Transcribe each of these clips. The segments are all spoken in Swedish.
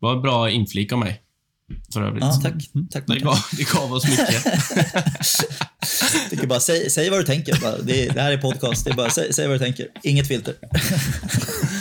var bra inflik av mig. För övrigt. Ja, tack. tack Det gav, det gav oss mycket. tycker bara, säg, säg vad du tänker. Bara, det, det här är podcast. Det är bara, säg, säg vad du tänker. Inget filter.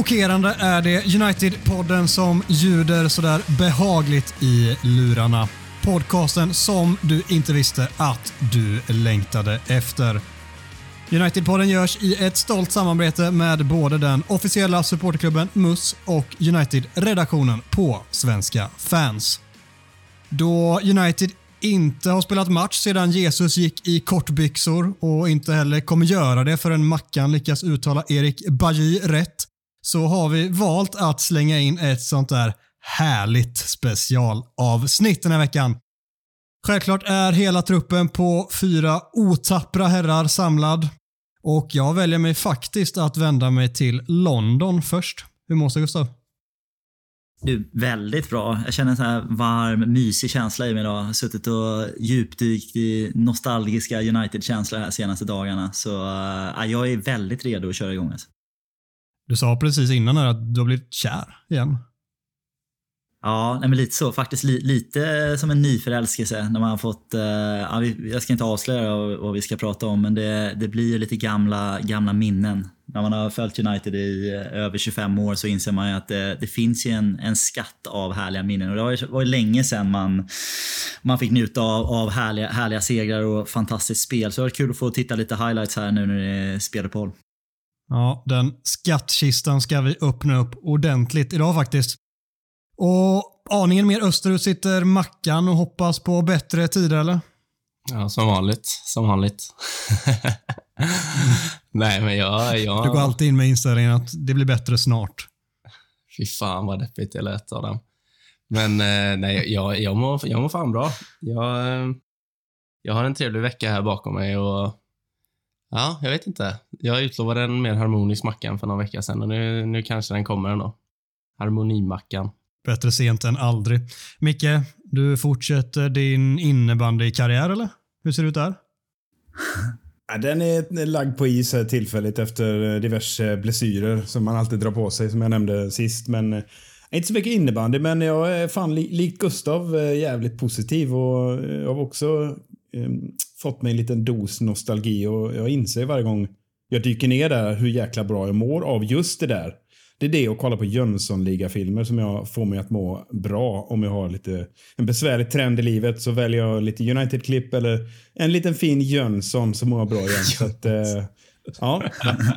chockerande är det United-podden som ljuder sådär behagligt i lurarna. Podcasten som du inte visste att du längtade efter. United-podden görs i ett stolt samarbete med både den officiella supporterklubben MUS och United-redaktionen på Svenska fans. Då United inte har spelat match sedan Jesus gick i kortbyxor och inte heller kommer göra det förrän Mackan lyckas uttala Erik Bajy rätt, så har vi valt att slänga in ett sånt där härligt specialavsnitt den här veckan. Självklart är hela truppen på fyra otappra herrar samlad och jag väljer mig faktiskt att vända mig till London först. Hur mår du Gustav? Du, väldigt bra. Jag känner en så här varm, mysig känsla i mig idag. Jag har suttit och djupdykt i nostalgiska United-känslor här senaste dagarna. Så äh, jag är väldigt redo att köra igång. Alltså. Du sa precis innan här att du har blivit kär igen. Ja, nej men lite så. Faktiskt li, lite som en nyförälskelse när man har fått, eh, ja, vi, jag ska inte avslöja vad, vi ska prata om, men det, det blir ju lite gamla, gamla minnen. När man har följt United i eh, över 25 år så inser man ju att det, det finns ju en, en skatt av härliga minnen. Och det var ju, var ju länge sedan man, man fick njuta av, av härliga, härliga segrar och fantastiskt spel. Så det var kul att få titta lite highlights här nu när det är speluppehåll. Ja, den skattkistan ska vi öppna upp ordentligt idag faktiskt. Och aningen mer österut sitter Mackan och hoppas på bättre tider, eller? Ja, som vanligt. Som vanligt. Nej, men jag, jag... Du går alltid in med inställningen att det blir bättre snart. Fy fan vad deppigt det lät av dem. Men eh, nej, jag, jag, mår, jag mår fan bra. Jag, eh, jag har en trevlig vecka här bakom mig och ja, jag vet inte. Jag utlovade en mer harmonisk mackan för några veckor sedan och nu, nu kanske den kommer ändå. Harmonimackan. Bättre sent än aldrig. Micke, du fortsätter din innebandykarriär eller? Hur ser det ut där? Den är lagd på is här tillfälligt efter diverse blessyrer som man alltid drar på sig som jag nämnde sist. Men eh, inte så mycket innebandy men jag är fan li likt Gustav eh, jävligt positiv och eh, jag har också fått mig en liten dos nostalgi och jag inser varje gång jag dyker ner där hur jäkla bra jag mår av just det där. Det är det att kolla på Jönssonliga-filmer som jag får mig att må bra om jag har lite en besvärlig trend i livet så väljer jag lite United-klipp eller en liten fin Jönsson så mår jag bra igen. så att, eh, ja,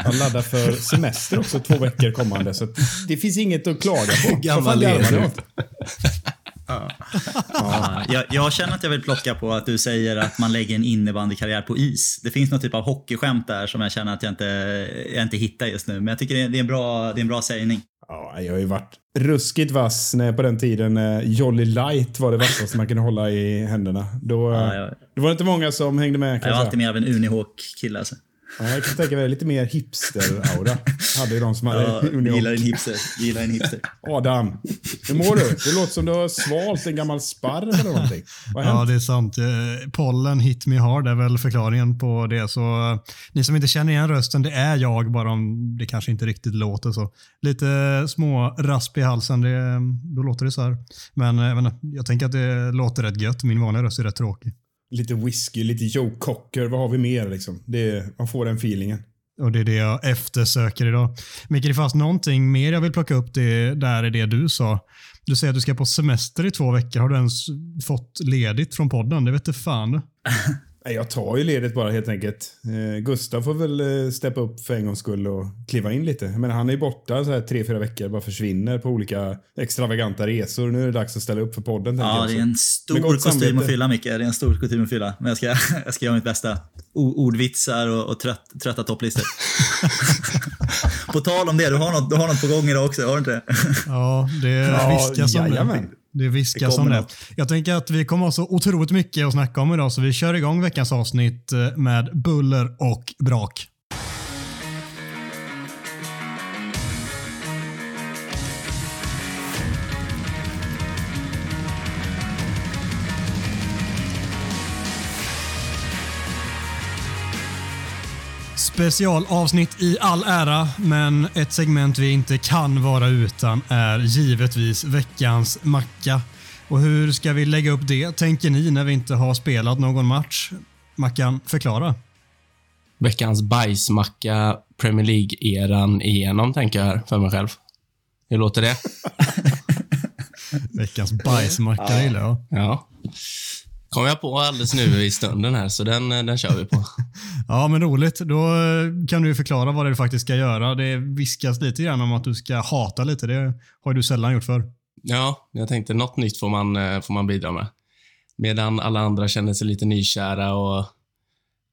jag laddar för semester också två veckor kommande så det finns inget att klaga på. Gammal Vad åt? Ja, jag, jag känner att jag vill plocka på att du säger att man lägger en innebandykarriär på is. Det finns någon typ av hockeyskämt där som jag känner att jag inte, jag inte hittar just nu. Men jag tycker det är, det är, en, bra, det är en bra sägning. Ja, jag har ju varit ruskigt vass när på den tiden eh, Jolly Light var det vassaste man kunde hålla i händerna. Då, eh, Ja, det var inte många som hängde med jag var alltid mer av en Unihawk-kille. Alltså. Ja, jag kan tänka mig lite mer hipster-aura. Hade ju de som hade Ja, Union. gillar en hipster. Gillar en hipster. Adam, hur mår du? Det låter som du har svalt en gammal sparv eller någonting. Vad Ja, det är sant. Eh, Pollen hit me hard är väl förklaringen på det. Så eh, ni som inte känner igen rösten, det är jag, bara om det kanske inte riktigt låter så. Lite små rasp i halsen, det, då låter det så här. Men eh, jag tänker att det låter rätt gött. Min vanliga röst är rätt tråkig. Lite whisky, lite Joe Cocker. Vad har vi mer liksom? Det, man får den feelingen. Och det är det jag eftersöker idag. Micke, det fanns någonting mer jag vill plocka upp det, där är det du sa. Du säger att du ska på semester i två veckor. Har du ens fått ledigt från podden? Det vet du fan. Nej, Jag tar ju ledigt bara helt enkelt. Eh, Gustav får väl eh, steppa upp för en gångs skull och kliva in lite. Men han är borta så här tre, fyra veckor, bara försvinner på olika extravaganta resor. Nu är det dags att ställa upp för podden. Ja, det är en stor kostym samvete. att fylla Micke. Det är en stor kostym att fylla. Men jag ska, jag ska göra mitt bästa. O ordvitsar och, och trött, trötta topplistor. på tal om det, du har, något, du har något på gång idag också, har du inte det? Ja, det Ja, viskas om det. Det Det viskas om kommer det. något. Jag tänker att vi kommer ha så otroligt mycket att snacka om idag, så vi kör igång veckans avsnitt eh, med buller och brak. Specialavsnitt i all ära, men ett segment vi inte kan vara utan är givetvis veckans macka. Och hur ska vi lägga upp det, tänker ni, när vi inte har spelat någon match? Mackan, förklara. Veckans bajsmacka Premier League-eran igenom, tänker jag här för mig själv. Hur låter det? Veckans bajsmacka, gillar jag. Ja. Kom jag på alldeles nu i stunden här, så den, den kör vi på. Ja, men roligt. Då eh, kan du förklara vad det är du faktiskt ska göra. Det viskas lite grann om att du ska hata lite. Det har du sällan gjort för. Ja, jag tänkte något nytt får man, eh, får man bidra med. Medan alla andra känner sig lite nykära och,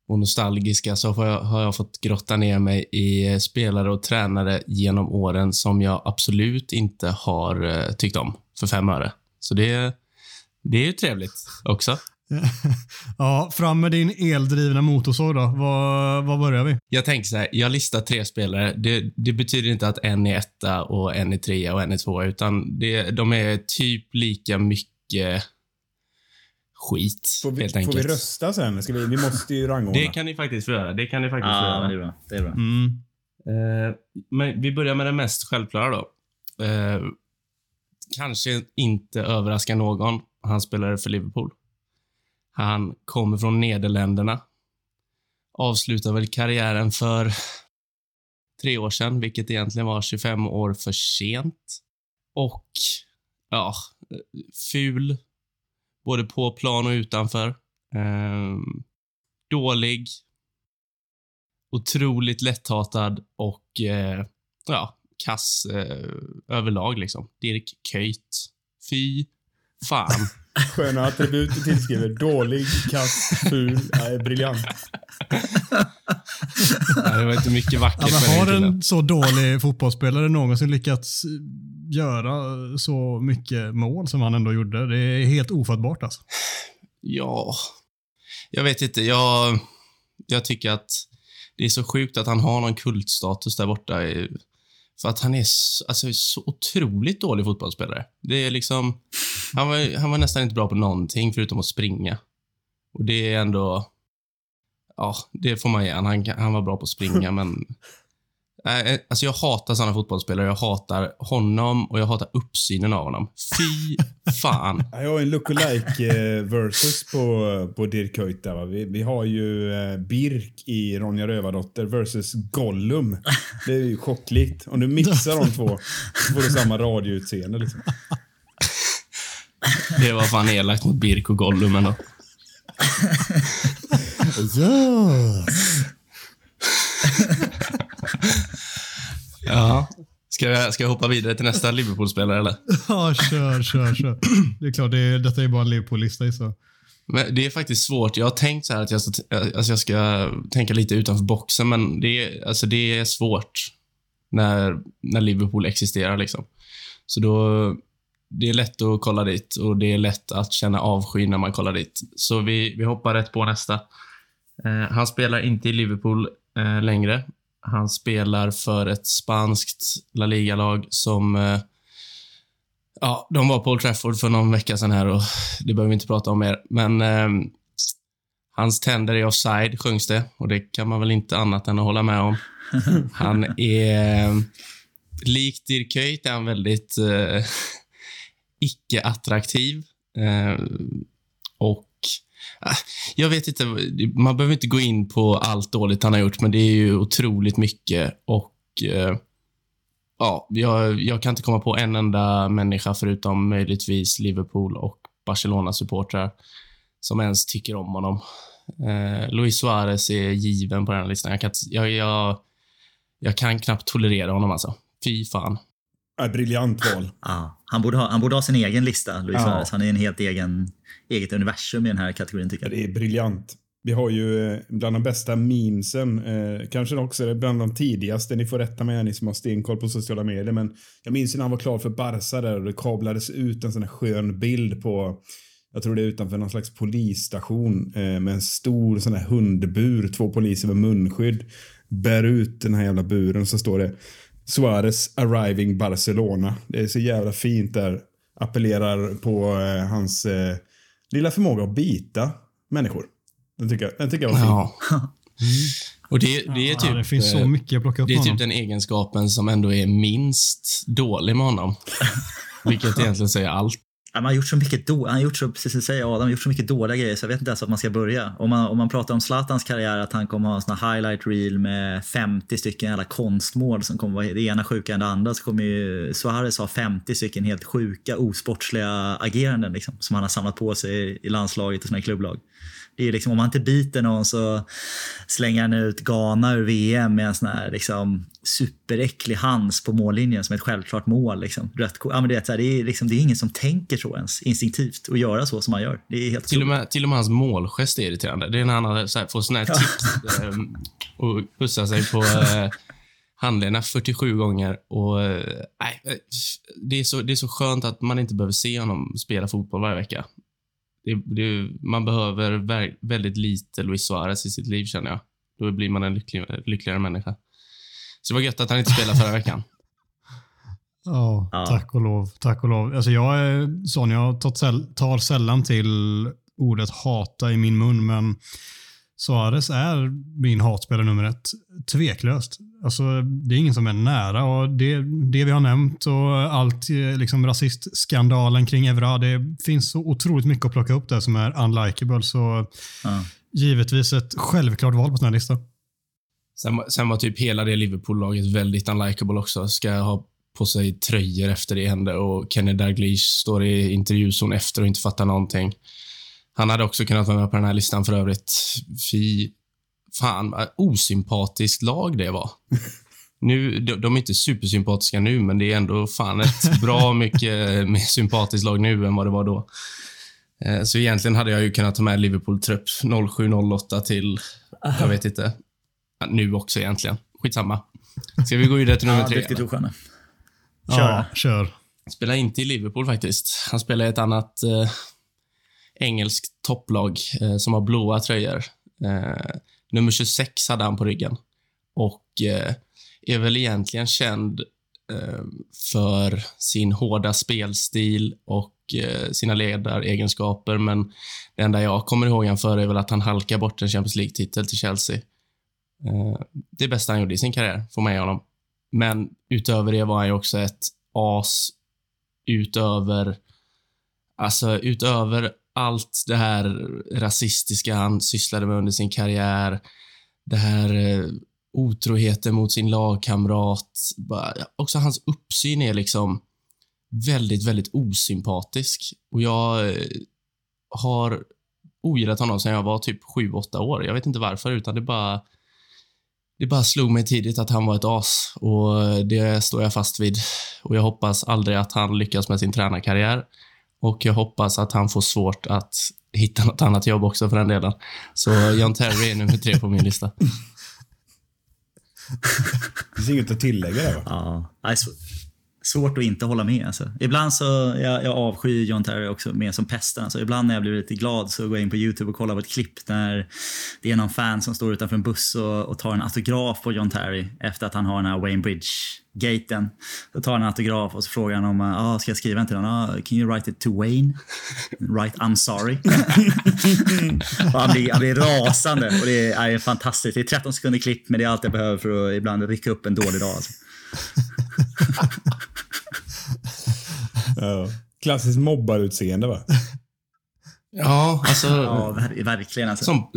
och nostalgiska så får jag, har jag fått grotta ner mig i eh, spelare och tränare genom åren som jag absolut inte har eh, tyckt om för fem öre. Så det, det är ju trevligt också. Ja, fram med din eldrivna motorsåg då. Var, var börjar vi? Jag tänker så här, jag listar tre spelare. Det, det betyder inte att en är etta och en är trea och en är tvåa, utan det, de är typ lika mycket skit, Får vi, helt får enkelt. vi rösta sen? Ska vi, vi måste ju rangordna. Det kan ni faktiskt få göra. Det kan ni faktiskt få Ja, men göra. det är bra. Det är bra. Mm. Eh, men vi börjar med det mest självklara då. Eh, kanske inte överraskar någon. Han spelade för Liverpool. Han kommer från Nederländerna. Avslutade väl karriären för tre år sedan, vilket egentligen var 25 år för sent. Och, ja, ful. Både på plan och utanför. Ehm, dålig otroligt lätthatad och eh, ja, kass eh, överlag. Liksom. Dirk Köjt. Fy fan. Sköna attribut du tillskriver. Dålig, kass, ful. Nej, briljant. Ja, det var inte mycket Ja, vackert men med den har en så dålig fotbollsspelare någonsin lyckats göra så mycket mål som han ändå gjorde? Det är helt ofattbart alltså. Ja, jag vet inte. Jag, jag tycker att det är så sjukt att han har någon kultstatus där borta. För att han är så, alltså, så otroligt dålig fotbollsspelare. Det är liksom... Han var, han var nästan inte bra på någonting förutom att springa. Och det är ändå... Ja, det får man ge han. han. var bra på att springa, men... Nej, Alltså jag hatar såna fotbollsspelare. Jag hatar honom och jag hatar uppsynen av honom. Fy fan. Ja, Jag har en lookalike eh, versus på, på Dirk Kuyt där? Vi, vi har ju eh, Birk i Ronja Rövardotter versus Gollum. Det är ju chocklikt. Om du mixar de två så får du samma radioutseende liksom. Det var fan elakt mot Birk och Gollum ändå. Ja. Ska jag, ska jag hoppa vidare till nästa Liverpool-spelare, eller? Ja, kör, kör, kör. Det är klart, det är, detta är bara en Liverpool-lista. Så. Men det är faktiskt svårt. Jag har tänkt så här att jag ska, alltså jag ska tänka lite utanför boxen, men det är, alltså det är svårt när, när Liverpool existerar. Liksom. Så då, det är lätt att kolla dit och det är lätt att känna avsky när man kollar dit. Så vi, vi hoppar rätt på nästa. Eh, han spelar inte i Liverpool eh, längre. Han spelar för ett spanskt La Liga-lag som eh, Ja, de var på Old Trafford för någon vecka sedan här och det behöver vi inte prata om mer. Men eh, hans tänder är offside, sjöngs det. Och det kan man väl inte annat än att hålla med om. Han är... Eh, likt Dirk Kuyt är han väldigt eh, icke-attraktiv. Eh, och ah, Jag vet inte, man behöver inte gå in på allt dåligt han har gjort, men det är ju otroligt mycket och eh, ja, jag, jag kan inte komma på en enda människa förutom möjligtvis Liverpool och Barcelona-supportrar som ens tycker om honom. Eh, Luis Suarez är given på den här listan. Jag kan, jag, jag, jag kan knappt tolerera honom alltså. Fy fan. Ja, briljant val. Ja, han, borde ha, han borde ha sin egen lista, Luis Ja. Suarez. Han är en helt egen, eget universum i den här kategorin tycker Ja, jag. det är briljant. Vi har ju eh, bland de bästa memesen, eh, kanske också bland de tidigaste. Ni får rätta mig, ni som har stenkoll på sociala medier. Men jag minns när han var klar för Barca där och det kablades ut en sån här skön bild på, jag tror det är utanför någon slags polisstation eh, med en stor sån här hundbur, två poliser med munskydd. Bär ut den här jävla buren så står det Suarez arriving Barcelona. Det är så jävla fint där. Appellerar på eh, hans eh, lilla förmåga att bita människor. Den tycker jag, den tycker jag var fin. Ja. Och det, det är typ... ja, det finns eh, så mycket att plocka upp Det är typ honom. den egenskapen som ändå är minst dålig med honom. Vilket egentligen säger allt han har gjort så mycket, då, han har gjort så, precis som säger Adam, har gjort så mycket dåliga grejer så jag vet inte ens att man ska börja. Om man, om man pratar om Zlatans karriär, att han kommer ha en sån här highlight reel med 50 stycken jävla konstmål som kommer vara det ena sjukare än det andra, så kommer ju Suarez ha 50 stycken helt sjuka, osportsliga ageranden liksom, som han har samlat på sig i landslaget och sina klubblag. Det är liksom, om han inte biter någon så slänger han ut Ghana ur VM med en sån här liksom, superäcklig hands på mållinjen som ett självklart mål. Liksom. Rött ja, men det, är så här, det, är liksom, det är ingen som tänker så ens instinktivt och göra så som han gör. Det är helt Till och, med, till och med hans målgest är irriterande. Det är när han så här, får såna här tips eh, och pussar sig på eh, handlederna 47 gånger. Och, eh, det, är så, det är så skönt att man inte behöver se honom spela fotboll varje vecka. Det, det, man behöver vä- väldigt lite Luis Suarez i sitt liv, känner jag. Då blir man en lycklig, lyckligare människa. Så det var gött att han inte spelade förra veckan. Ja, Ja. tack och lov. Tack och lov. Alltså jag är sån, jag tar, säll- tar sällan till ordet hata i min mun, men Suarez är min hatspelare nummer ett. Tveklöst. Alltså, det är ingen som är nära och det, det vi har nämnt och allt, eh, liksom rasistskandalen kring Evra, det finns så otroligt mycket att plocka upp där som är unlikable. Så Ja. givetvis ett självklart val på den här listan. Sen, var- sen var typ hela det Liverpool-laget väldigt unlikable också. Ska ha på sig tröjor efter det hände och Kenny Dalglish står i intervjuzon efter och inte fattar någonting. Han hade också kunnat vara med på den här listan för övrigt. Fy fan, osympatiskt lag det var. Nu, de, de är inte supersympatiska nu, men det är ändå fan ett bra mycket mer sympatiskt lag nu än vad det var då. Eh, Så egentligen hade jag ju kunnat ta med Liverpool-trupp 07-08 till, jag vet inte, nu också egentligen. Skitsamma. Ska vi gå vidare till nummer Ja, tre? riktigt eller? osköna. Ja, Kör. kör. Spelar inte i Liverpool faktiskt. Han spelar i ett annat eh, engelskt topplag eh, som har blåa tröjor. Eh, nummer 26 hade han på ryggen. Och eh, är väl egentligen känd eh, för sin hårda spelstil och eh, sina ledaregenskaper. Men det enda jag kommer ihåg han för är väl att han halkar bort en Champions League-titel till Chelsea. Eh, det bästa han gjorde i sin karriär, får man ge honom. Men utöver det var han ju också ett as utöver, alltså utöver allt det här rasistiska han sysslade med under sin karriär, det här eh, otroheten mot sin lagkamrat, bara, också hans uppsyn är liksom väldigt, väldigt osympatisk. Och jag eh, har ogillat honom sedan jag var typ 7-8 år. Jag vet inte varför, utan det bara det bara slog mig tidigt att han var ett as och det står jag fast vid. Och jag hoppas aldrig att han lyckas med sin tränarkarriär. Och jag hoppas att han får svårt att hitta något annat jobb också för den delen. Så John Terry är nummer tre på min lista. Det finns inget att tillägga där va? Ja, svårt att inte hålla med. Alltså. Ibland så, jag, jag avskyr John Terry också mer som pesten. Alltså, ibland när jag blir lite glad så går jag in på YouTube och kollar på ett klipp när det är någon fan som står utanför en buss och, och tar en autograf på John Terry efter att han har den här Wayne Bridge-gaten. Så tar han en autograf och så frågar han om ah, ska jag skriva en till honom? Ah, can you write it to Wayne? Write I'm sorry. han, blir, han blir rasande och det är, är fantastiskt. Det är 13 sekunder klipp men det är allt jag behöver för att ibland rycka upp en dålig dag. Alltså. Ja. Klassiskt mobbarutseende va? Ja, alltså... Ja, ver- verkligen alltså. Som,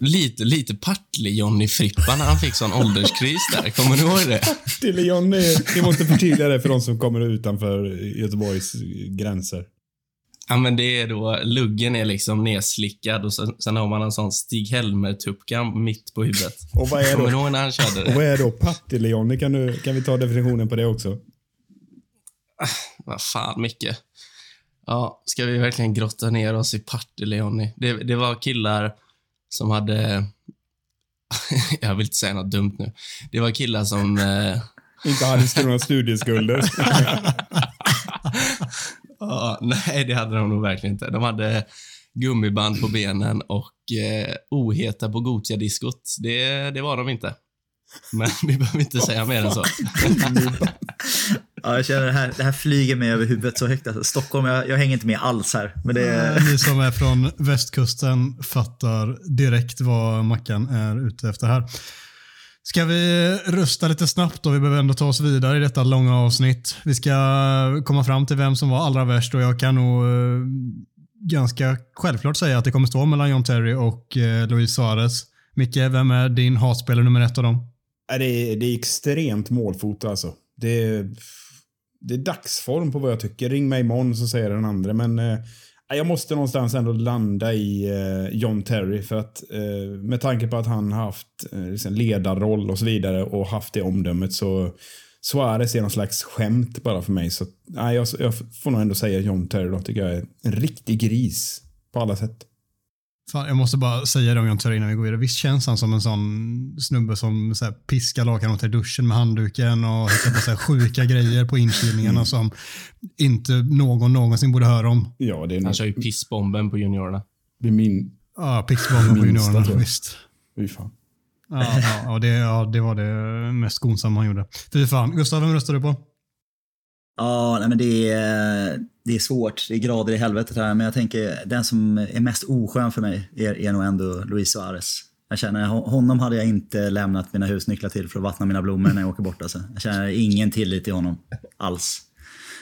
lite, lite Partille-Johnny Frippa när han fick sån ålderskris där. Kommer du ihåg det? Till Johnny, vi måste förtydliga det för de som kommer utanför Göteborgs gränser. Ja, men det är då, luggen är liksom nedslickad och sen, sen har man en sån Stig Helmer-tuppkam mitt på huvudet. Och vad är Kommer du då, ihåg när han körde och det? vad är då Partille-Johnny? Kan, du- kan vi ta definitionen på det också? Vad fan, Micke. Ja, ska vi verkligen grotta ner oss i Partille-Johnny? Det, det var killar som hade... Jag vill inte säga något dumt nu. Det var killar som... Eh, Inte hade några studieskulder. Ja, nej, det hade de nog verkligen inte. De hade gummiband på benen och eh, oheta på Gotia-diskot. Det, det var de inte. Men vi behöver inte säga mer än så. Ja, jag känner det här, det här flyger mig över huvudet så högt. Alltså. Stockholm, jag, jag hänger inte med alls här. Men det är... Ni som är från västkusten fattar direkt vad Mackan är ute efter här. Ska vi rösta lite snabbt då? Vi behöver ändå ta oss vidare i detta långa avsnitt. Vi ska komma fram till vem som var allra värst och jag kan nog eh, ganska självklart säga att det kommer stå mellan John Terry och eh, Luis Suarez. Micke, vem är din hatspelare nummer ett av dem? Det, är, det är extremt målfoto alltså. Det är, det är dagsform på vad jag tycker. Ring mig imorgon så säger den andra. Men eh, jag måste någonstans ändå landa i eh, John Terry. För att eh, med tanke på att han har haft eh, liksom ledarroll och så vidare och haft det omdömet så Suarez är någon slags skämt bara för mig. Så nej, jag, jag får nog ändå säga John Terry då. Tycker jag är en riktig gris på alla sätt. Fan, jag måste bara säga det om John Terry innan vi går vidare. Visst känns han som en sån snubbe som så här, piskar lakanet i duschen med handduken och hittar på så här, sjuka grejer på inkilningarna som inte någon någonsin borde höra om. Ja, det är Han kör ju pissbomben på juniorerna. det är min... Ja, pixbomben på juniorerna. Visst. Fy fan. Ja, ja, ja, det, ja, det var det mest skonsamma han gjorde. Fy fan. Gustav, vem röstar du på? Ja, nej, men det är, det är svårt. Det är grader i helvetet här. Men jag tänker den som är mest oskön för mig är, är nog ändå Luis Suarez. Jag känner, hon- honom hade jag inte lämnat mina husnycklar till för att vattna mina blommor när jag åker bort. Alltså. Jag känner ingen tillit till honom alls.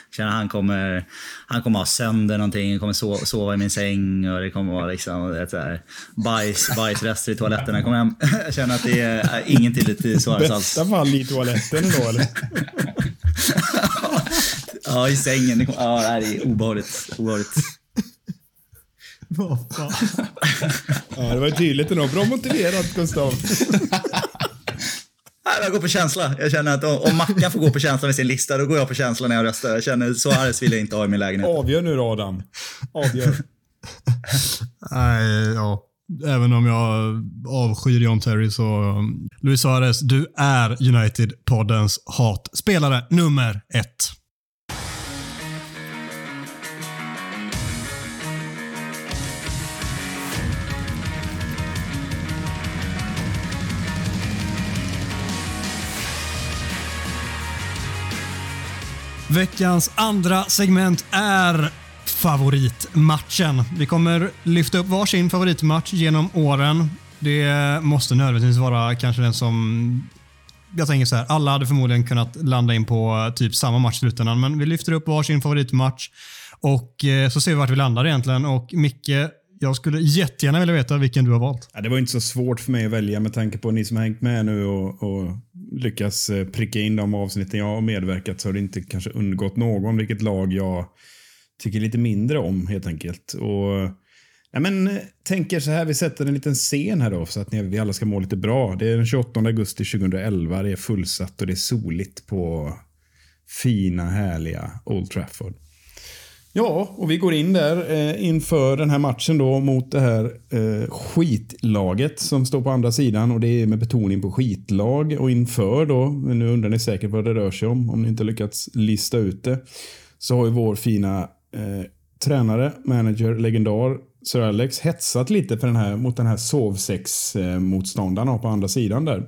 Jag känner han kommer, han kommer ha sönder någonting, kommer sova, sova i min säng och det kommer vara liksom, vet, så här, bajs, bajsrester i toaletten. Jag, kommer hem, jag känner att det är ingen tillit till Suarez alls. Bästa fall i toaletten då eller? Ja, i sängen. Ja, det är obehagligt. obehagligt. Vad fan? Ja, det var ju tydligt ändå. Bra motiverat Gustav. Jag går på känsla. Jag känner att om Mackan får gå på känsla med sin lista, då går jag på känsla när jag röstar. Jag känner Suarez vill jag inte ha i min lägenhet. Avgör nu då Adam. Avgör. Nej, ja. Även om jag avskyr John Terry så... um, Luis Suarez, du är United-poddens hatspelare nummer ett. Veckans andra segment är favoritmatchen. Vi kommer lyfta upp varsin favoritmatch genom åren. Det måste nödvändigtvis vara kanske den som... Jag tänker så här, alla hade förmodligen kunnat landa in på eh, typ samma match i slutändan, men vi lyfter upp varsin favoritmatch och eh, så ser vi vart vi landar egentligen. Och Micke, jag skulle jättegärna vilja veta vilken du har valt. Ja, det var inte så svårt för mig att välja med tanke på ni som har hängt med nu och, och lyckas eh, pricka in de avsnitten jag har medverkat så har det inte kanske undgått någon vilket lag jag tycker lite mindre om helt enkelt. Och, ja, men, eh, tänker så här, vi sätter en liten scen här då så att ni, vi alla ska må lite bra. Det är den 28 augusti 2011, det är fullsatt och det är soligt på fina härliga Old Trafford. Ja, och vi går in där eh, inför den här matchen då mot det här eh, skitlaget som står på andra sidan och det är med betoning på skitlag och inför då, men nu undrar ni säkert vad det rör sig om om ni inte lyckats lista ut det, så har ju vår fina eh, tränare, manager, legendar Sir Alex hetsat lite för den här, mot den här sovsex-motståndaren eh, på andra sidan där.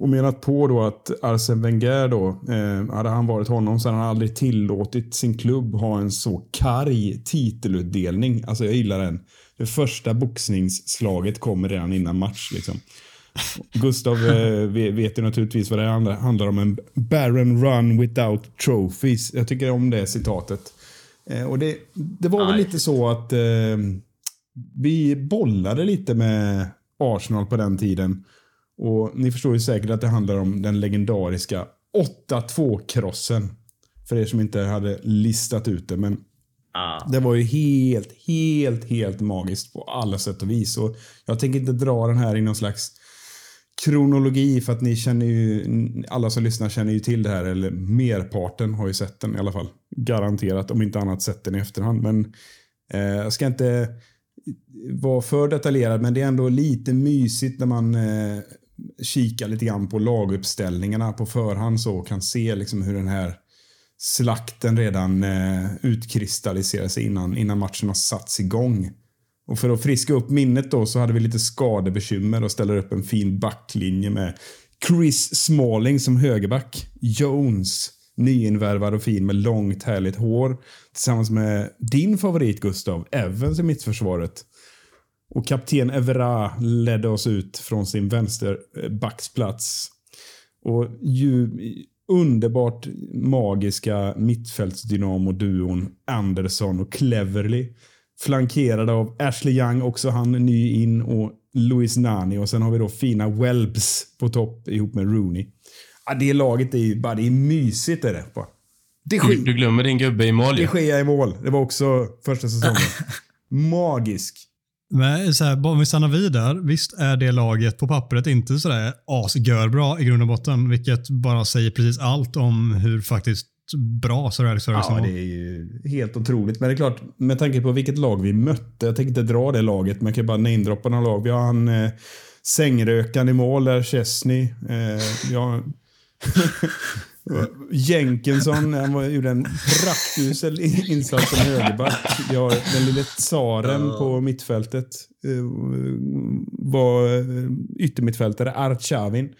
Och menat på då att Arsene Wenger då, eh, hade han varit honom så hade han aldrig tillåtit sin klubb ha en så karg titelutdelning. Alltså jag gillar den. Det första boxningsslaget kommer redan innan match liksom. Gustav eh, ve- vet ju naturligtvis vad det handlar, handlar om. En barren run without trophies. Jag tycker om det citatet. Eh, och det, det var väl Nej. lite så att eh, vi bollade lite med Arsenal på den tiden. Och ni förstår ju säkert att det handlar om den legendariska 8-2-krossen. För er som inte hade listat ut det. Men det var ju helt, helt, helt magiskt på alla sätt och vis. Och jag tänker inte dra den här i någon slags kronologi för att ni känner ju, alla som lyssnar känner ju till det här, eller merparten har ju sett den i alla fall. Garanterat, om inte annat sett den i efterhand. Men eh, jag ska inte vara för detaljerad, men det är ändå lite mysigt när man eh, kika lite grann på laguppställningarna på förhand så och kan se liksom hur den här slakten redan eh, utkristalliserar sig innan, innan matchen har satts igång. Och för att friska upp minnet då så hade vi lite skadebekymmer och ställer upp en fin backlinje med Chris Smalling som högerback. Jones, nyinvärvad och fin med långt härligt hår. Tillsammans med din favorit Gustav, Evans i mittförsvaret. Och kapten Evera ledde oss ut från sin vänsterbacksplats. Och ju, underbart magiska mittfältsdynamo-duon Anderson och Cleverly Flankerade av Ashley Young, också han ny in, och Luis Nani. Och sen har vi då fina Welbs på topp ihop med Rooney. Ja, det laget är ju bara, det är mysigt är det. Bara. Det Du, du glömmer din gubbe i mål det sker i mål. Det var också första säsongen. Magisk. Men så här, om vi stannar vid där. Visst är det laget på pappret inte sådär asgörbra i grund och botten, vilket bara säger precis allt om hur faktiskt bra Sir Ferguson Ja, det är ju helt otroligt. Men det är klart, med tanke på vilket lag vi mötte. Jag tänker inte dra det laget, men jag kan bara namedroppa några lag. Vi har han eh, sängrökaren i mål där, Chesney. Eh, har Jenkinson, han var, gjorde en praktusel insats som högerback. Har den lille tsaren på mittfältet. Eh, var eh, yttermittfältare, Archavin.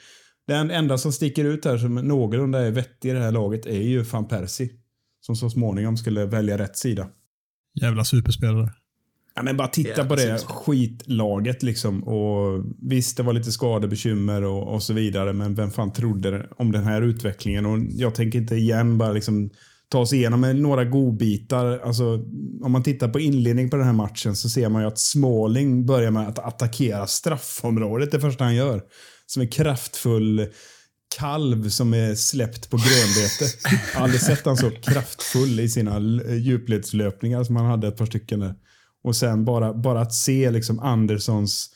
Den enda som sticker ut här som någorlunda är vettig i det här laget är ju van Persie. Som så småningom skulle välja rätt sida. Jävla superspelare. Ja, men bara titta Ja, på det skitlaget liksom. Och visst, det var lite skadebekymmer och, och så vidare. Men vem fan trodde om den här utvecklingen? Och jag tänker inte igen bara liksom ta oss igenom med några godbitar. Alltså, om man tittar på inledningen på den här matchen så ser man ju att Smalling börjar med att attackera straffområdet det första han gör. Som en kraftfull kalv som är släppt på grönbete. Jag har aldrig sett han så kraftfull i sina djupledslöpningar som han hade ett par stycken där. Och sen bara, bara att se liksom Anderssons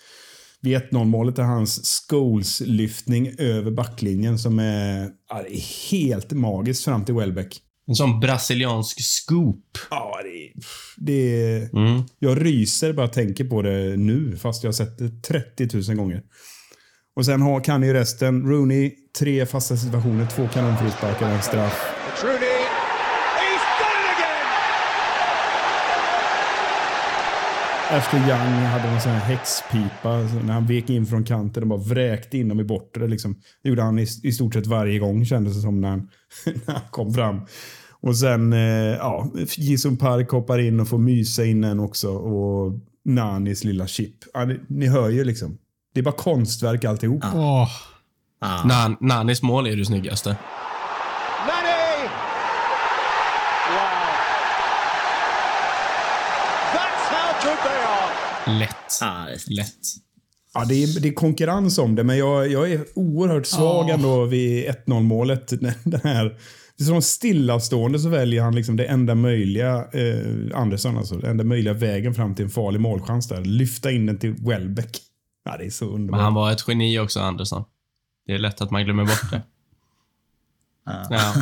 vid 1-0 målet är hans Scholes-lyftning över backlinjen som är, ja, är helt magiskt fram till Welbeck. En sån brasiliansk scoop. Ja, det, är- det Mm. Jag ryser bara tänker på det nu, fast jag har sett det 30 000 gånger. Och sen har, kan ju resten. Rooney, tre fasta situationer, två kanonfrisparkar och en straff. Rooney. He's done it again. Ashley Young hade en sån här häxpipa så när han vek in från kanten och bara vräkte in dem i bortre. Liksom. Det gjorde han i, i stort sett varje gång kändes det som när han, när han kom fram. Och sen, eh, ja, Jisung Park hoppar in och får mysa in en också. Och Nanis lilla chip. Ja, ni, ni hör ju liksom. Det är bara konstverk alltihop. Åh, Ah. Nan, Nanis mål är det snyggaste. Lätt. Ah, det är snyggt. Lätt. Ja, det, är, det är konkurrens om det, men jag, jag är oerhört svag ändå vid 1-0 målet. Den här, som stillastående så väljer han liksom det enda möjliga, eh, Andersson alltså, den enda möjliga vägen fram till en farlig målchans där. Lyfta in den till Welbeck. Ja, det är så Men underbart. han var ett geni också, Andersson. Det är lätt att man glömmer bort det. Ja, ja,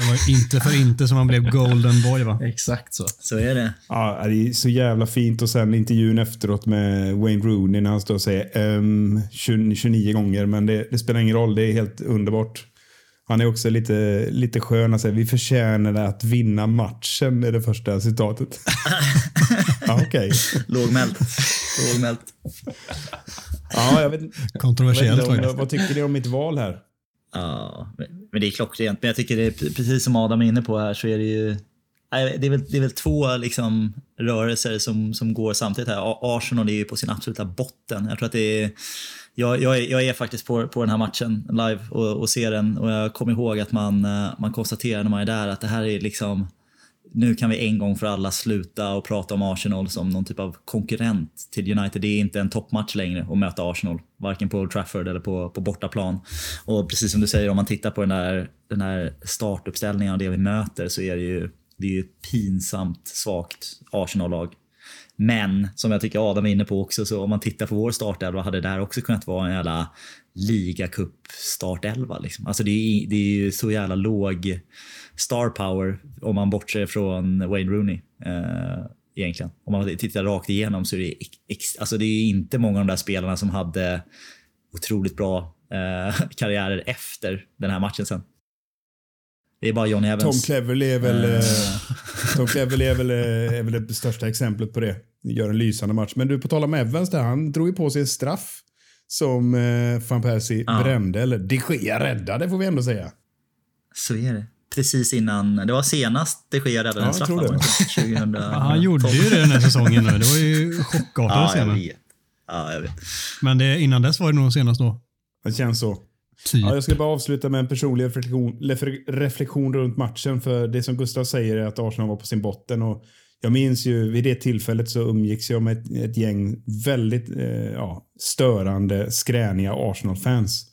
det var inte för inte som han blev golden boy va? exakt så. Så är det. Ja, det är så jävla fint. Och sen intervjun efteråt med Wayne Rooney när han står och säger ehm, 20, 29 gånger, men det, det spelar ingen roll. Det är helt underbart. Han är också lite, lite skön. Alltså, vi förtjänade att vinna matchen, är det första citatet. ja, okej. Lågmält. Lågmält. Ja, jag vet, inte- jag vet Kontroversiellt faktiskt. vad tycker ni om mitt val här? Ja, men det är klockrent. Men jag tycker det är precis som Adam är inne på här så är det ju det är väl, det är väl två liksom, rörelser som, som går samtidigt här. Arsenal är ju på sin absoluta botten. Jag tror att det är jag, jag, är, jag är faktiskt på, på den här matchen live och, och ser den och jag kommer ihåg att man, eh, man konstaterar när man är där att det här är liksom nu kan vi en gång för alla sluta och prata om Arsenal som någon typ av konkurrent till United. Det är inte en toppmatch längre att möta Arsenal, varken på Old Trafford eller på, på bortaplan. Och precis som du säger, om man tittar på den där, den här startuppställningen och det vi möter så är det ju, det är ju ett pinsamt svagt Arsenal-lag. Men som jag tycker Adam är inne på också, så om man tittar på vår startelva hade det här också kunnat vara en jävla ligacup startelva. Liksom. Alltså det är, det är ju så jävla låg star power om man bortser från Wayne Rooney. Eh, egentligen. Om man tittar rakt igenom så är det, ex, alltså det är inte många av de där spelarna som hade otroligt bra eh, karriärer efter den här matchen sen. Det är bara Johnny Evans. Tom Cleverley är väl, Eh. eh, Tom Cleverley är väl, eh, är väl det största exemplet på det. Gör en lysande match. Men du, på tal om Evans där, han drog ju på sig en straff som eh, van Persie Ja. brände, eller de Gea räddade får vi ändå säga. Så är det. Precis innan, det var senast de Gea räddade Ja, en straff. tror det. va? 2012. Ja, han gjorde ju det den här säsongen nu. Det var ju chockartade Ja, scener. Ja, jag vet. Men det, innan dess var det nog senast då. Det känns så. Typ. Ja, jag ska bara avsluta med en personlig reflektion, reflektion runt matchen. För det som Gustav säger är att Arsenal var på sin botten. Och jag minns ju vid det tillfället så umgicks jag med ett, ett gäng väldigt eh, ja, störande, skräniga Arsenal-fans.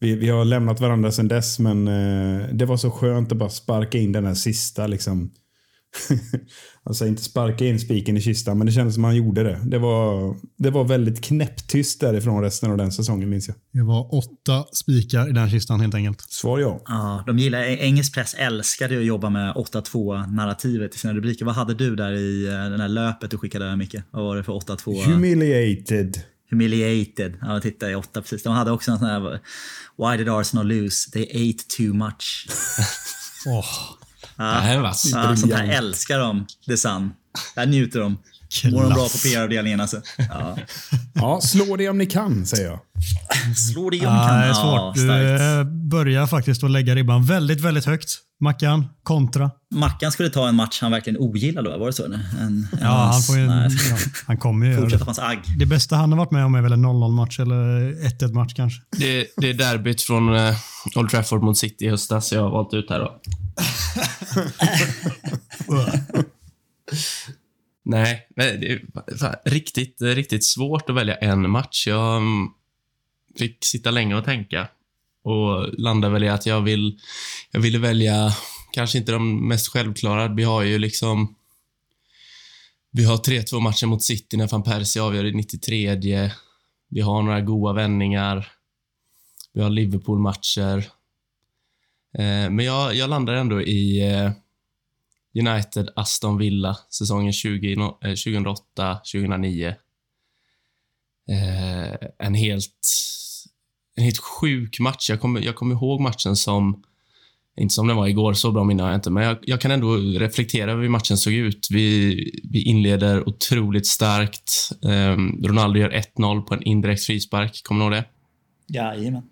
Vi, vi har lämnat varandra sedan dess, men eh, det var så skönt att bara sparka in den här sista liksom. alltså inte sparka in spiken i kistan, men det kändes som han gjorde det. Det var, det var väldigt knäpptyst därifrån resten av den säsongen, minns jag. Det var åtta spikar i den kistan helt enkelt. Svar ja. Ja, de gillar, engelsk press älskade att jobba med 8-2-narrativet i sina rubriker. Vad hade du där i eh, den här löpet du skickade Micke? Vad var det för 8-2? Humiliated. Humiliated. Ja, titta i 8 precis. De hade också en sån här Why did Arsenal lose? They ate too much. Åh, Det här är vass. Ja, sånt här älskar de, The Sun. Där njuter de. Mår de bra på PR-avdelningen alltså. Ja. Ja, slå det om ni kan, säger jag. Slå det om Ja, kan. det är Ja, svårt. Du starkt. eh, börjar faktiskt att lägga ribban väldigt, väldigt högt. Mackan, kontra. Mackan skulle ta en match han verkligen ogillar då, var det så? En, en, Ja, han, får ju, nej, ja, han kommer ju Fortsätta hans agg. Det bästa han har varit med om är väl en 0-0 match eller 1-1 match kanske. Det, det är derbyt från eh, Old Trafford mot City i höstas jag har valt ut här då. nej, nej, det är riktigt, riktigt svårt att välja en match. Jag mm, fick sitta länge och tänka och landade väl i att jag vill jag ville välja kanske inte de mest självklara. Vi har ju liksom vi har 3-2 matcher mot City när van Persie avgör i 93. Vi har några goa vändningar. Vi har Liverpool-matcher. Eh, men jag, jag landar ändå i eh, eh, United-Aston Villa säsongen 20, no- eh, 2008-2009. Eh, en helt en helt sjuk match. Jag kommer, jag kommer ihåg matchen som inte som den var igår, så bra minne har jag inte, men jag, jag kan ändå reflektera över hur matchen såg ut. Vi, vi inleder otroligt starkt. Um, Ronaldo gör 1-0 på en indirekt frispark. Kommer du ihåg det? Jajamän.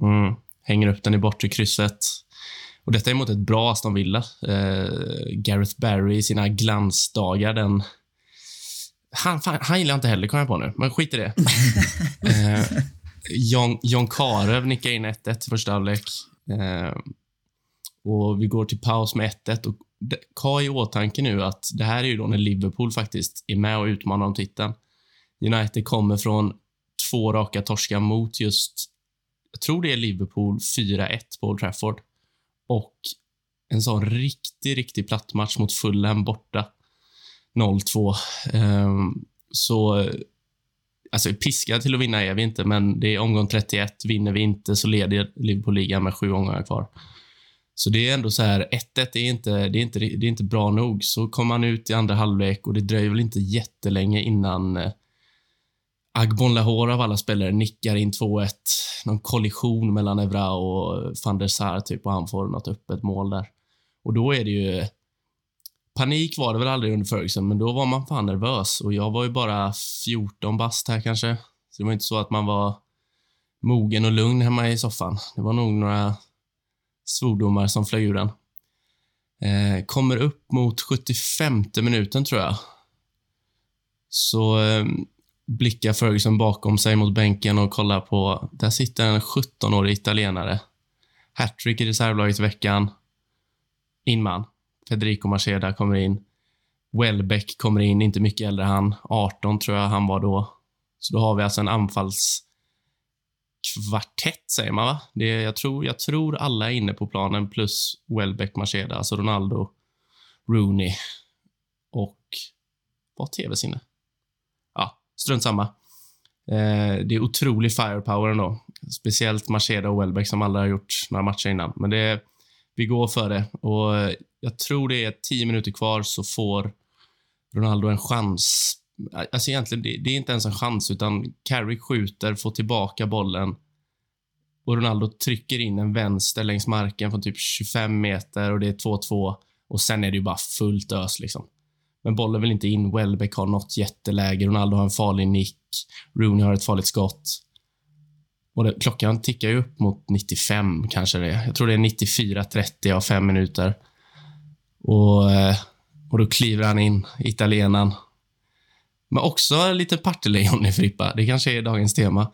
Mm. Hänger upp den i bortre krysset. Och detta är mot ett bra Aston Villa. Eh, Gareth Barry i sina glansdagar, den... Han, fan, han gillar jag inte heller, kom jag på nu. Men skit i det. eh, John, John Karev nickar in 1-1 första halvlek. Eh, och vi går till paus med 1-1. Och det- ha i åtanke nu att det här är ju då när Liverpool faktiskt är med och utmanar om titeln. United kommer från två raka torskar mot just, jag tror det är Liverpool 4-1 på Old Trafford. Och en sån riktig, riktig plattmatch mot Fulham borta. 0-2. Um, ehm, så, alltså piskad till att vinna är vi inte, men det är omgång 31. Vinner vi inte så leder Liverpool ligan med sju omgångar kvar. Så det är ändå så här, 1-1 är inte, det är inte, det är inte bra nog. Så kommer man ut i andra halvlek och det dröjer väl inte jättelänge innan eh, Agbon Lahore av alla spelare nickar in 2-1. Någon kollision mellan Evra och van der Sar typ och han får något öppet mål där. Och då är det ju... Panik var det väl aldrig under Ferguson, men då var man fan nervös. Och jag var ju bara 14 bast här kanske. Så det var inte så att man var mogen och lugn hemma i soffan. Det var nog några svordomar som flög ur den. Eh, kommer upp mot 75 minuten, tror jag. Så eh, blickar Ferguson bakom sig mot bänken och kollar på... Där sitter en 17-årig italienare. Hattrick i reservlaget i veckan. Inman. Federico Marceda kommer in. Welbeck kommer in, inte mycket äldre han. 18 tror jag han var då. Så då har vi alltså en anfallskvartett, säger man va? Det, jag, tror, jag tror alla är inne på planen plus Welbeck, Marceda, alltså Ronaldo, Rooney och var tv-sinne? Strunt samma. Eh, det är otrolig firepower ändå. Speciellt Macheda och Welbeck som aldrig har gjort några matcher innan. Men det, vi går för det. Och jag tror det är tio minuter kvar så får Ronaldo en chans. Alltså egentligen, det, det är inte ens en chans, utan Carrick skjuter, får tillbaka bollen och Ronaldo trycker in en vänster längs marken från typ 25 meter och det är 2-2 och sen är det ju bara fullt ös liksom. Men bollen vill inte in. Welbeck har något jätteläge. Ronaldo har en farlig nick. Rooney har ett farligt skott. Och det, klockan tickar ju upp mot 95 kanske det är. Jag tror det är 94-30 av fem minuter. Och, eh, och då kliver han in, italienaren. Men också lite partelejon i Frippa. Det kanske är dagens tema.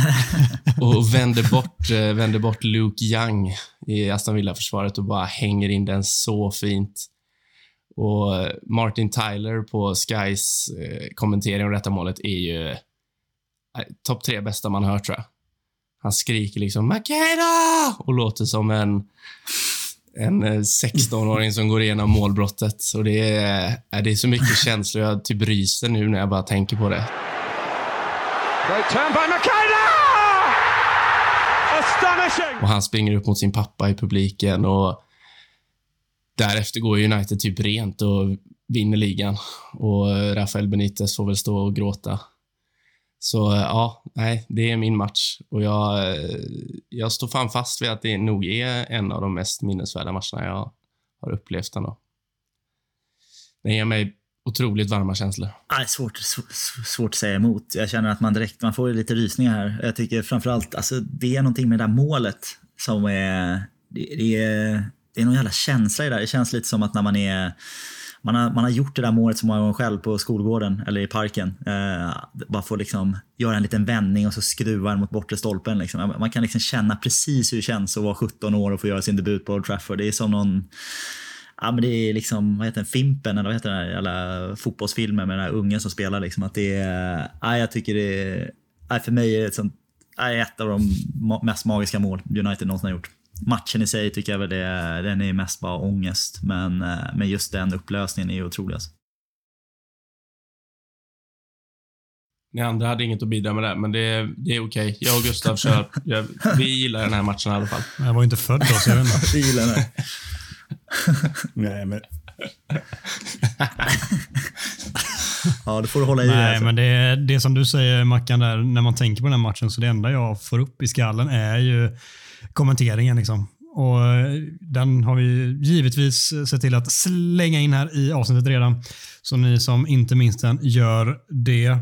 och vänder bort, eh, vänder bort Luke Young i Aston Villa-försvaret och bara hänger in den så fint. Och Martin Tyler på Skys eh, kommentering om detta målet är ju eh, topp tre bästa man hört, tror jag. Han skriker liksom “Makeda!” och låter som en, en 16-åring som går igenom målbrottet. Och det är, det är så mycket känslor. Jag typ ryser nu när jag bara tänker på det. Great turn by Makeda! Astonishing! Och han springer upp mot sin pappa i publiken och därefter går United typ rent och vinner ligan. Och eh, Rafael Benitez får väl stå och gråta. Så eh, ja, nej, det är min match. Och jag, eh, jag står fan fast vid att det nog är en av de mest minnesvärda matcherna jag har upplevt ändå. Den ger mig otroligt varma känslor. Nej, svårt, svårt, svårt att säga emot. Jag känner att man direkt man får lite rysningar här. Jag tycker framförallt, alltså, det är någonting med det där målet som är... Det, det är, det är någon jävla känsla i det där. Det känns lite som att när man är man har, man har gjort det där målet så många gånger själv på skolgården eller i parken. Eh, bara få liksom göra en liten vändning och så skruva den mot bortre stolpen. Liksom. Man kan liksom känna precis hur det känns att vara 17 år och få göra sin debut på Old Trafford. Det är som någon Ja, men det är liksom, vad heter den, Fimpen, eller vad heter den där jävla fotbollsfilmen med den här ungen som spelar. Liksom, att det är, ja, jag tycker det är, för mig är det ett, sånt, ja, ett av de mest magiska mål United någonsin har gjort. Matchen i sig tycker jag väl det, den är mest bara ångest, men, men just den upplösningen är otrolig. Alltså. Ni andra hade inget att bidra med det, men det, det är okej. Okay. Jag och Gustav kör. Jag, vi gillar den här matchen i alla fall. Jag var inte född då, så jag vet inte. Vi gillar den. Nej, men... ja, det får du hålla i Nej, alltså. men det, det som du säger Mackan, där, när man tänker på den här matchen, så det enda jag får upp i skallen är ju kommenteringen. Liksom. Och eh, Den har vi givetvis eh, sett till att slänga in här i avsnittet redan. Så ni som inte minst den gör det.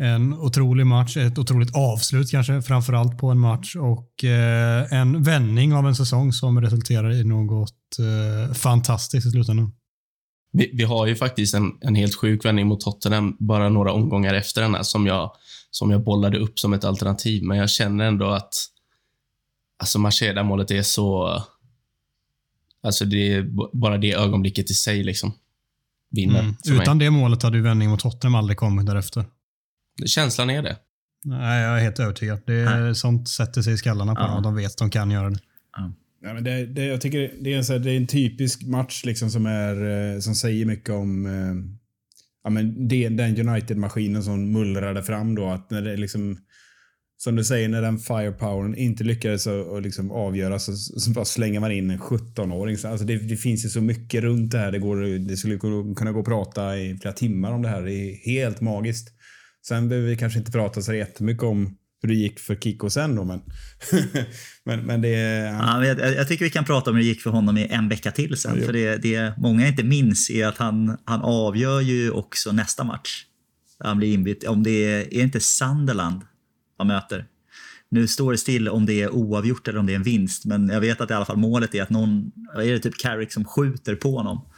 En otrolig match, ett otroligt avslut kanske framförallt på en match och eh, en vändning av en säsong som resulterar i något eh, fantastiskt i slutändan. Vi, vi, har ju faktiskt en, en helt sjuk vändning mot Tottenham bara några omgångar efter den här som jag, som jag bollade upp som ett alternativ, men jag känner ändå att Alltså Macheda-målet är så... Alltså det är bara det ögonblicket i sig liksom. Vinner. Mm. Utan mig. det målet hade ju vändning mot Tottenham aldrig kommit därefter. Känslan är det. Nej, jag är helt övertygad. Det är Nej. sånt sätter sig i skallarna på ja. dem. De vet att de kan göra det. Ja. Ja, men det, det, jag tycker det är, en, så det är en typisk match liksom som, är, eh, som säger mycket om eh, ja, men det, den United-maskinen som mullrade fram då. Att när det liksom som du säger, när den firepowern inte lyckades att liksom avgöra så, så bara slänger man in en 17-åring. Alltså det, det, finns ju så mycket runt det här. Det, går, det skulle kunna gå och prata i flera timmar om det här. Det är helt magiskt. Sen behöver vi kanske inte prata så jättemycket om hur det gick för Kiko sen då, men... men, men det... Ja, jag, jag, tycker vi kan prata om hur det gick för honom i en vecka till sen. Ja, för det, det många inte minns är att han, han avgör ju också nästa match. Han blir inbytt. Om det är, är inte Sunderland man möter. Nu står det still om det är oavgjort eller om det är en vinst, men jag vet att i alla fall målet är att någon, är det typ Carrick som skjuter på honom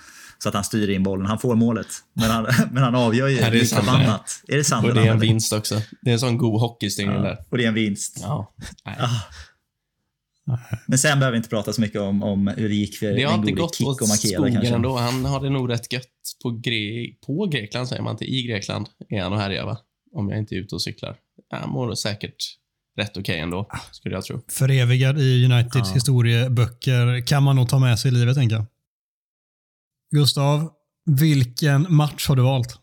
så att han styr in bollen. Han får målet, men han, men han avgör ju ja, lite förbannat. Är det sant? Och det är en vinst också. Det är en sån god hockeystyrning ja, där. Och det är en vinst. Ja. Ah. Men sen behöver vi inte prata så mycket om, om hur det gick för Det har inte gått åt Makeda skogen kanske. ändå. Han har det nog rätt gött på, Gre på Grekland, säger man inte. I Grekland är han och härjar, va? Om jag inte är ute och cyklar. Han mår säkert rätt okej ändå, skulle jag tro. Förevigad i Uniteds Ja. historieböcker kan man nog ta med sig i livet, tänker jag. Gustav, vilken match har du valt?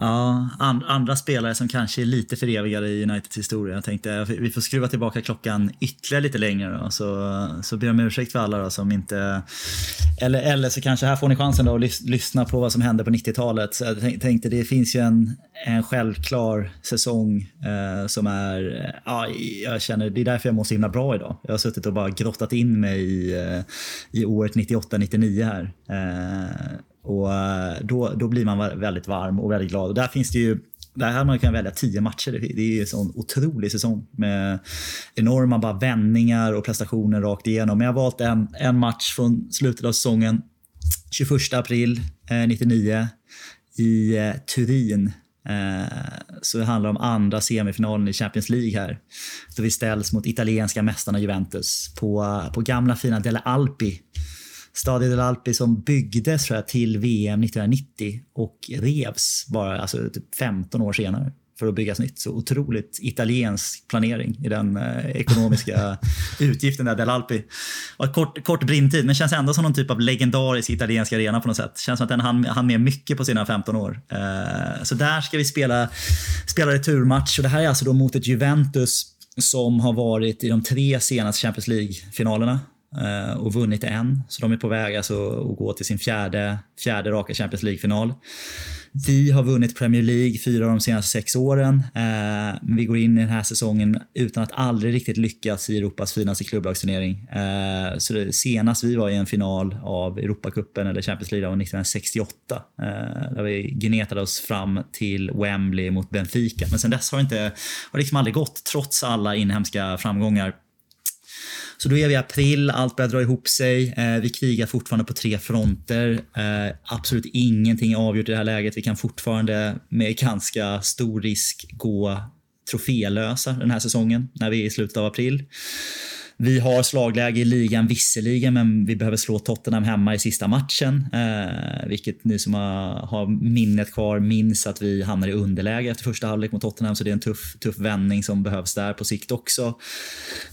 Ja, and, andra spelare som kanske är lite förevigade i Uniteds historia. Jag tänkte vi får skruva tillbaka klockan ytterligare lite längre då, så, så ber jag om ursäkt för alla då, som inte... Eller, eller så kanske här får ni chansen då att lys, lyssna på vad som hände på 90-talet. Så jag tänkte det finns ju en, en självklar säsong eh, som är... Ja, jag känner, det är därför jag mår så himla bra idag. Jag har suttit och bara grottat in mig i, eh, i året 98-99 här. Eh, och eh, då, då blir man väldigt varm och väldigt glad. Och där finns det ju där hade man kunnat välja tio matcher. Det är ju en sån otrolig säsong med enorma bara vändningar och prestationer rakt igenom. Men jag har valt en, en match från slutet av säsongen. 21 april eh, 99 i eh, Turin. Eh, så det handlar om andra semifinalen i Champions League här. Då vi ställs mot italienska mästarna Juventus på, eh, på gamla fina Delle Alpi. Stadio del Alpi som byggdes tror jag, till VM 1990 och revs bara alltså, typ 15 år senare för att byggas nytt. Så otroligt italiensk planering i den eh, ekonomiska utgiften där, Del Alpi. Kort, kort brintid, men känns ändå som någon typ av legendarisk italiensk arena på något sätt. Känns som att den hann, hann med mycket på sina 15 år. Eh, så där ska vi spela, spela returmatch och det här är alltså då mot ett Juventus som har varit i de tre senaste Champions League-finalerna Eh, och vunnit en. Så de är på väg alltså att gå till sin fjärde, fjärde raka Champions League-final. Vi har vunnit Premier League fyra av de senaste sex åren. Eh, men vi går in i den här säsongen utan att aldrig riktigt lyckas i Europas finaste klubblagsturnering. Eh, så det, senast vi var i en final av Europacupen eller Champions League var 1968. Eh, där vi gnetade oss fram till Wembley mot Benfica. Men sen dess har det, inte, har det liksom aldrig gått trots alla inhemska framgångar. Så då är vi i april, allt börjar dra ihop sig. Eh, vi krigar fortfarande på tre fronter. Eh, absolut ingenting är avgjort i det här läget. Vi kan fortfarande med ganska stor risk gå trofélösa den här säsongen när vi är i slutet av april. Vi har slagläge i ligan visserligen, men vi behöver slå Tottenham hemma i sista matchen. Eh, vilket ni som har, har minnet kvar minns att vi hamnar i underläge efter första halvlek mot Tottenham, så det är en tuff, tuff vändning som behövs där på sikt också.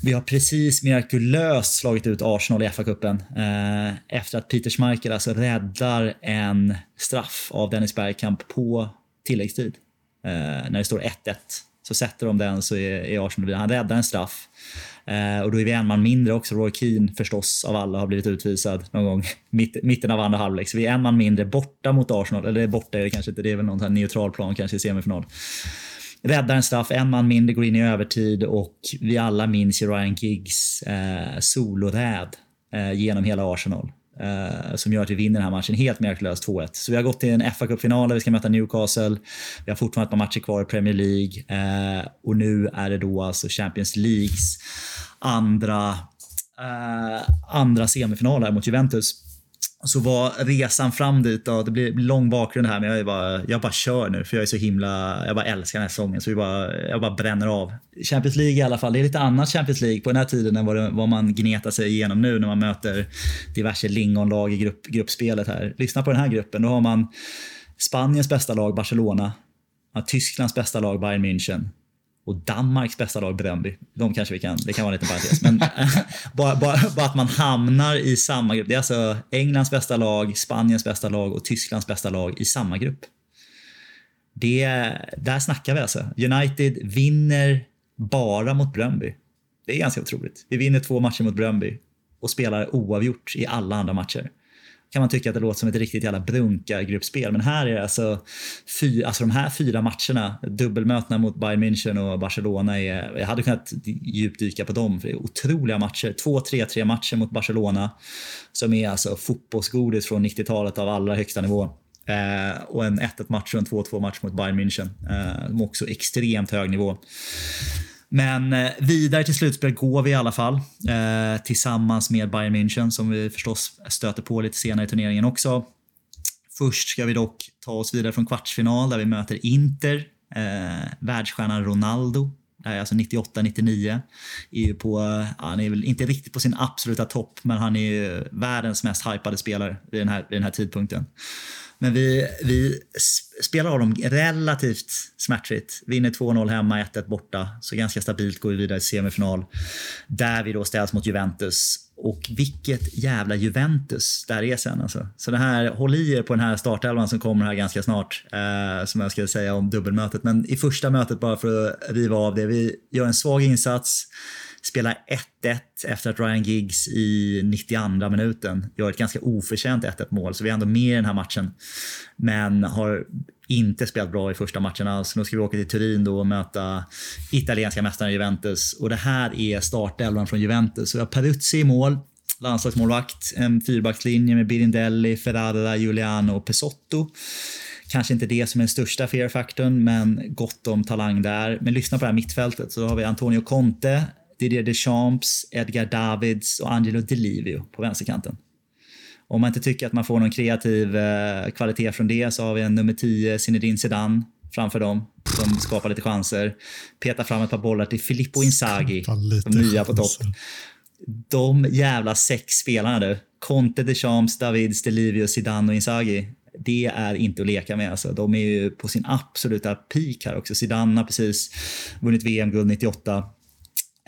Vi har precis mirakulöst slagit ut Arsenal i FA-cupen eh, efter att Peter Schmeichel alltså räddar en straff av Dennis Bergkamp på tilläggstid. Eh, när det står 1-1 så sätter de den så är, är Arsenal vidare. Han räddar en straff. Eh, och då är vi en man mindre också. Roy Keane förstås av alla har blivit utvisad någon gång mitt, mitten av andra halvlek. Så vi är en man mindre borta mot Arsenal. Eller borta är det kanske inte, det är väl någon här neutral plan kanske i semifinal. Räddar en straff, en man mindre går in i övertid och vi alla minns ju Ryan Giggs eh, soloräd eh, genom hela Arsenal. Eh, som gör att vi vinner den här matchen helt mirakulöst 2-1. Så vi har gått till en fa Cup-final där vi ska möta Newcastle. Vi har fortfarande ett par matcher kvar i Premier League. Eh, och nu är det då alltså Champions Leagues andra, eh, andra semifinal här mot Juventus. Så var resan fram dit, då, det blir lång bakgrund här men jag, bara, jag bara kör nu för jag är så himla, jag bara älskar den här säsongen så jag bara, jag bara bränner av. Champions League i alla fall, det är lite annat Champions League på den här tiden än vad, det, vad man gnetar sig igenom nu när man möter diverse lingonlag i grupp, gruppspelet här. Lyssna på den här gruppen, då har man Spaniens bästa lag Barcelona, Tysklands bästa lag Bayern München, och Danmarks bästa lag Bröndby. De kanske vi kan, det kan vara en liten parentes. Men bara, bara, bara att man hamnar i samma grupp. Det är alltså Englands bästa lag, Spaniens bästa lag och Tysklands bästa lag i samma grupp. Det, där snackar vi alltså. United vinner bara mot Bröndby. Det är ganska otroligt. Vi vinner två matcher mot Bröndby och spelar oavgjort i alla andra matcher kan man tycka att det låter som ett riktigt jävla brunkargruppspel. Men här är det alltså, fy, alltså de här fyra matcherna, dubbelmötena mot Bayern München och Barcelona, är, jag hade kunnat djupdyka på dem för det är otroliga matcher. Två 3-3 matcher mot Barcelona som är alltså fotbollsgodis från 90-talet av allra högsta nivå. Eh, och en 1-1 match och en 2-2 match mot Bayern München. Eh, de också extremt hög nivå. Men eh, vidare till slutspel går vi i alla fall eh, tillsammans med Bayern München som vi förstås stöter på lite senare i turneringen också. Först ska vi dock ta oss vidare från kvartsfinal där vi möter Inter, eh, världsstjärnan Ronaldo. Det här är alltså 98-99. Är ju på, eh, han är väl inte riktigt på sin absoluta topp, men han är ju världens mest hypade spelare vid den här, vid den här tidpunkten. Men vi, vi spelar av dem relativt smärtfritt. Vinner 2-0 hemma, 1-1 borta. Så ganska stabilt går vi vidare till semifinal. Där vi då ställs mot Juventus. Och vilket jävla Juventus där är sen alltså. Så det här, håll i er på den här startelvan som kommer här ganska snart. Eh, som jag skulle säga om dubbelmötet. Men i första mötet bara för att riva av det. Vi gör en svag insats spelar 1-1 efter att Ryan Giggs i 92 minuten gör ett ganska oförtjänt 1-1 mål. Så vi är ändå med i den här matchen. Men har inte spelat bra i första matchen alls. Nu ska vi åka till Turin då och möta italienska mästaren Juventus. Och det här är startelvan från Juventus. Så vi har Peruzzi i mål, landslagsmålvakt, en fyrbackslinje med Birindelli, Ferrara, Giuliano och Pesotto. Kanske inte det som är den största fear-faktorn, men gott om talang där. Men lyssna på det här mittfältet. Så har vi Antonio Conte, Didier Deschamps, Edgar Davids och Angelo Delivio på vänsterkanten. Om man inte tycker att man får någon kreativ eh, kvalitet från det så har vi en nummer 10, Zinedine Zidane, framför dem som skapar lite chanser. Petar fram ett par bollar till Filippo Inzaghi, de nya på topp. De jävla sex spelarna du. Conte, Deschamps, Davids, Delivio, Zidane och Inzaghi. Det är inte att leka med. Alltså. De är ju på sin absoluta peak här också. Zidane har precis vunnit VM-guld 98.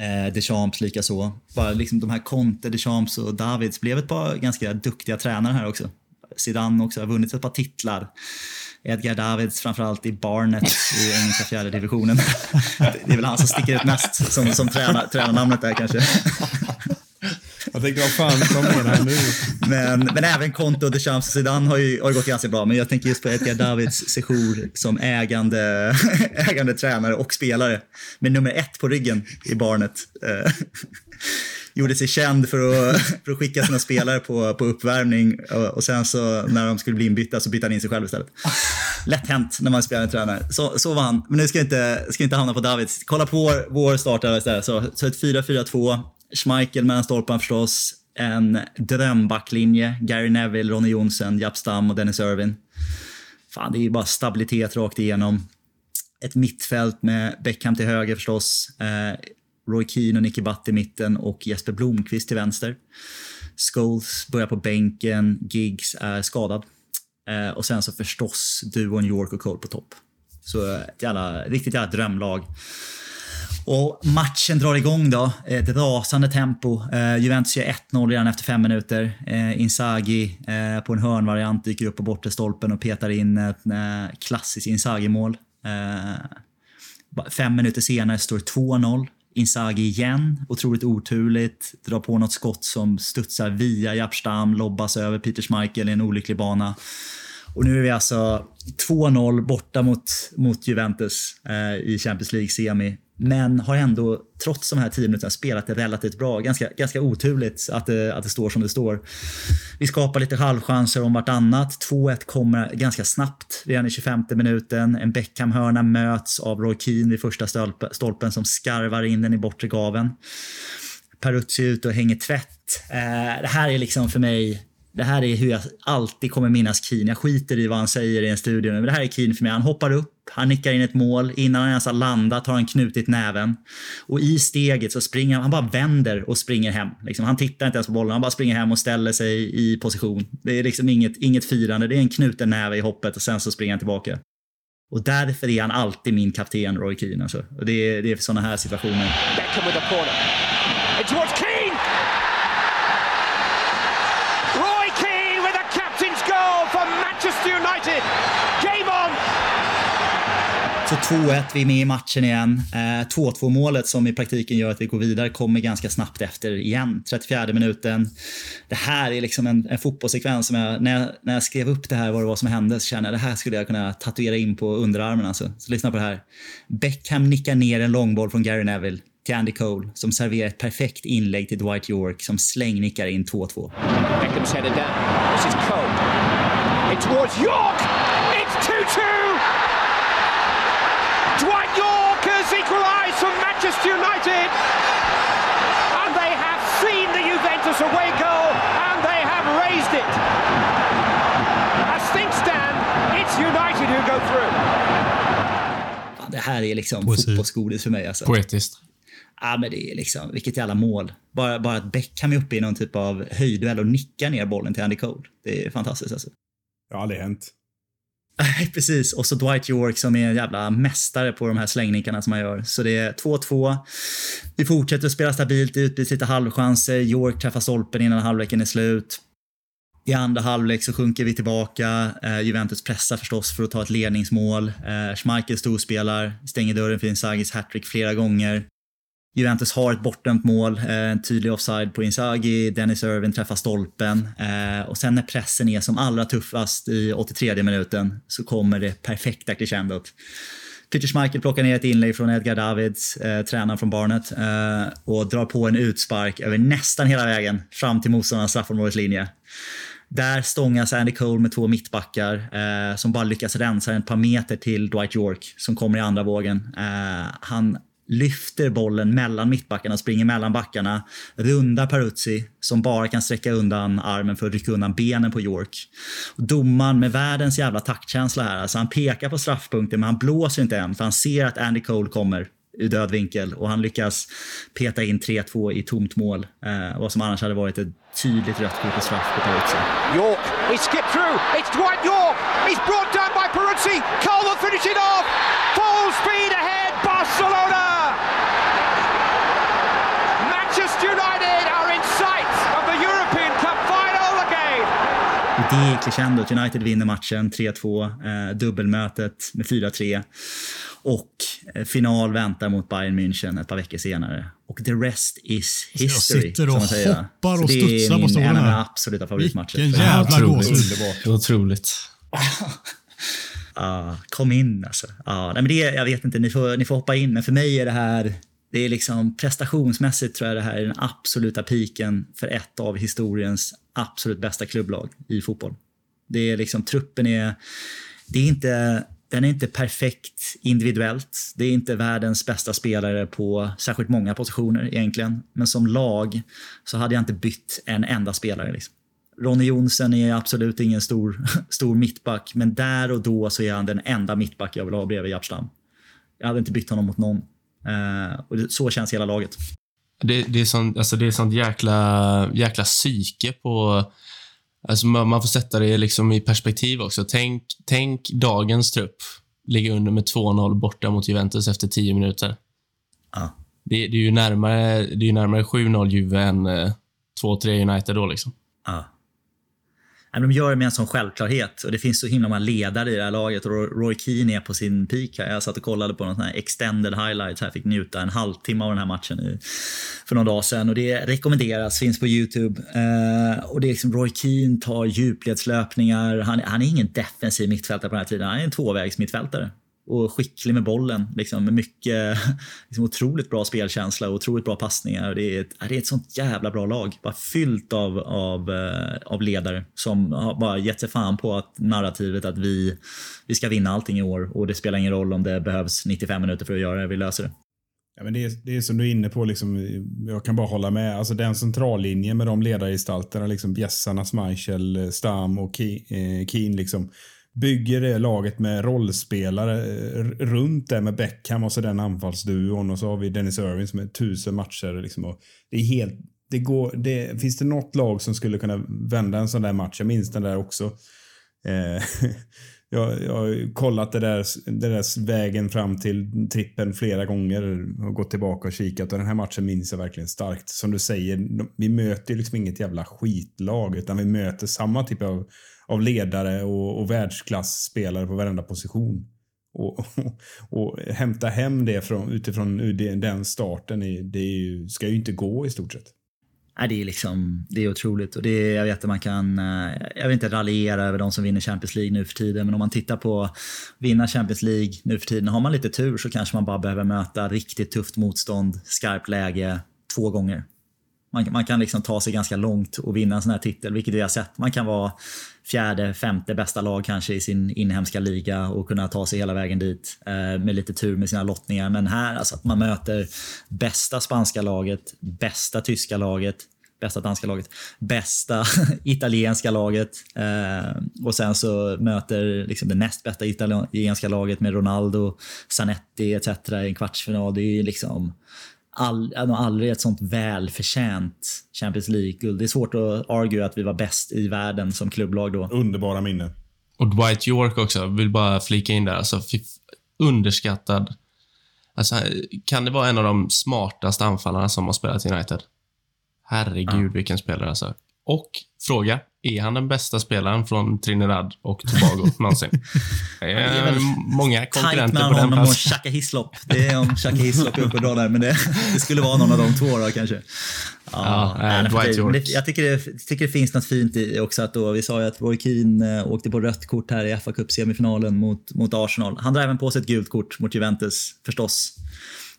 Eh, Deschamps likaså. Bara liksom de här Conte, Deschamps och Davids blev ett par ganska duktiga tränare här också. Zidane också har vunnit ett par titlar. Edgar Davids framförallt i Barnet i engelska fjärde divisionen. Det är väl han som sticker ut mest som, som tränar, tränarnamnet där kanske. Jag tänkte, vad fan, vad det här nu? Men, men även Conte och Deschamps och Zidane har ju, har ju gått ganska bra. Men jag tänker just på Edgar Davids sejour som ägande, ägande tränare och spelare. Med nummer ett på ryggen i Barnet. Eh, gjorde sig känd för att, för att skicka sina spelare på, på uppvärmning och, och sen så när de skulle bli inbytta så bytte han in sig själv istället. Lätt hänt när man spelar en tränare. Så, så var han. Men nu ska jag inte, ska jag inte hamna på Davids. Kolla på vår, vår startare istället. Så, så ett 4-4-2. Schmeichel mellan stolparna förstås. En drömbacklinje. Gary Neville, Ronny Jonsson, Japp Stam och Dennis Irvin. Fan, det är ju bara stabilitet rakt igenom. Ett mittfält med Beckham till höger förstås. Eh, Roy Keane och Nicky Butt i mitten och Jesper Blomqvist till vänster. Scholes börjar på bänken, Giggs är skadad. Eh, och sen så förstås duon York och Cole på topp. Så eh, ett jävla, riktigt jävla drömlag. Och matchen drar igång då. Eh, ett rasande tempo. Eh, Juventus gör 1-0 redan efter fem minuter. Eh, Inzaghi på en hörnvariant dyker upp på bortre stolpen och petar in ett klassiskt Inzaghi-mål. Fem minuter senare står 2-0. Inzaghi igen, otroligt oturligt, drar på något skott som studsar via Japstam, lobbas över Peter Schmeichel i en olycklig bana. Och nu är vi alltså 2-0 borta mot, mot Juventus eh, i Champions League-semi. Men har ändå, trots de här 10 minuterna, spelat det relativt bra. Ganska, ganska oturligt att det, att det står som det står. Vi skapar lite halvchanser om vartannat. 2-1 kommer ganska snabbt redan i 25 minuten. En Beckham-hörna möts av Roy Keane vid första stolpen som skarvar in den i bortre gaven. Peruzzi är ute och hänger tvätt. Eh, det här är liksom för mig det här är hur jag alltid kommer minnas Keane. Jag skiter i vad han säger i en studio men det här är Keane för mig. Han hoppar upp, han nickar in ett mål. Innan han ens har landat har han knutit näven. Och i steget så springer han, han bara vänder och springer hem. Liksom, han tittar inte ens på bollen, han bara springer hem och ställer sig i position. Det är liksom inget, inget firande, det är en knuten näve i hoppet och sen så springer han tillbaka. Och därför är han alltid min kapten, Roy Keane. Alltså. Och det, är, det är för sådana här situationer. Så 2-1, vi är med i matchen igen. Eh, 2-2 målet som i praktiken gör att vi går vidare kommer ganska snabbt efter igen. 34 minuten. Det här är liksom en, en fotbollssekvens som jag när, jag, när jag skrev upp det här, vad det var som hände, så kände jag det här skulle jag kunna tatuera in på underarmen. Alltså. Så lyssna på det här. Beckham nickar ner en långboll från Gary Neville till Andy Cole som serverar ett perfekt inlägg till Dwight York som slängnickar in 2-2. Beckham's headed down. This is Cole. It's towards York! It's 2-2! Dwight York has equalised for United! And they have seen the Juventus away goal and they have raised it! As things stand, it's United who go through. Det här är liksom fotbollsgodis för mig. Alltså. Poetiskt. Ja, men det är liksom, vilket jävla mål. Bara, bara att Beckham är uppe i någon typ av höjdduell och nickar ner bollen till Andy Cole. Det är fantastiskt alltså. Det har aldrig hänt. Nej, precis. Och så Dwight York som är en jävla mästare på de här slängningarna som han gör. Så det är 2-2. Vi fortsätter att spela stabilt, det utbyts lite halvchanser. York träffar stolpen innan halvleken är slut. I andra halvlek så sjunker vi tillbaka. Eh, Juventus pressar förstås för att ta ett ledningsmål. Eh, Schmeichel storspelar, stänger dörren för Inzagis hattrick flera gånger. Juventus har ett bortdömt mål, eh, en tydlig offside på Inzaghi. Dennis Irvin träffar stolpen. Eh, och sen när pressen är som allra tuffast i 83 minuten så kommer det perfekta crescendot. Peter Schmeichel plockar ner ett inlägg från Edgar Davids, eh, tränaren från Barnet, eh, och drar på en utspark över nästan hela vägen fram till motståndarnas straffområdeslinje. Där stångas Andy Cole med två mittbackar eh, som bara lyckas rensa ett par meter till Dwight York som kommer i andra vågen. Eh, han lyfter bollen mellan mittbackarna springer mellan backarna, rundar Peruzzi som bara kan sträcka undan armen för att rycka undan benen på York. Domaren med världens jävla taktkänsla här, alltså han pekar på straffpunkten men han blåser inte än för han ser att Andy Cole kommer ur död vinkel och han lyckas peta in 3-2 i tomt mål. Eh, vad som annars hade varit ett tydligt rött kort och straff på Peruzzi. York, he skipped through. It's Dwight York. He's brought down by Peruzzi. Cole will finish it off. Full speed ahead, Barcelona. Manchester United are in sight of the European Cup final again. Och det är crescendot. United vinner matchen 3-2, eh, dubbelmötet med 4-3. Och eh, final väntar mot Bayern München ett par veckor senare. Och the rest is history. sitter och som man säger. hoppar Så och det studsar på är min, stolen en av mina absoluta favoritmatcher. Vilken jävla gåshud. Otroligt. Ja, kom in alltså. Ja, nej, men det, jag vet inte, ni får, ni får hoppa in. Men för mig är det här, det är liksom prestationsmässigt tror jag det här är den absoluta piken för ett av historiens absolut bästa klubblag i fotboll. Det är liksom, truppen är, det är inte, den är inte perfekt individuellt. Det är inte världens bästa spelare på särskilt många positioner egentligen. Men som lag så hade jag inte bytt en enda spelare. Liksom. Ronny Jonsson är absolut ingen stor, stor mittback, men där och då så är han den enda mittback jag vill ha bredvid Japstam. Jag hade inte bytt honom mot någon. Eh, och det, så känns hela laget. Det, det, är sånt, alltså det är sånt jäkla, jäkla psyke på... Alltså man, man får sätta det liksom i perspektiv också. Tänk, tänk dagens trupp ligga under med 2-0 borta mot Juventus efter 10 minuter. Ja. Det, det är ju närmare, det är ju närmare 7-0 Juve än eh, 2-3 United då. Liksom. Ja. Men De gör det med en sån självklarhet och det finns så himla många ledare i det här laget och Roy- Keane är på sin peak här. Jag satt och kollade på någon sån här extended highlights här, fick njuta en halvtimme av den här matchen i, för någon dag sedan och det rekommenderas, finns på Youtube. Eh, och det är liksom Roy Keane tar djupledslöpningar. Han, han är ingen defensiv mittfältare på den här tiden, han är en tvåvägsmittfältare och skicklig med bollen. Liksom, med mycket, liksom otroligt bra spelkänsla och otroligt bra passningar. Det är, ett, det är ett sånt jävla bra lag. Bara fyllt av, av, eh, av ledare som har bara gett sig fan på att narrativet att vi, vi ska vinna allting i år och det spelar ingen roll om det behövs 95 minuter för att göra det. Vi löser det. Ja, men det, är, det är som du är inne på, liksom, jag kan bara hålla med. Alltså den centrallinjen med de ledargestalterna, liksom Bjässarna, Schmeichel, Stam och Keen, eh, Keen liksom, bygger det laget med rollspelare eh, runt det med Beckham och så den anfallsduon och så har vi Dennis Irving som är tusen matcher. Liksom, och det är helt, det går, det, finns det något lag som skulle kunna vända en sån där match? Jag minns den där också. Eh, jag, jag har kollat det där, det där vägen fram till trippen flera gånger och gått tillbaka och kikat och den här matchen minns jag verkligen starkt. Som du säger, vi möter ju liksom inget jävla skitlag utan vi möter samma typ av, av ledare och, och världsklasspelare på varenda position. Och, och, och hämta hem det från, utifrån den starten, är, det är ju, ska ju inte gå i stort sett. Nej, det är liksom, det är otroligt. Och det är, jag vet att man kan, eh, jag vill inte raljera över de som vinner Champions League nu för tiden, men om man tittar på vinna Champions League nu för tiden, har man lite tur så kanske man bara behöver möta riktigt tufft motstånd, skarpt läge, två gånger. Man, man kan liksom ta sig ganska långt och vinna en sån här titel, vilket vi har sett. Man kan vara fjärde, femte bästa lag kanske i sin inhemska liga och kunna ta sig hela vägen dit eh, med lite tur med sina lottningar. Men här, alltså att man möter bästa spanska laget, bästa tyska laget, bästa danska laget, bästa italienska laget eh, och sen så möter liksom det näst bästa italienska laget med Ronaldo, Zanetti etc. i en kvartsfinal. Det är ju liksom all, aldrig ett sånt välförtjänt Champions League-guld. Det är svårt att argue att vi var bäst i världen som klubblag då. Underbara minnen. Och Dwight York också, vill bara flika in där. Alltså, underskattad. Alltså, kan det vara en av de smartaste anfallarna som har spelat i United? Herregud, ja. vilken spelare alltså. Och fråga, är han den bästa spelaren från Trinidad och Tobago någonsin? Det är många konkurrenter på den honom och Xhaka Hislop. Det är om Xhaka Hislop är uppe och drar där, men det, det, skulle vara någon av de två då kanske. Ja, ja äh, Dwight York. jag tycker det, tycker det finns något fint i också att då, vi sa ju att Roy Keane äh, åkte på rött kort här i fa Cup-semifinalen mot, mot Arsenal. Han drar även på sig ett gult kort mot Juventus, förstås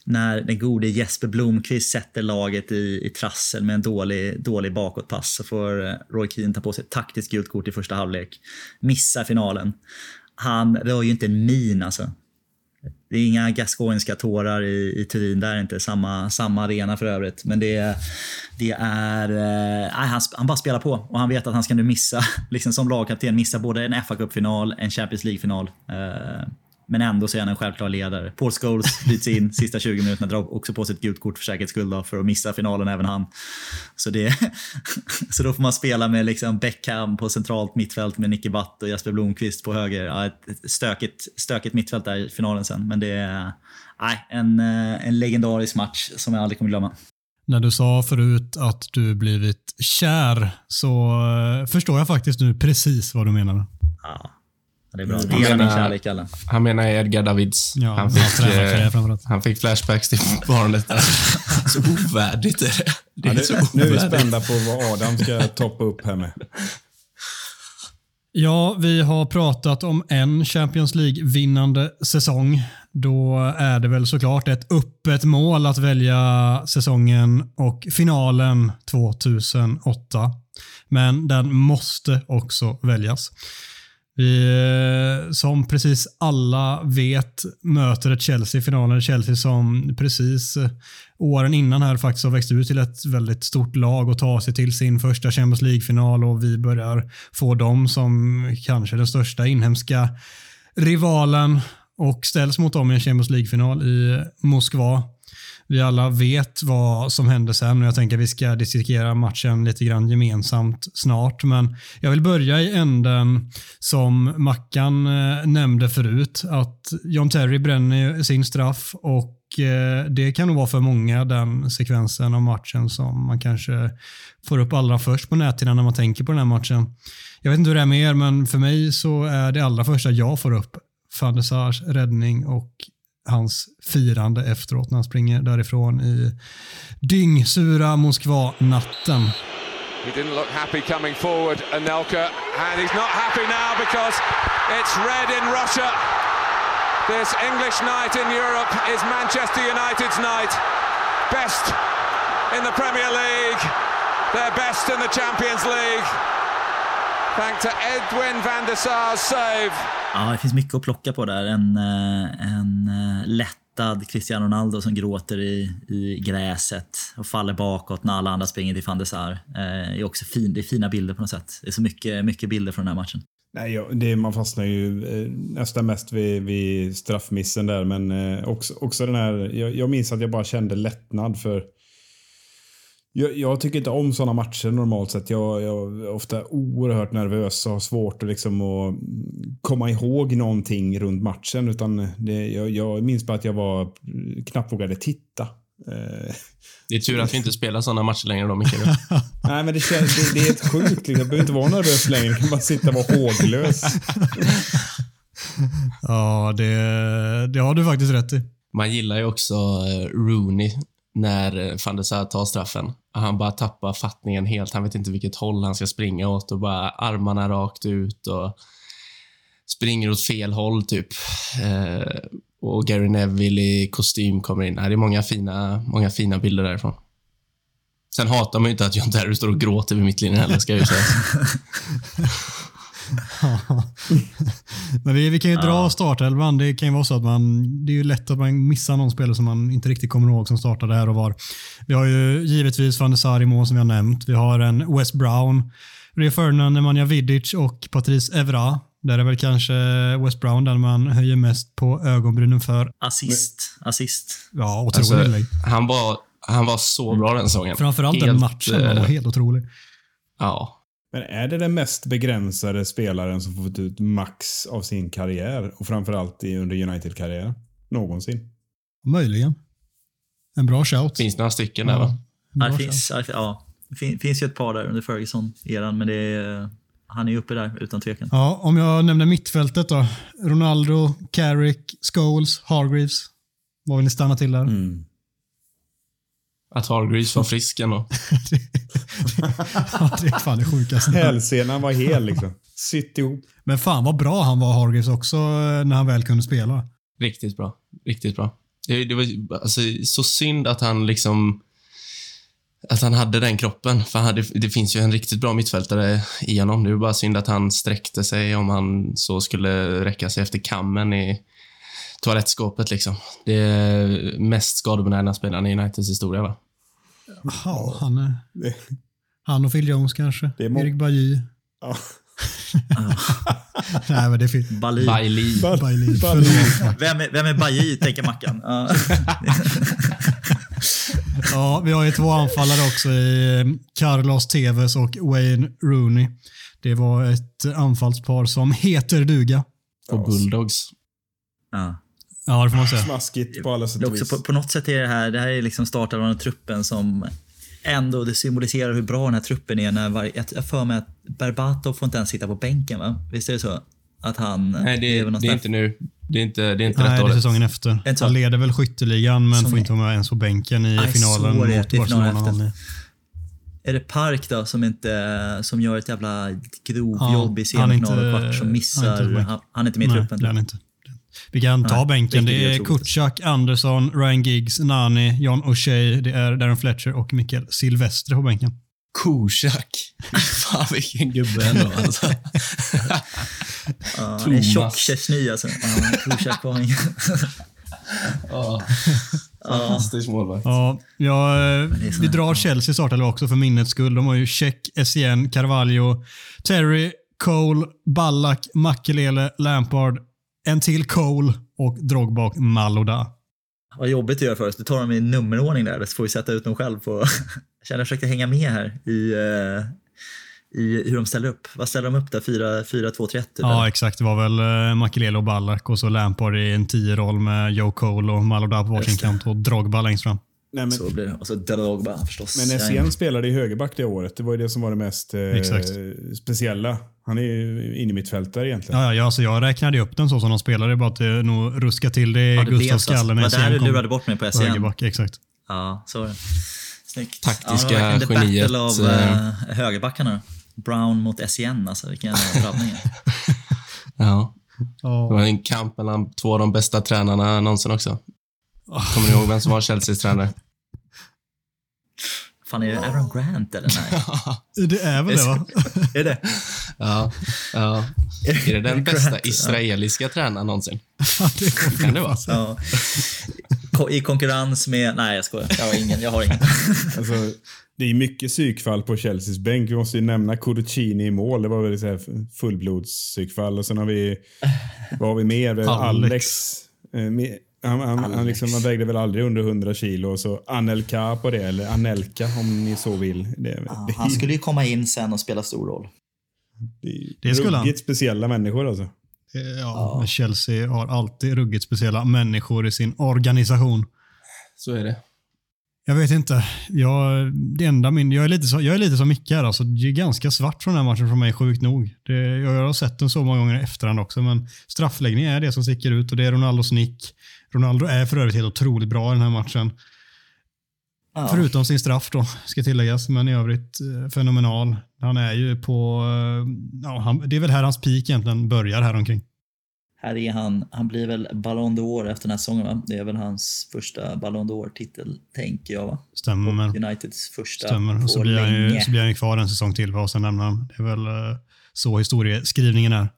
när den gode Jesper Blomqvist sätter laget i, i trassel med en dålig, dålig bakåtpass så får eh, Roy Keane ta på sig ett taktiskt gult kort i första halvlek. Missar finalen. Han rör ju inte en min alltså. Det är inga gascoinska tårar i, i Turin, där inte samma, samma arena för övrigt. Men det, det är... Eh, han, han bara spelar på och han vet att han ska nu missa, liksom som lagkapten, missa både en fa Cup-final, en Champions League-final. Eh, men ändå så är han en självklar ledare. Paul Scholes byts in sista 20 minuterna, drar också på sig ett gult kort för säkerhets skull då, för att missa finalen även han. Så, det, så då får man spela med liksom Beckham på centralt mittfält med Nicky Butt och Jesper Blomqvist på höger. Ja, ett stökigt, stökigt mittfält där i finalen sen, men det är nej, en, eh, en legendarisk match som jag aldrig kommer glömma. När du sa förut att du blivit kär så eh, förstår jag faktiskt nu precis vad du menar. Ja, det är bra. Mm. Dela min kärlek, alla. Han menar Edgar Davids. Ja, han, fick, eh, han fick flashbacks till barnet. så ovärdigt är det. det är ja, nu, så nu är vi spända på vad Adam ska toppa upp här med. Ja, vi har pratat om en Champions League-vinnande säsong. Då är det väl såklart ett öppet mål att välja säsongen och finalen 2008. Men den måste också väljas. Vi, eh, som precis alla vet, möter ett Chelsea i finalen. Chelsea som precis eh, åren innan här faktiskt har växt ut till ett väldigt stort lag och tar sig till sin första Champions League-final och vi börjar få dem som kanske den största inhemska rivalen och ställs mot dem i en Champions League-final i Moskva vi alla vet vad som hände sen och jag tänker att vi ska dissekera matchen lite grann gemensamt snart. Men jag vill börja i änden som Mackan eh, nämnde förut, att John Terry bränner sin straff och eh, det kan nog vara för många den sekvensen av matchen som man kanske får upp allra först på näthinnan när man tänker på den här matchen. Jag vet inte hur det är med er, men för mig så är det allra första jag får upp van der Sars räddning och hans firande efteråt när han springer därifrån i dyngsura Moskva-natten. He didn't look happy coming forward, Anelka, and he's not happy now because it's red in Russia. This English night in Europe is Manchester United's night. Best in the Premier League, their best in the Champions League. Thanks to Edwin van der Sar's save. Ja, det finns mycket att plocka på där. En, eh, en eh, lättad Cristiano Ronaldo som gråter i, i gräset och faller bakåt när alla andra springer till van der Sar. Eh, är också fin, det är fina bilder på något sätt. Det är så mycket, mycket bilder från den här matchen. Nej, det, man fastnar ju nästan mest vid, vid straffmissen där, men också, också den här... Jag, jag minns att jag bara kände lättnad för jag, jag, tycker inte om såna matcher normalt sett. Jag, jag är ofta oerhört nervös och har svårt att, liksom att komma ihåg någonting runt matchen. Utan det, jag, jag minns bara att jag var, knappt vågade titta. Eh, det är tur att vi inte spelar såna matcher längre då, Micke. Nej, men det, känns, det, det är ett sjukt. Liksom. Jag behöver inte vara nervös längre. Jag kan bara sitta och vara håglös. ja, det, det har du faktiskt rätt i. Man gillar ju också eh, Rooney när eh, van der Sar tar straffen. Han bara tappar fattningen helt. Han vet inte vilket håll han ska springa åt och bara armarna rakt ut och springer åt fel håll typ. Eh, och Gary Neville i kostym kommer in. Det är många fina, många fina bilder därifrån. Sen hatar man ju inte att John Terry står och gråter vid mittlinjen heller, ska jag ju säga. Men vi, vi kan ju dra Ja. startelvan. Det kan ju vara så att man, det är ju lätt att man missar någon spelare som man inte riktigt kommer ihåg som startade här och var. Vi har ju givetvis Van der Sar i mål som vi har nämnt. Vi har en West Brown, Rio Ferdinand, Nemanja Vidic och Patrice Evra. Där är väl kanske West Brown den man höjer mest på ögonbrynen för. Assist. Assist. Ja, otrolig Alltså, inlägg. han, var, han var så bra den säsongen. Framförallt den Helt, matchen den var eh, helt otrolig. Ja. Men är det den mest begränsade spelaren som fått ut max av sin karriär? Och framförallt i- under United-karriär? Någonsin? Möjligen. En bra shout. Finns några stycken där va? Ja, det finns, ja, ja, fin- finns ju ett par där under Ferguson-eran, men det är, han är ju uppe där utan tvekan. Ja, om jag nämner mittfältet då. Ronaldo, Carrick, Scholes, Hargreaves. Vad vill ni stanna till där? Mm. Att Hargreaves var frisk ändå. ja, det är fan det sjukaste. Hälsenan var hel liksom. Sytt ihop. Men fan vad bra han var Hargreaves också eh, när han väl kunde spela. Riktigt bra. Riktigt bra. Det, det var alltså, så synd att han liksom... Att han hade den kroppen. För han hade, det finns ju en riktigt bra mittfältare i honom. Det är bara synd att han sträckte sig om han så skulle räcka sig efter kammen i toalettskåpet. Liksom. Det är mest skadebenägna spelaren i Uniteds historia, va? Ja, han, är, Det, han och Phil Jones kanske. Det Erik Bajy. ja. Nej, men det är fint. Bali. Bailey. Bailey. Bailey. Förlåt. Vem är, vem är Bailly, tänker Mackan. Ja. Ja, vi har ju två anfallare också i eh, Carlos Tevez och Wayne Rooney. Det var ett anfallspar som heter duga. Och Bulldogs. Ja. Ja, det får man säga. Smaskigt på alla sätt är och också vis. på, på något sätt är det här, det här är liksom startelvan och truppen som ändå det symboliserar hur bra den här truppen är. När varje, jag jag för mig att Berbatov får inte ens sitta på bänken, va? Visst är det så? Att han... Nej, det, någon det är inte nu. Det är inte, det är inte Nej, rätt det är året. säsongen efter. Inte. Han leder väl skytteligan, men Som får inte är- vara med ens på bänken i Aj, finalen är mot Det är Barcelona. efter. Är det Park då som, inte, som gör ett jävla grovjobb i är inte- semifinal och kvart som han är missar? Han, han är inte med i Nej, truppen. det är han inte. Vi kan ta Nej, bänken. Det är. Kutchak, Andersson, Ryan Giggs, Nani, John O'Shea, det är Darren Fletcher och Mikael Silvestre på bänken. Koshak. Fan, vilken gubbe ändå. Alltså. Han är tjock Thomas. Chesney alltså. Ja, Krushak var ingen... Ja. Fantastisk målvakt. Ja, ja, vi drar. Chelsea startelva också för minnets skull. De har ju Check, Essien, Carvalho, Terry, Cole, Ballack, Makelele, Lampard, en till Cole och Drogba och Maloda. Vad jobbigt att göra för oss. Du tar dem i nummerordning där, så får vi sätta ut dem själv på... Jag känner jag försökte hänga med här i, eh, i hur de ställer upp. Vad ställer de upp där? 4-2-3-1? typ, Ja, eller? exakt. Det var väl eh, Makelele och Ballack och så Lampard i en 10-roll med Joe Cole och Maloda på varsin kant och Drogba längst fram. Nej, men, Så blir det. Och så Drogba förstås. men Essien spelade i högerback det året. Det var ju det som var det mest eh, speciella. Han är ju in i mittfältare egentligen. Ja, ja, alltså jag räknade upp den så som de spelade, bara att det nog ruska till det i Ja, det Gustavs så. alltså. skalle Det när var där du kom lurade bort mig på Essien. högerback. Exakt. Ja, så var det. Snyggt. Taktiska ja, det var geniet, battle av uh, högerbackarna. Brown mot Essien, alltså vilken drabbning. Ja. Det Ja. var en kamp mellan två av de bästa tränarna någonsin också. Kommer ni ihåg vem som var Chelseas tränare? Fan, är det Aaron Grant eller? Nej. Det är väl det va? är det? Ja. ja. Är det den bästa Grant? Ja. israeliska tränaren någonsin? Det Kan det vara? Ja. I konkurrens med... Nej, jag skojar. Jag har ingen. Jag har ingen. Alltså, det är mycket psykfall på Chelseas bänk. Vi måste ju nämna Codocini i mål. Det var väl så fullblodspsykfall. Och sen har vi... Vad har vi mer? Alex. Alex. Eh, Han, han, han, liksom, han vägde väl aldrig under 100 kilo. Så Anelka på det, eller Anelka om ni så vill. Det, det, Han skulle ju komma in sen och spela stor roll. det, är Det skulle han. ruggigt speciella människor alltså. Ja, men Chelsea har alltid ruggigt speciella människor i sin organisation. Så är det. Jag vet inte. Jag, det enda min, jag, är lite så, jag är lite som Micke här. Alltså, det är ganska svart från den här matchen för mig, sjukt nog. Det, jag har sett den så många gånger i efterhand också, men straffläggning är det som sticker ut och det är Ronaldos nick. Ronaldo är för övrigt helt otroligt bra i den här matchen. Ja. Förutom sin straff då, ska tilläggas, men i övrigt eh, fenomenal. Han är ju på, eh, ja, han, det är väl här hans peak egentligen börjar här omkring. Här är han. Han blir väl Ballon d'Or efter den här säsongen, va? Det är väl hans första Ballon d'Or-titel, tänker jag, va? Stämmer. Uniteds första Stämmer. Och så blir, han ju, så blir han ju kvar en säsong till för oss sen lämnar han. Det är väl eh, så historieskrivningen är.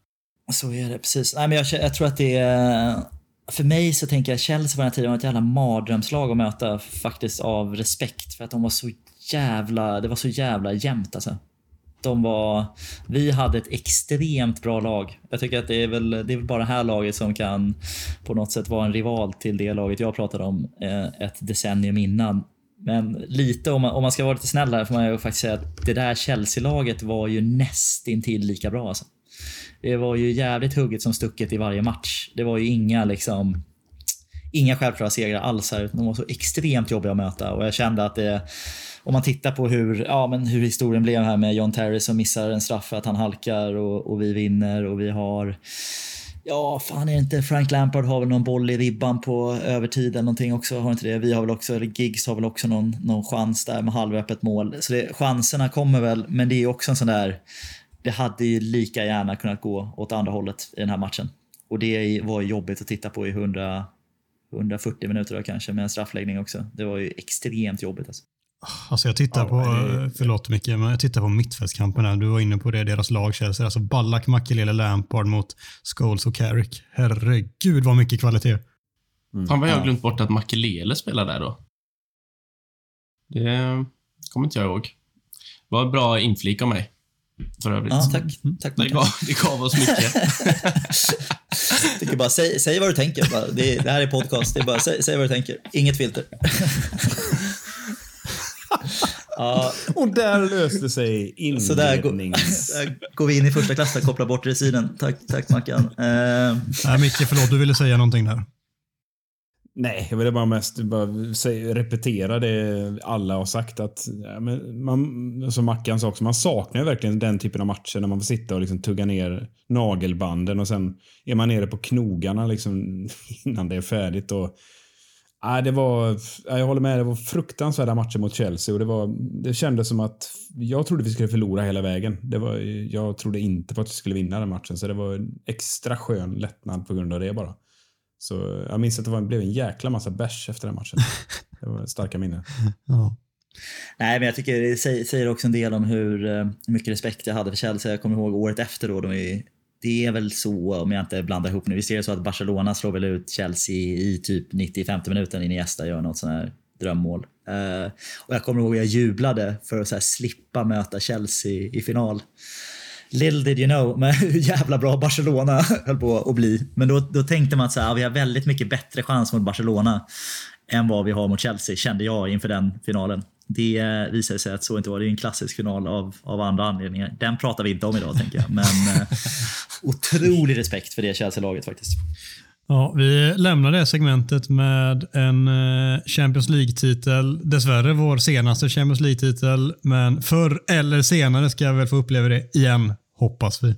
Så är det, precis. Nej, men jag, jag tror att det är... För mig så tänker jag Chelsea på den här tiden var ett jävla mardrömslag att möta faktiskt av respekt för att de var så jävla, det var så jävla jämnt alltså. De var, vi hade ett extremt bra lag. Jag tycker att det är väl, det är väl bara det här laget som kan på något sätt vara en rival till det laget jag pratade om eh, ett decennium innan. Men lite, om man, om man ska vara lite snäll här, får man ju faktiskt säga att det där Chelsea-laget var ju nästintill lika bra. Alltså. Det var ju jävligt hugget som stucket i varje match. Det var ju inga liksom Inga självklara segrar alls här. De var så extremt jobbiga att möta och jag kände att det om man tittar på hur, ja, men hur historien blev här med John Terry som missar en straff för att han halkar och, och vi vinner och vi har Ja, fan är det inte Frank Lampard har väl någon boll i ribban på övertid eller någonting också? Har inte det? Vi har väl också, eller Giggs har väl också någon, någon chans där med halvöppet mål. Så det, chanserna kommer väl, men det är också en sån där det hade ju lika gärna kunnat gå åt andra hållet i den här matchen. Och det var jobbigt att titta på i 100, 140 minuter då kanske med en straffläggning också. Det var ju extremt jobbigt. Alltså. Alltså jag tittar Ja, på, det- förlåt Micke, men jag tittar på mittfältskampen här. Du var inne på det, deras lag Chelsea. Alltså Ballack, Makelele, Lampard mot Scholes och Carrick. Herregud vad mycket kvalitet. Fan vad jag har glömt bort att Makelele spelar där då. Det kommer inte jag ihåg. Det var en bra inflik av mig. För övrigt. Ja, tack. tack Det gav, det gav oss mycket. tycker bara, säg, säg vad du tänker. Bara, det, det här är podcast. Det är bara, säg, säg vad du tänker. Inget filter. ja, Och där löste sig så där, går, inlednings... där går vi in i första klass och kopplar bort reciden. Tack, tack Mackan. Eh, Nej, Micke, förlåt, du ville säga någonting där. Nej, jag ville bara mest bara säga, repetera det alla har sagt. att ja, men man, alltså Som Mackan sa också, man saknar ju verkligen den typen av matcher när man får sitta och liksom tugga ner nagelbanden och sen är man nere på knogarna liksom innan det är färdigt. Och, ja, det var, ja, jag håller med, det var fruktansvärda matcher mot Chelsea och det, var, det kändes som att jag trodde vi skulle förlora hela vägen. Det var, jag trodde inte på att vi skulle vinna den matchen så det var en extra skön lättnad på grund av det bara. Så jag minns att det var, blev en jäkla massa bärs efter den matchen. Det var starka minnen. Ja. Nej, men jag tycker det säger, också en del om hur eh, mycket respekt jag hade för Chelsea. Jag kommer ihåg året efter då. De är, det är väl så, om jag inte blandar ihop nu. Vi ser det så att Barcelona slår väl ut Chelsea i typ 95 minuten. Iniesta gör något sån här drömmål. Eh, och jag kommer ihåg att jag jublade för att så här, slippa möta Chelsea i final. Little did you know med hur jävla bra Barcelona höll på att bli. Men då, då tänkte man att så här, vi har väldigt mycket bättre chans mot Barcelona än vad vi har mot Chelsea, kände jag inför den finalen. Det eh, visade sig att så inte var. Det är en klassisk final av, av andra anledningar. Den pratar vi inte om idag, tänker jag. Men eh, otrolig respekt för det Chelsea-laget faktiskt. Ja, vi lämnar det segmentet med en eh, Champions League-titel. Dessvärre vår senaste Champions League-titel, men förr eller senare ska jag väl få uppleva det igen, hoppas vi.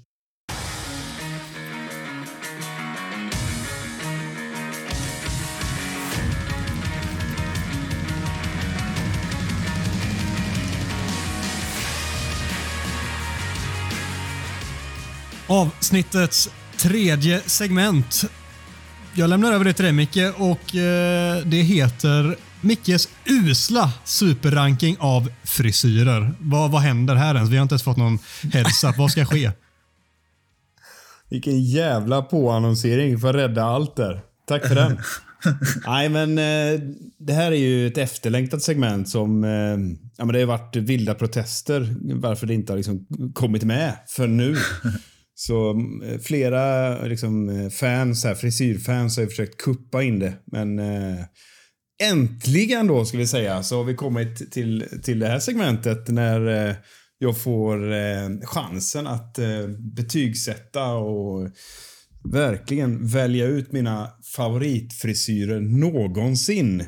Avsnittets tredje segment jag lämnar över det till dig Micke och eh, det heter Mickes usla superranking av frisyrer. Vad, vad händer här ens? Vi har inte ens fått någon heads up. Vad ska ske? Vilken jävla påannonsering för att rädda allt där. Tack för den. Nej, men eh, det här är ju ett efterlängtat segment som... Eh, ja, men det har varit vilda protester varför det inte har liksom kommit med för nu. Så eh, flera liksom, fans, här, frisyrfans har ju försökt kuppa in det. Men eh, äntligen då, ska vi säga, så har vi kommit till, till det här segmentet när eh, jag får eh, chansen att eh, betygsätta och verkligen välja ut mina favoritfrisyrer någonsin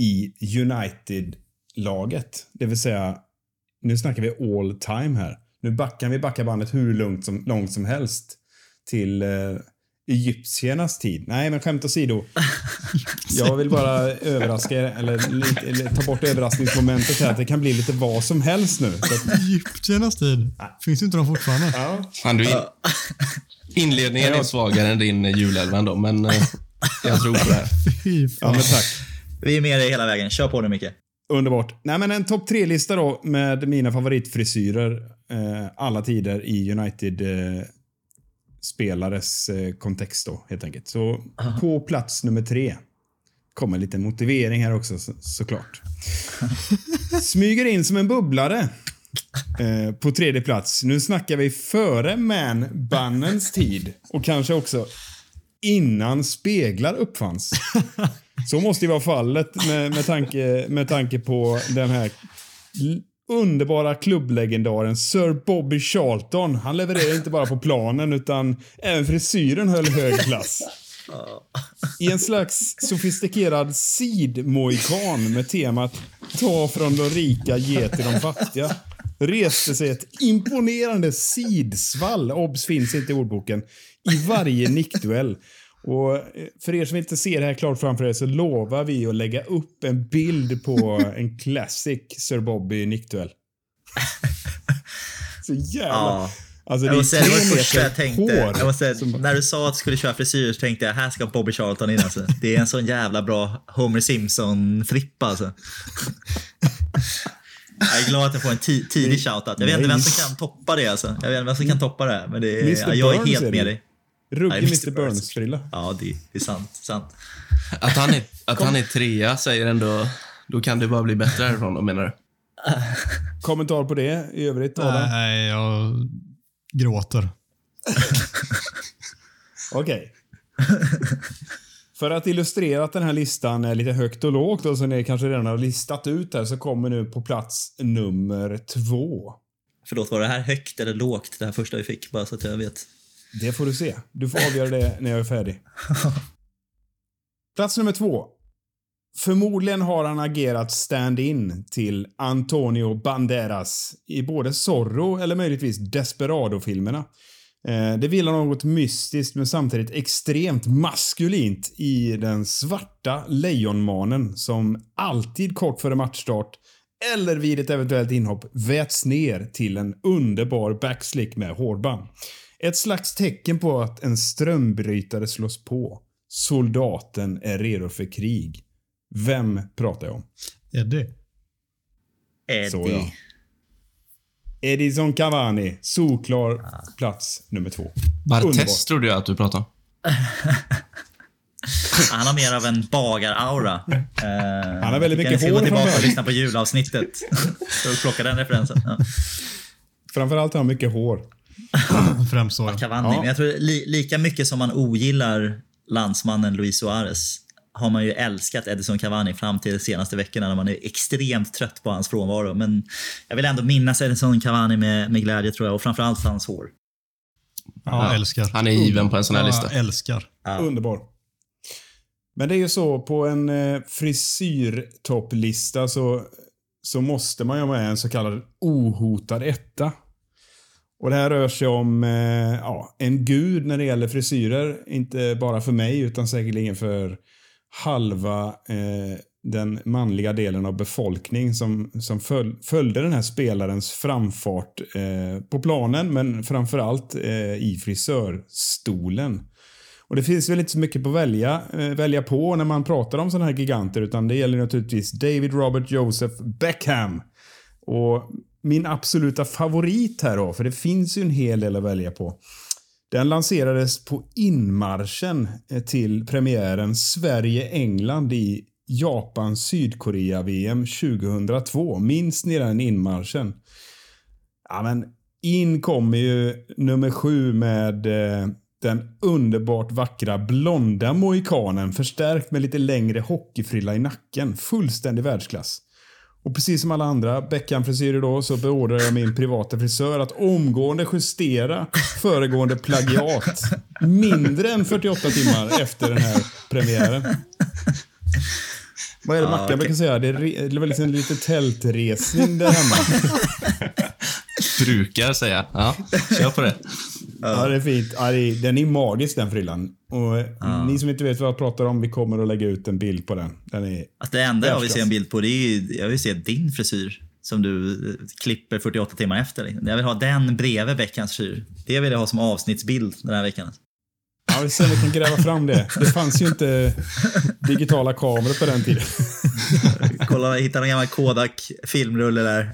i United-laget. Det vill säga, nu snackar vi all time här. Nu backar vi backar bandet hur långt som, långt som helst till eh, egyptiernas tid. Nej, men skämt åsido. Jag vill bara överraska er, eller, lite- eller ta bort överraskningsmomentet här. Att det kan bli lite vad som helst nu. Egyptiernas tid. Finns inte de fortfarande? ja. Fan, du, inledningen är svagare än din eh, julälva då, men eh, jag tror på det här. Ja, men tack. Vi är med dig hela vägen. Kör på nu Micke. Underbart. Nej, men en topp tre-lista då med mina favoritfrisyrer. eh, alla tider i United eh, spelares eh, kontext då, helt enkelt. Så på plats nummer tre kommer lite motivering här också så, såklart. Smyger in som en bubblare eh, på tredje plats. Nu snackar vi före man-bannens tid och kanske också innan speglar uppfanns. Så måste ju vara fallet med, med, tanke, med tanke på den här underbara klubblegendaren Sir Bobby Charlton. Han levererade inte bara på planen utan även frisyren höll hög klass. I en slags sofistikerad sidmoikan med temat Ta från de rika, ge till de fattiga reste sig ett imponerande sidsvall, obs finns inte i ordboken, i varje nickduell. Och eh, för er som inte ser det här klart framför er så lovar vi att lägga upp en bild på en classic Sir Bobby nickduell. Så jävla... Ja. Alltså Jag måste säga, det var det tre första jag tänkte. Jag måste säga, som- När du sa att du skulle köra frisyr så tänkte jag här ska Bobby Charlton in alltså. Det är en sån jävla bra Homer Simpson-frippa alltså. Jag är glad att jag får en ti- tidig shoutout. Jag vet inte vem som kan toppa det alltså. Jag vet inte vem som kan toppa det. Men det är, jag är helt är med dig. Ruggig Mr. Mr. Burns. Burns-frilla. Ja, det, det är sant. sant. Att han är, att han är trea säger ändå... Då kan det bara bli bättre härifrån då, menar du? Kommentar på det i övrigt, Adam? Nej, jag gråter. Okej. För att illustrera att den här listan är lite högt och lågt och som ni kanske redan har listat ut här så kommer nu på plats nummer två. Förlåt, var det här högt eller lågt? Det här första vi fick, bara så att jag vet. Det får du se. Du får avgöra det när jag är färdig. Plats nummer två. Förmodligen har han agerat stand-in till Antonio Banderas i både Zorro eller möjligtvis Desperado-filmerna. Eh, det vilar något mystiskt men samtidigt extremt maskulint i den svarta lejonmanen som alltid kort före matchstart eller vid ett eventuellt inhopp väts ner till en underbar backslick med hårband. Ett slags tecken på att en strömbrytare slås på. Soldaten är redo för krig. Vem pratar jag om? Eddie. Eddie. Så, ja. Edison Cavani, solklar plats nummer två. Bartes trodde jag att du pratade om. Han har mer av en bagar-aura. Eh, Han har väldigt mycket hår gå tillbaka och lyssna på julavsnittet. Att plocka den referensen. Ja. Framförallt har han mycket hår. Främst så. Cavani. Ja. Men jag tror li, lika mycket som man ogillar landsmannen Luis Suarez har man ju älskat Edison Cavani fram till de senaste veckorna när man är extremt trött på hans frånvaro. Men jag vill ändå minnas Edison Cavani med, med glädje tror jag och framförallt hans hår. Ja, älskar. Han är given på en sån här Ja, lista. älskar. Underbar. Men det är ju så, på en eh, frisyrtopplista så, så måste man ju ha med en så kallad ohotad etta. Och det här rör sig om eh, ja, en gud när det gäller frisyrer. Inte bara för mig, utan säkerligen för halva eh, den manliga delen av befolkning som, som föl, följde den här spelarens framfart eh, på planen, men framförallt eh, i frisörstolen. Och det finns väl inte så mycket på välja, eh, välja på när man pratar om sådana här giganter, utan det gäller naturligtvis David Robert Joseph Beckham. Och min absoluta favorit här då, för det finns ju en hel del att välja på. Den lanserades på inmarschen eh, till premiären Sverige-England i Japan-Sydkorea-VM 2002. Minns ni den inmarschen? Ja, men in kommer ju nummer sju med eh, den underbart vackra blonda mohikanen förstärkt med lite längre hockeyfrilla i nacken. Fullständig världsklass. Och precis som alla andra Beckham-frisyrer då så beordrar jag min privata frisör att omgående justera föregående plagiat. Mindre än 48 timmar efter den här premiären. Vad är det Ja, Mackan okej. brukar säga? Det är, det är väl liksom lite tältresning där hemma. Brukar säga. Ja, kör på det. Ja, det är fint. Ja, det är, den är magisk den frillan. Och ni som inte vet vad jag pratar om, vi kommer att lägga ut en bild på den. Den är Alltså det enda jag vill se en bild på det är jag vill se din frisyr som du eh, klipper 48 timmar efter. Jag vill ha den bredvid veckans frisyr. Det vill jag ha som avsnittsbild den här veckan. Ja, vi ser om vi kan gräva fram det. Det fanns ju inte digitala kameror på den tiden. Kolla, hitta någon gammal Kodak filmrulle där.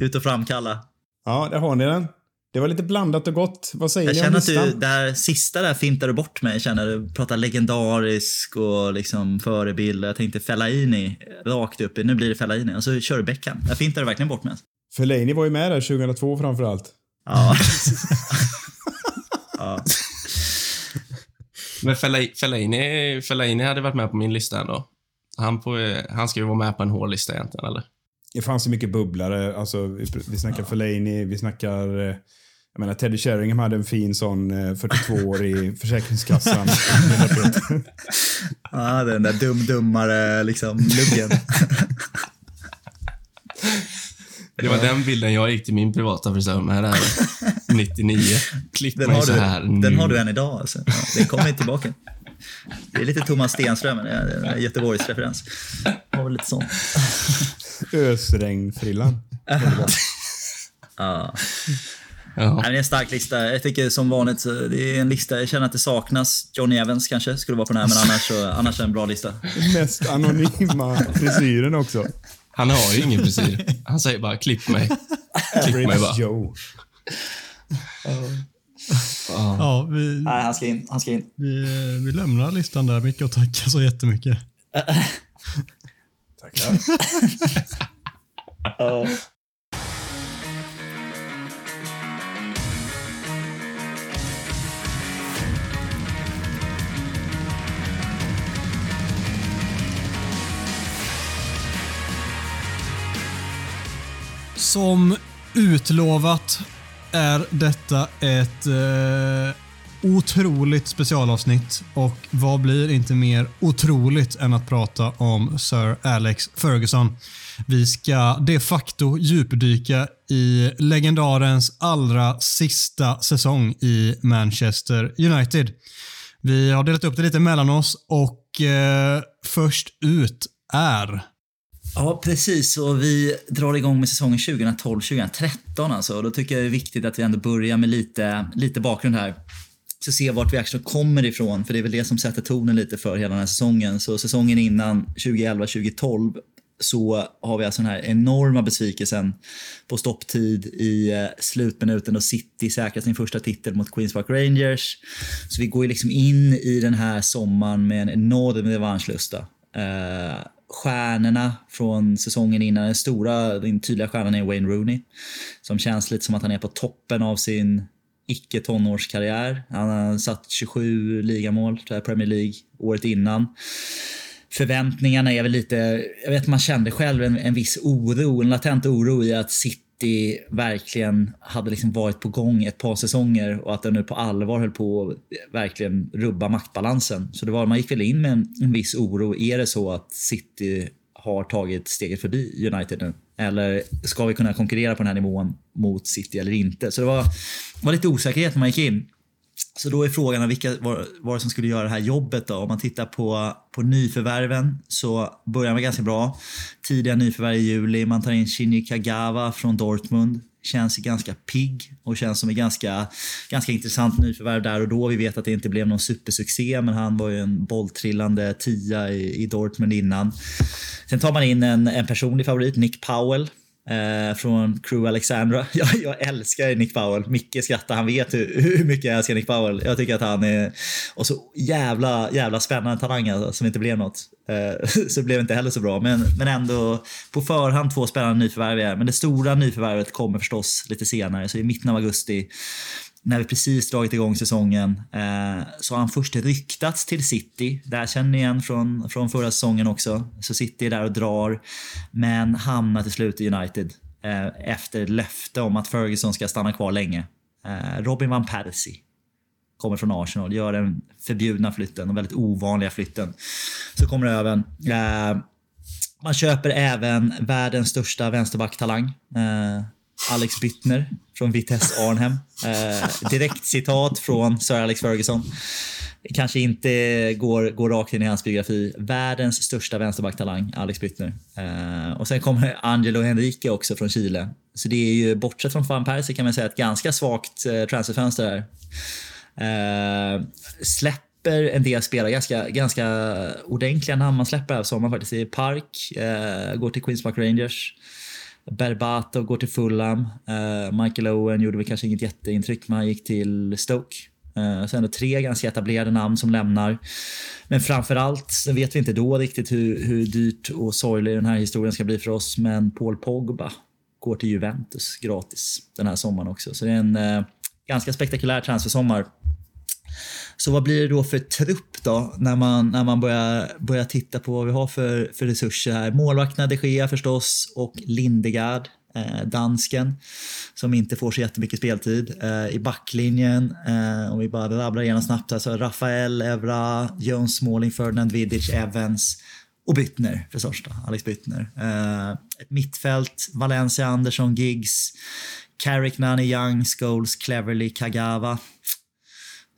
Ut och framkalla. Ja, där har ni den. Det var lite blandat och gott. Vad säger Jag ni om känner att listan? du, det här sista där fintar du bort mig. Jag känner du pratar legendarisk och liksom förebild. Jag tänkte Fellaini rakt upp. Nu blir det Fellaini och så kör du Beckham. Jag fintar du verkligen bort mig. Fellaini var ju med där 2002 framförallt. Ja. ja. Men Fellaini, Fellaini, Fellaini hade varit med på min lista ändå. Han, på, han ska ju vara med på en hård lista egentligen, eller? Det fanns ju mycket bubblare. Alltså, vi, vi snackar Fellaini, vi snackar... eh, Jag menar, Teddy Sheringham hade en fin sån eh, 42 år i Försäkringskassan. ja, den där dum-dummare liksom luggen. Det var den bilden jag gick till min privata frisör med där 99. Klipp Den mig har, så du, här den nu. har du än idag. Alltså. Ja, den kommer tillbaka. Det är lite Thomas Stenström, men det är en Göteborgs referens. Har väl lite sånt. Ösregnfrillan. Ja. Det är en stark lista. Jag tycker som vanligt, det är en lista, jag känner att det saknas. Johnny Evans kanske skulle vara på den här, men annars, så, annars är det en bra lista. Mest anonyma frisyren också. Han har ju ingen frisyr. Han säger bara klipp mig. Klipp mig bara. Joe. Ja, vi, Nej, han ska in. Han ska in. vi, vi lämnar listan där, Micke, och tackar så jättemycket. Tackar. Ja. Som utlovat är detta ett eh, otroligt specialavsnitt och vad blir inte mer otroligt än att prata om Sir Alex Ferguson. Vi ska de facto djupdyka i legendarens allra sista säsong i Manchester United. Vi har delat upp det lite mellan oss och eh, först ut är Ja, precis. Och vi drar igång med säsongen 2012-2013. Alltså. Och då tycker jag det är viktigt att vi ändå börjar med lite, lite bakgrund här. Så se vart vi actually kommer ifrån, för det är väl det som sätter tonen lite för hela den här säsongen. Så säsongen innan, 2011-2012, så har vi alltså den här enorma besvikelsen på stopptid i eh, slutminuten då City säkrar sin första titel mot Queens Park Rangers. Så vi går ju liksom in i den här sommaren med en enorm revanschlusta. Eh, Stjärnorna från säsongen innan, den stora, den tydliga stjärnan är Wayne Rooney. Som känns lite som att han är på toppen av sin icke tonårskarriär. Han har satt 27 ligamål i Premier League året innan. Förväntningarna är väl lite, jag vet man kände själv en, en viss oro, en latent oro i att City verkligen hade liksom varit på gång ett par säsonger och att den nu på allvar höll på att verkligen rubba maktbalansen. Så det var, man gick väl in med en, en viss oro. Är det så att City har tagit steget förbi United nu? Eller ska vi kunna konkurrera på den här nivån mot City eller inte? Så det var, var lite osäkerhet när man gick in. Så då är frågan vilka var, var det som skulle göra det här jobbet då? Om man tittar på, på nyförvärven så börjar man ganska bra. Tidiga nyförvärv i juli. Man tar in Shinji Kagawa från Dortmund. Känns ganska pigg och känns som ett ganska, ganska intressant nyförvärv där och då. Vi vet att det inte blev någon supersuccé men han var ju en bolltrillande tia i, i Dortmund innan. Sen tar man in en, en personlig favorit, Nick Powell. Eh, från Crew Alexandra. Jag, jag älskar Nick Powell. Micke skrattar, han vet hur, hur mycket jag älskar Nick Powell. Jag tycker att han är och så jävla, jävla spännande talang alltså, som inte blev något. Eh, så det blev inte heller så bra, men, men ändå på förhand två spännande nyförvärv. Men det stora nyförvärvet kommer förstås lite senare, så i mitten av augusti när vi precis dragit igång säsongen eh, så har han först ryktats till City. Där känner ni igen från, från förra säsongen också. Så City är där och drar, men hamnar till slut i United eh, efter ett löfte om att Ferguson ska stanna kvar länge. Eh, Robin van Persie kommer från Arsenal, gör den förbjudna flytten, den väldigt ovanliga flytten. Så kommer över. Eh, man köper även världens största vänsterbacktalang. Eh, Alex Bittner från Vitesse Arnhem. Eh, direkt citat från Sir Alex Ferguson. Kanske inte går, går rakt in i hans biografi. Världens största vänsterbacktalang, Alex Bittner. Eh, och sen kommer Angelo Henrique också från Chile. Så det är ju, bortsett från Van Persie kan man säga, ett ganska svagt eh, transferfönster här. Eh, släpper en del spelare, ganska, ganska ordentliga namn man släpper här sommaren faktiskt. I Park, eh, går till Queens Park Rangers. Berbatov går till Fulham. Uh, Michael Owen gjorde väl kanske inget jätteintryck, men han gick till Stoke. Uh, så ändå tre ganska etablerade namn som lämnar. Men framförallt så vet vi inte då riktigt hur, hur dyrt och sorglig den här historien ska bli för oss. Men Paul Pogba går till Juventus gratis den här sommaren också. Så det är en uh, ganska spektakulär transfersommar. Så vad blir det då för trupp då när man, när man börjar, börjar titta på vad vi har för, för resurser här? Målvakterna de Gea förstås och Lindegard, eh, dansken, som inte får så jättemycket speltid. Eh, I backlinjen, eh, om vi bara rabblar igenom snabbt här, så Rafael, Evra, Jones Smalling, Ferdinand Vidic, Evans och Byttner förstås då, Alex Byttner. Eh, ett mittfält, Valencia, Andersson, Giggs, Carrick, Nani, Young, Scholes, Cleverly, Kagawa.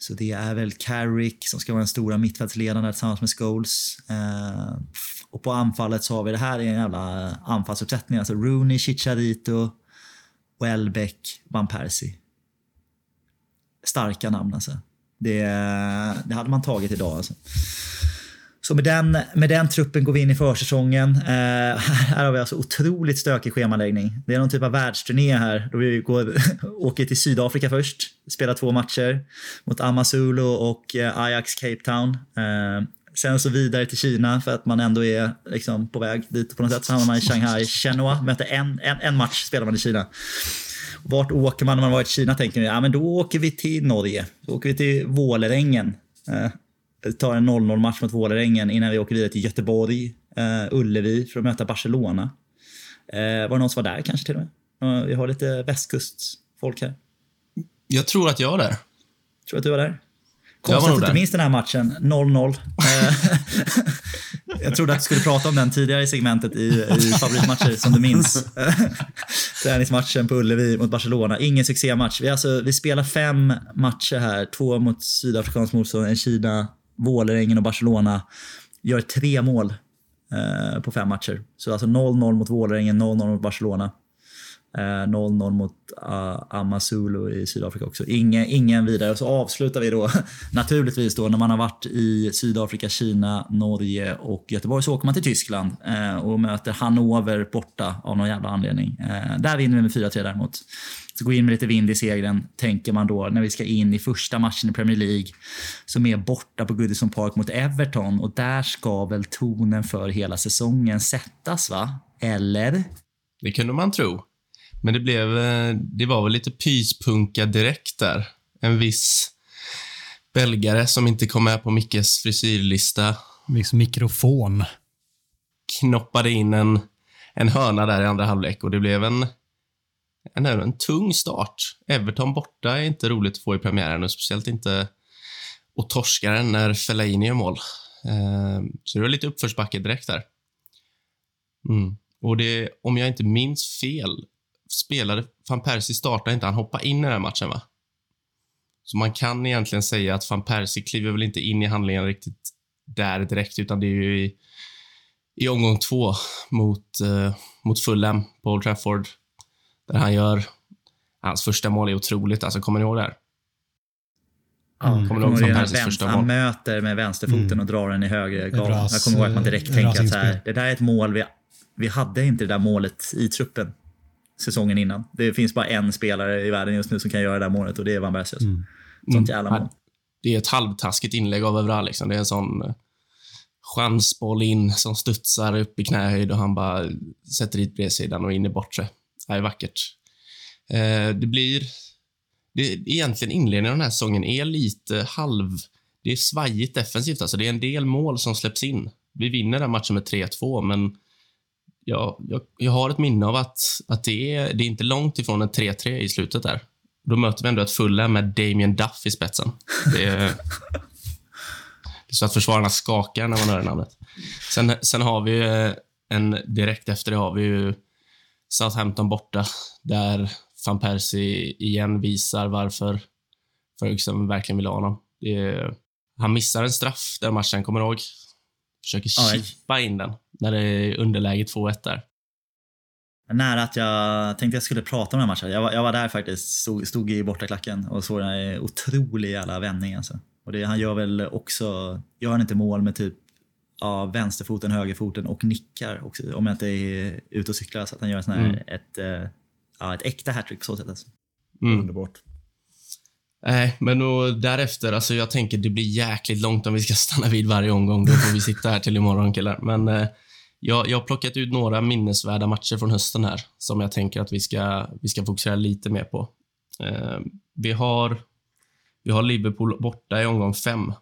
Så det är väl Carrick som ska vara den stora mittfältsledaren där tillsammans med Scholes. Eh, och på anfallet så har vi det här är en jävla anfallsuppsättning. Alltså Rooney, Chicharito, Welbeck, Van Persie. Starka namn alltså. Det, det hade man tagit idag alltså. Så med den, med den truppen går vi in i försäsongen. Eh, här har vi alltså otroligt stökig schemaläggning. Det är någon typ av världsturné här. Då vi går, åker till Sydafrika först, spelar två matcher mot Amazulu och eh, Ajax Cape Town. Eh, sen så vidare till Kina för att man ändå är liksom på väg dit på något sätt. Så hamnar man i Shanghai, Shenhua, möter en, en, en match spelar man i Kina. Vart åker man när man varit i Kina tänker ni? Ja, men då åker vi till Norge. Då åker vi till Vålerengen. Eh, tar en 0-0 match mot Vålerengen innan vi åker vidare till Göteborg, uh, Ullevi för att möta Barcelona. Uh, var det någon som var där kanske till och med? Vi har lite västkustfolk här. Jag tror att jag var där. Tror att du var där? Konstigt att du inte minns den här matchen. 0-0. jag trodde att du skulle prata om den tidigare i segmentet i, i favoritmatcher som du minns. Träningsmatchen på Ullevi mot Barcelona. Ingen succématch. Vi, alltså, vi spelar fem matcher här. Två mot sydafrikansk motstånd, en Kina, Vålerengen och Barcelona gör tre mål eh, på fem matcher. Så alltså 0-0 mot Vålerengen, 0-0 mot Barcelona. 0-0 eh, mot uh, Amazulu i Sydafrika också. Ingen, ingen vidare. Och så avslutar vi då naturligtvis då när man har varit i Sydafrika, Kina, Norge och Göteborg så åker man till Tyskland uh, och möter Hannover borta av någon jävla anledning. Uh, där vinner vi med 4-3 däremot. Så gå in med lite vind i seglen, tänker man då när vi ska in i första matchen i Premier League som är borta på Goodison Park mot Everton och där ska väl tonen för hela säsongen sättas va? Eller? Det kunde man tro. Men det blev, eh, det var väl lite pyspunka direkt där. En viss belgare som inte kom med på Mickes frisyrlista. Viss mikrofon. Knoppade in en, en hörna där i andra halvlek och det blev en, en, en tung start. Everton borta är inte roligt att få i premiären och speciellt inte och torskar den när Fellaini gör mål. Eh, så det var lite uppförsbacke direkt där. Mm. Och det, om jag inte minns fel, spelade, van Persie startade inte, han hoppade in i den här matchen va? Så man kan egentligen säga att van Persie kliver väl inte in i handlingen riktigt där direkt, utan det är ju i, i omgång två mot, eh, mot Fulham på Old Trafford, där han gör hans första mål är otroligt. Alltså, kommer ni ihåg det här? Mm. Kommer du ihåg van Persies första mål? Han möter med vänsterfoten mm. och drar den i höger Jag kommer ihåg att man direkt tänker att så här, det där är ett mål vi, vi hade inte det där målet i truppen säsongen innan. Det finns bara en spelare i världen just nu som kan göra det där målet och det är Van Persie. Mm. Sånt jävla mål. Det är ett halvtaskigt inlägg av Evra. Liksom. Det är en sån eh, chansboll in som studsar upp i knähöjd och han bara sätter dit bredsidan och in i bortre. Det är vackert. Eh, det blir... Det, egentligen inledningen av den här säsongen är lite halv... Det är svajigt defensivt. Alltså. Det är en del mål som släpps in. Vi vinner den matchen med 3-2, men jag, jag, jag, har ett minne av att, att det, är, det är inte långt ifrån en 3-3 i slutet där. Då möter vi ändå ett fulla med Damien Duff i spetsen. Det är, det är så att försvararna skakar när man hör namnet. Sen, sen har vi en, direkt efter det har vi ju Southampton borta, där van Persie igen visar varför Ferguson verkligen vill ha honom. Är, han missar en straff den matchen, kommer du ihåg? Försöker chippa in den när det är underläge 2-1 där. Nära att jag tänkte jag skulle prata om den matchen. Jag var, jag var där faktiskt, stod, stod i bortaklacken och såg den otroliga jävla vändningen. Alltså. Och det, han gör väl också, gör han inte mål med typ ja, vänsterfoten, högerfoten och nickar också, om jag inte är ute och cyklar. Så att han gör en sån här, Mm. ett, eh, ja, ett äkta hattrick på så sätt. Alltså. Mm. Underbart. Nej, men då, därefter, alltså jag tänker det blir jäkligt långt om vi ska stanna vid varje omgång. Då får vi sitta här till imorgon killar. Men eh, jag, jag har plockat ut några minnesvärda matcher från hösten här som jag tänker att vi ska, vi ska fokusera lite mer på. Eh, vi, har, vi har Liverpool borta i omgång fem.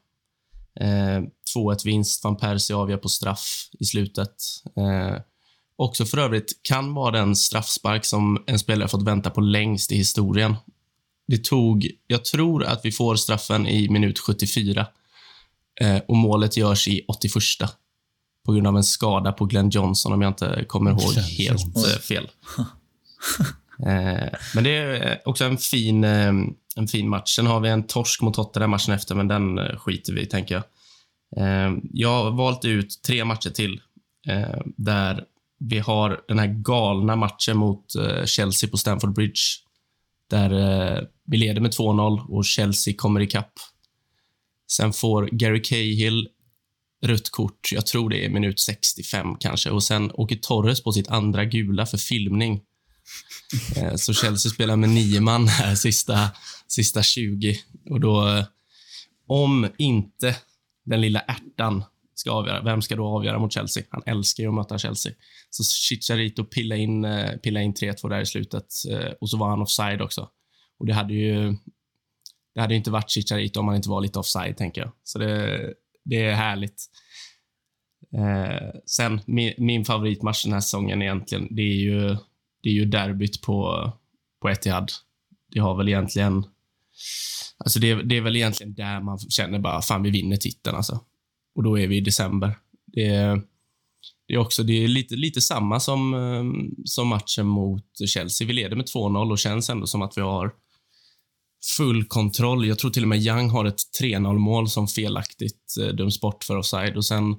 Eh, 2-1 vinst, van Persie avgör på straff i slutet. Eh, också för övrigt kan vara den straffspark som en spelare fått vänta på längst i historien. Det tog, jag tror att vi får straffen i minut 74 eh, och målet görs i 81 på grund av en skada på Glenn Johnson om jag inte kommer ihåg Glenn helt Johnson. eh, fel. Eh, men det är också en fin, eh, en fin match. Sen har vi en torsk mot Tottenham matchen efter, men den eh, skiter vi i, tänker jag. Eh, jag har valt ut tre matcher till eh, där vi har den här galna matchen mot Chelsea på Stamford Bridge. Där vi leder med 2-0 och Chelsea kommer ikapp. Sen får Gary Cahill rött kort, jag tror det är minut 65 kanske, och sen åker Torres på sitt andra gula för filmning. Eh, så Chelsea spelar med nio man här sista, sista 20. Och då, eh, om inte den lilla ärtan ska avgöra, vem ska då avgöra mot Chelsea? Han älskar ju att möta Chelsea. Så Chicharito pillade in, pilla in eh, 3-2 där i slutet och så var han offside också. Och det hade ju det hade inte varit Chicharito om han inte var lite offside, tänker jag. Så det, det är härligt. Eh, sen, min, min favoritmatch den här säsongen egentligen, det är ju, det är ju derbyt på, på Etihad. Det har väl egentligen... Alltså det, det är väl egentligen där man känner bara, fan vi vinner titeln alltså. Och då är vi i december. Det är, det är också det är lite, lite samma som, ehm, som matchen mot Chelsea. Vi leder med 2-0 och känns ändå som att vi har full kontroll. Jag tror till och med Young har ett 3-0 mål som felaktigt eh, döms bort för offside och sen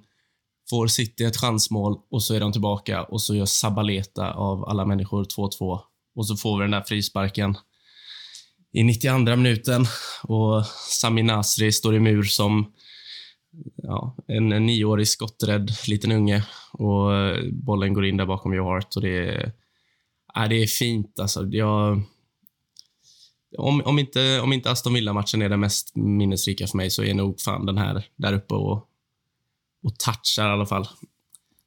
får City ett chansmål och så är de tillbaka och så gör Sabaleta av alla människor 2-2 och så får vi den där frisparken i 92 minuten och Sami Nasri står i mur som ja, en, en nioårig skotträdd liten unge och bollen går in där bakom Joe Hart och det är, ja, det är fint alltså. Jag, om, om, inte, om inte Aston Villa-matchen är den mest minnesrika för mig så är nog fan den här där uppe och, och touchar i alla fall.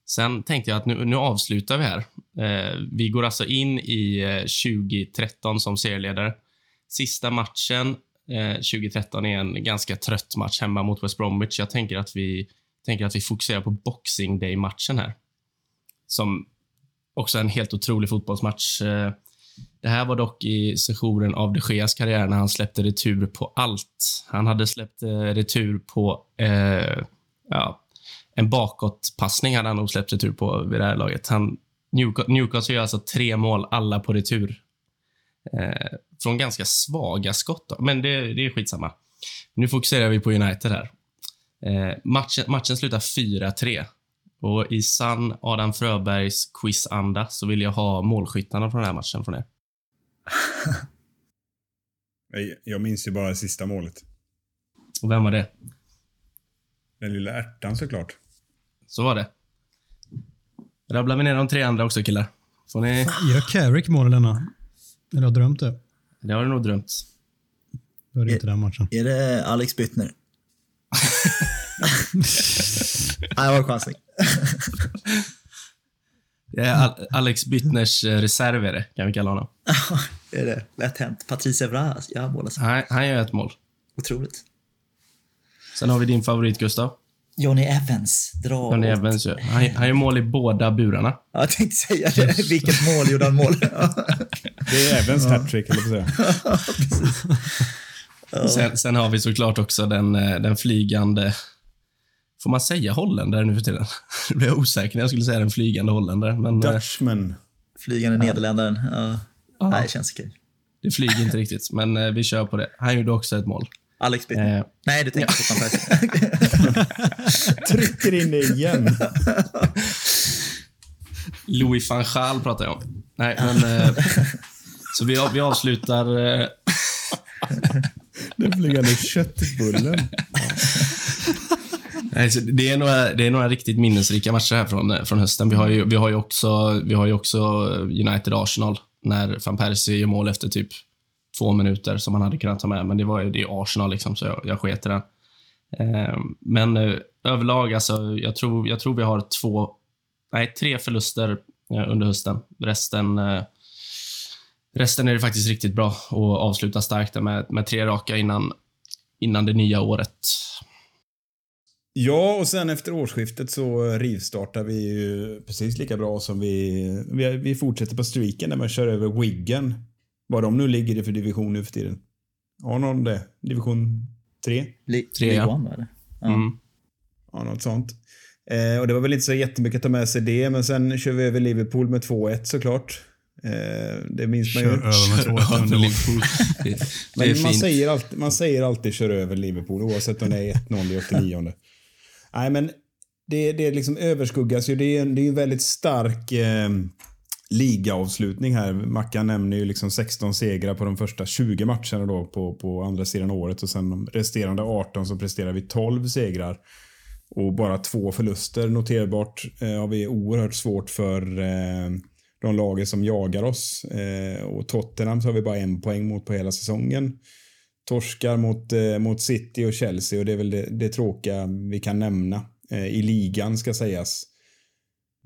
Sen tänkte jag att nu, nu avslutar vi här. Eh, vi går alltså in i eh, 2013 som serieledare. Sista matchen eh, 2013 är en ganska trött match hemma mot West Bromwich. Jag tänker att vi, tänker att vi fokuserar på Boxing Day-matchen här. Som också är en helt otrolig fotbollsmatch. Eh, det här var dock i sessionen av de Geas karriär när han släppte retur på allt. Han hade släppt eh, retur på eh, ja, en bakåtpassning hade han nog släppt retur på vid det här laget. Han, Newca- Newcastle gör alltså tre mål, alla på retur. Eh, från ganska svaga skott. då. Men det, det är skitsamma. Nu fokuserar vi på United här. Eh, matchen, matchen slutar 4-3. Och i sann Adam Fröbergs quizanda så vill jag ha målskyttarna från den här matchen från er. Jag, minns ju bara sista målet. Och vem var det? Den lilla ärtan såklart. Så var det. Rabblar vi ner de tre andra också killar. Får ni... Gör Carrick mål denna? Eller har jag drömt det? Det har du nog drömt. Då är det inte den matchen. Är det Alex Byttner? Nej, det var en chansning. Det är Al- Alex Byttners eh, reserv är det, kan vi kalla honom. det är det. Lätt hänt. Patrice Evra gör mål alltså. Han, han gör ett mål. Otroligt. Sen har vi din favorit, Gustav. Johnny Evans. Dra Johnny åt- Evans. gör- Han, han gör mål i båda burarna. Ja, jag tänkte säga det. Vilket mål gjorde han mål? Det är Evans hattrick, eller på att säga. Sen, sen har vi såklart också den, eh, den flygande... Får man säga holländare nu för tiden? Nu blir jag osäker när jag skulle säga den flygande holländare, men eh, Dutchman. Flygande nederländaren. Ja. Ja. Nej, det känns okej. det flyger inte riktigt. Men eh, vi kör på det. Han gjorde också ett mål. Alex Byttner. Eh, Nej, du tänker på Van Persie. Trycker in det igen. Louis van Gaal pratar jag om. Nej, men... Eh, så vi, vi avslutar... Eh, Den flygande köttbullen. Nej, så Det är, några, det är några riktigt minnesrika matcher här från, från hösten. Vi har ju, vi har ju också, vi har ju också United-Arsenal, när van Persie gör mål efter typ två minuter som man hade kunnat ta med. Men det var ju det är Arsenal, liksom, så jag, jag sket i den. Eh, men eh, överlag, alltså, jag, tror, jag tror vi har två, nej, tre förluster eh, under hösten. Resten, eh, resten är det faktiskt riktigt bra att avsluta starkt med, med tre raka innan, innan det nya året. Ja, och sen efter årsskiftet så rivstartar vi ju precis lika bra som vi... Vi, vi fortsätter på streaken där man kör över Wiggen. Vad de nu ligger i för division nu för tiden. Har någon det? Division 3? Li- Tre, League ja. One, eller? Ja. Mm. Ja, något sånt. Eh, och det var väl inte så jättemycket att ta med sig det, men sen kör vi över Liverpool med 2-1 såklart. Eh, det minns man Kör ju. över med 2-1 under Liverpool. Det, det är Men man fint. säger, alltid, man säger alltid kör över Liverpool oavsett om det är 1-0 i 89. Nej, men det, det liksom överskuggas ju. Det är en, det är en väldigt stark eh, ligaavslutning här. Mackan nämner ju liksom 16 segrar på de första 20 matcherna då på, på andra sidan året och sen de resterande 18 så presterar vi 12 segrar och bara två förluster. Noterbart eh, har vi oerhört svårt för eh, de lager som jagar oss. Eh, och Tottenham så har vi bara en poäng mot på hela säsongen. Torskar mot, eh, mot City och Chelsea och det är väl det, det tråkiga vi kan nämna eh, i ligan ska sägas.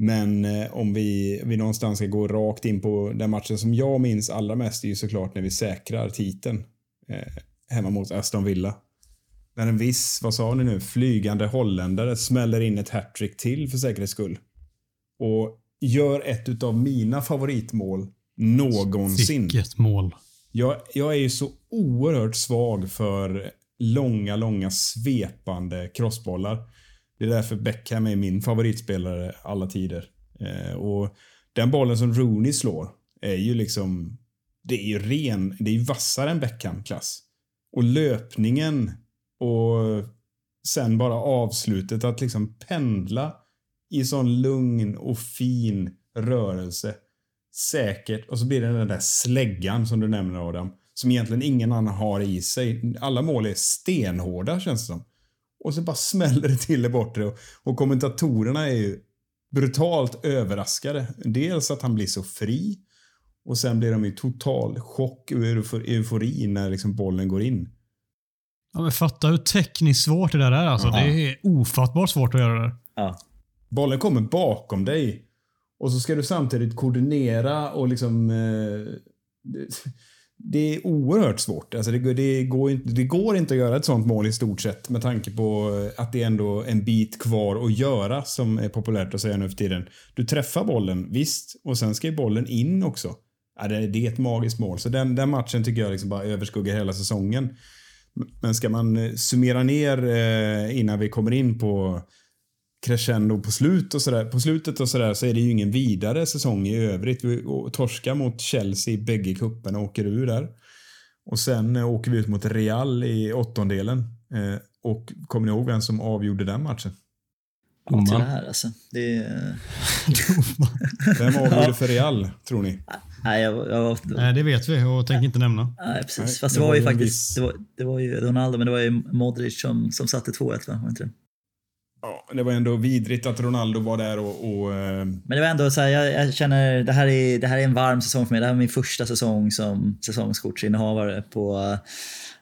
Men eh, om vi, vi någonstans ska gå rakt in på den matchen som jag minns allra mest är ju såklart när vi säkrar titeln eh, hemma mot Aston Villa. När en viss, vad sa ni nu, flygande holländare smäller in ett hattrick till för säkerhets skull. Och gör ett utav mina favoritmål någonsin. Vilket mål. Jag, jag är ju så oerhört svag för långa, långa svepande crossbollar. Det är därför Beckham är min favoritspelare alla tider. Eh, och den bollen som Rooney slår är ju liksom... Det är ju ren... Det är ju vassare än Beckham-klass. Och löpningen och sen bara avslutet att liksom pendla i sån lugn och fin rörelse. Säkert. Och så blir det den där släggan som du nämner Adam. Som egentligen ingen annan har i sig. Alla mål är stenhårda känns det som. Och så bara smäller det till i bortre. Och, och kommentatorerna är ju brutalt överraskade. Dels att han blir så fri. Och sen blir de i total chock och eufor- eufori när liksom bollen går in. Ja, men fatta hur tekniskt svårt det där är. Alltså. Det är ofattbart svårt att göra det. Ja. Bollen kommer bakom dig. Och så ska du samtidigt koordinera och liksom... Eh, det, är oerhört svårt. Alltså det, går- det, går inte, det går inte att göra ett sånt mål i stort sett med tanke på eh, att det är ändå en bit kvar att göra som är populärt att säga nu för tiden. Du träffar bollen, visst, och sen ska ju bollen in också. Ja, det, det är ett magiskt mål. Så den, den matchen tycker jag liksom bara överskuggar hela säsongen. Men ska man eh, summera ner eh, innan vi kommer in på crescendo på, slut och sådär, på slutet och sådär så är det ju ingen vidare säsong i övrigt. Vi torskar mot Chelsea i bägge kupperna och åker ur där. Och sen eh, åker vi ut mot Real i åttondelen. Eh, och kommer ni ihåg vem som avgjorde den matchen? Domaren. Tyvärr alltså. Det är... Vem avgjorde för Real, tror ni? Nej, jag, jag var... Nej, det vet vi och tänker inte nämna. Nej, precis. Nej, Fast det var var ju faktiskt viss- det var, det var ju Ronaldo, men det var ju Modric som, som satte 2-1, va? Var inte det? Ja, det var ändå vidrigt att Ronaldo var där och... och eh, Men det var ändå så här, jag, jag känner det här, är, det här är en varm säsong för mig. Det här är min första säsong som säsongskortsinnehavare på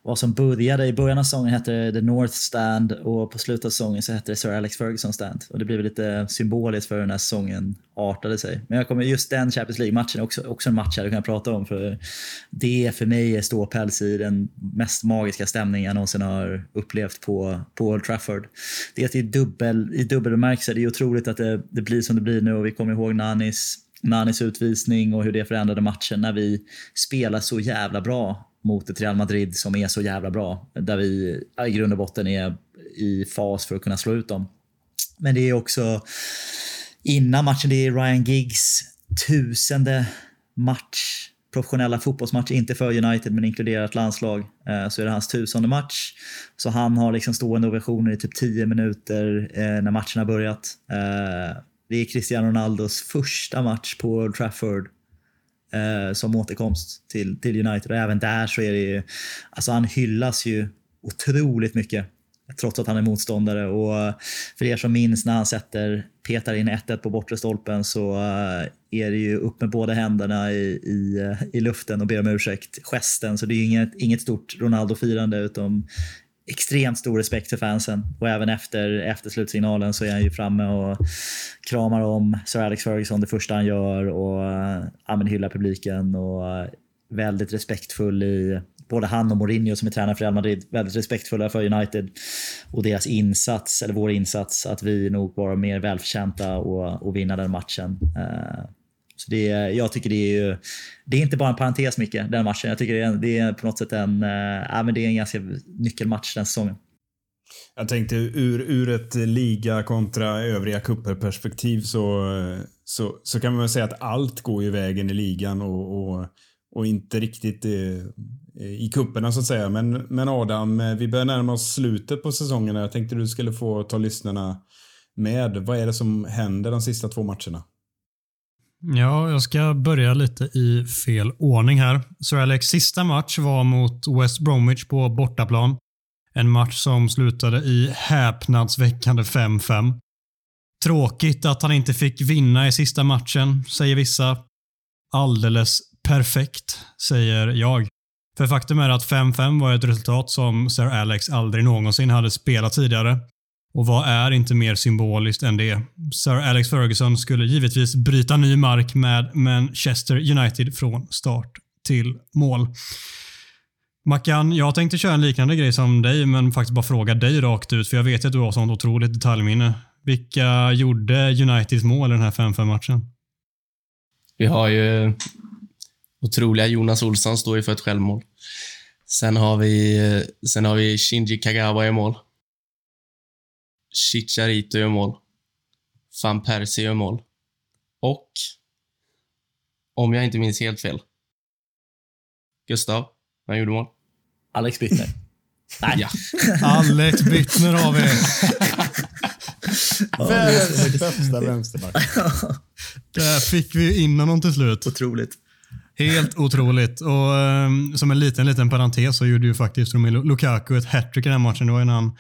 vad som började i början av säsongen hette det The North Stand och på slutet av säsongen så hette det Sir Alex Ferguson Stand. Och det blev lite symboliskt för hur den här säsongen artade sig. Men jag kommer just den Champions League-matchen är också, också en match jag hade kunnat prata om för det för mig är ståpäls i den mest magiska stämning jag någonsin har upplevt på, på Old Trafford. Det är att i dubbel, i dubbel bemärkelse, det är otroligt att det, det blir som det blir nu och vi kommer ihåg Nanis Nanis utvisning och hur det förändrade matchen när vi spelar så jävla bra mot ett Real Madrid som är så jävla bra. Där vi i grund och botten är i fas för att kunna slå ut dem. Men det är också innan matchen, det är Ryan Giggs tusende match, professionella fotbollsmatch, inte för United men inkluderat landslag, eh, så är det hans tusende match. Så han har liksom stående ovationer i typ 10 minuter eh, när matchen har börjat. Eh, det är Cristiano Ronaldos första match på Old Trafford eh, som återkomst till, till United. Och även där så är det ju, alltså han hyllas ju otroligt mycket trots att han är motståndare. Och eh, för er som minns när han sätter, petar in 1-1 på bortre stolpen så eh, är det ju upp med båda händerna i, i, eh, i luften och ber om ursäkt. Gesten, så det är inget, inget stort Ronaldo-firande utan extremt stor respekt för fansen. Och även efter, efter slutsignalen så är han ju framme och kramar om Sir Alex Ferguson det första han gör och eh, ja, hyllar publiken och eh, väldigt respektfull i både han och Mourinho som är tränare för Real Madrid väldigt respektfulla för United och deras insats, eller vår insats, att vi nog var mer välförtjänta och, och vinna den matchen. Uh, så det, jag tycker det är ju, det är inte bara en parentes Micke, den matchen. Jag tycker det är, det är på något sätt en, äh, men det är en ganska nyckelmatch den säsongen. Jag tänkte ur, ur ett liga kontra övriga kupperperspektiv så, eh, så, så kan man väl säga att allt går ju vägen i ligan och, och, och inte riktigt eh, i, i kupperna så att säga. Men, men Adam, vi börjar närma oss slutet på säsongen. Jag tänkte du skulle få ta lyssnarna med. Vad är det som händer de sista två matcherna? Ja, jag ska börja lite i fel ordning här. Sir Alex sista match var mot West Bromwich på bortaplan. En match som slutade i häpnadsväckande 5-5. Tråkigt att han inte fick vinna i sista matchen, säger vissa. Alldeles perfekt, säger jag. För faktum är att 5-5 var ett resultat som Sir Alex aldrig någonsin hade spelat tidigare. Och vad är inte mer symboliskt än det? Sir Alex Ferguson skulle givetvis bryta ny mark med Manchester United från start till mål. Mackan, jag tänkte köra en liknande grej som dig, men faktiskt bara fråga dig rakt ut, för jag vet att du har sånt otroligt detaljminne. Vilka gjorde Uniteds mål i den här 5-5 matchen? Vi har ju otroliga Jonas Olsson står ju för ett självmål. Sen har vi, eh, sen har vi Shinji Kagawa i mål. Chicharito i mål. Van Persie i mål. Och, om jag inte minns helt fel, Gustav, vem gjorde mål? Alex Bittner. Nej. Ja. Alex Bittner har vi. Världens bästa vänsterback. Där fick vi in honom till slut. Otroligt. Helt otroligt. Och um, Som en liten, liten parentes så gjorde ju faktiskt Romelu Lukaku ett hattrick i den här matchen. Det var innan han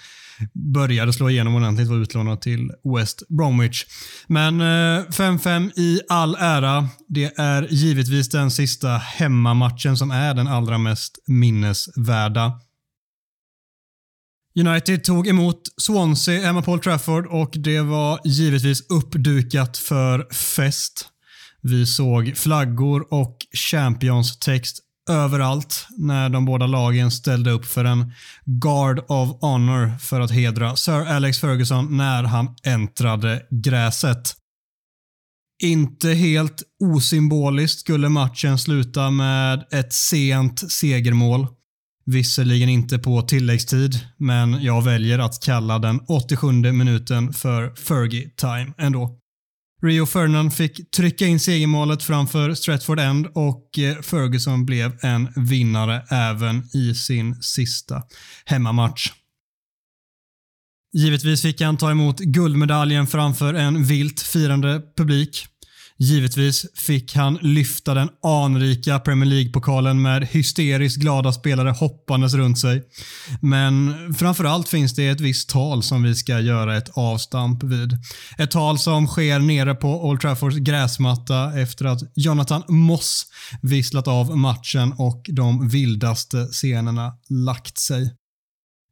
började slå igenom ordentligt var utlånad till West Bromwich. Men eh, 5-5 i all ära. Det är givetvis den sista hemmamatchen som är den allra mest minnesvärda. United tog emot Swansea hemma på Old Trafford och det var givetvis uppdukat för fest. Vi såg flaggor och Champions-text överallt när de båda lagen ställde upp för en Guard of Honor för att hedra Sir Alex Ferguson när han äntrade gräset. Inte helt osymboliskt skulle matchen sluta med ett sent segermål. Visserligen inte på tilläggstid, men jag väljer att kalla den 87 minuten för Fergie time ändå. Rio Ferdinand fick trycka in segermålet framför Stratford End och eh, Ferguson blev en vinnare även i sin sista hemmamatch. Givetvis fick han ta emot guldmedaljen framför en vilt firande publik. Givetvis fick han lyfta den anrika Premier League-pokalen med hysteriskt glada spelare hoppandes runt sig. Men framförallt finns det ett visst tal som vi ska göra ett avstamp vid. Ett tal som sker nere på Old Traffords gräsmatta efter att Jonathan Moss visslat av matchen och de vildaste scenerna lagt sig.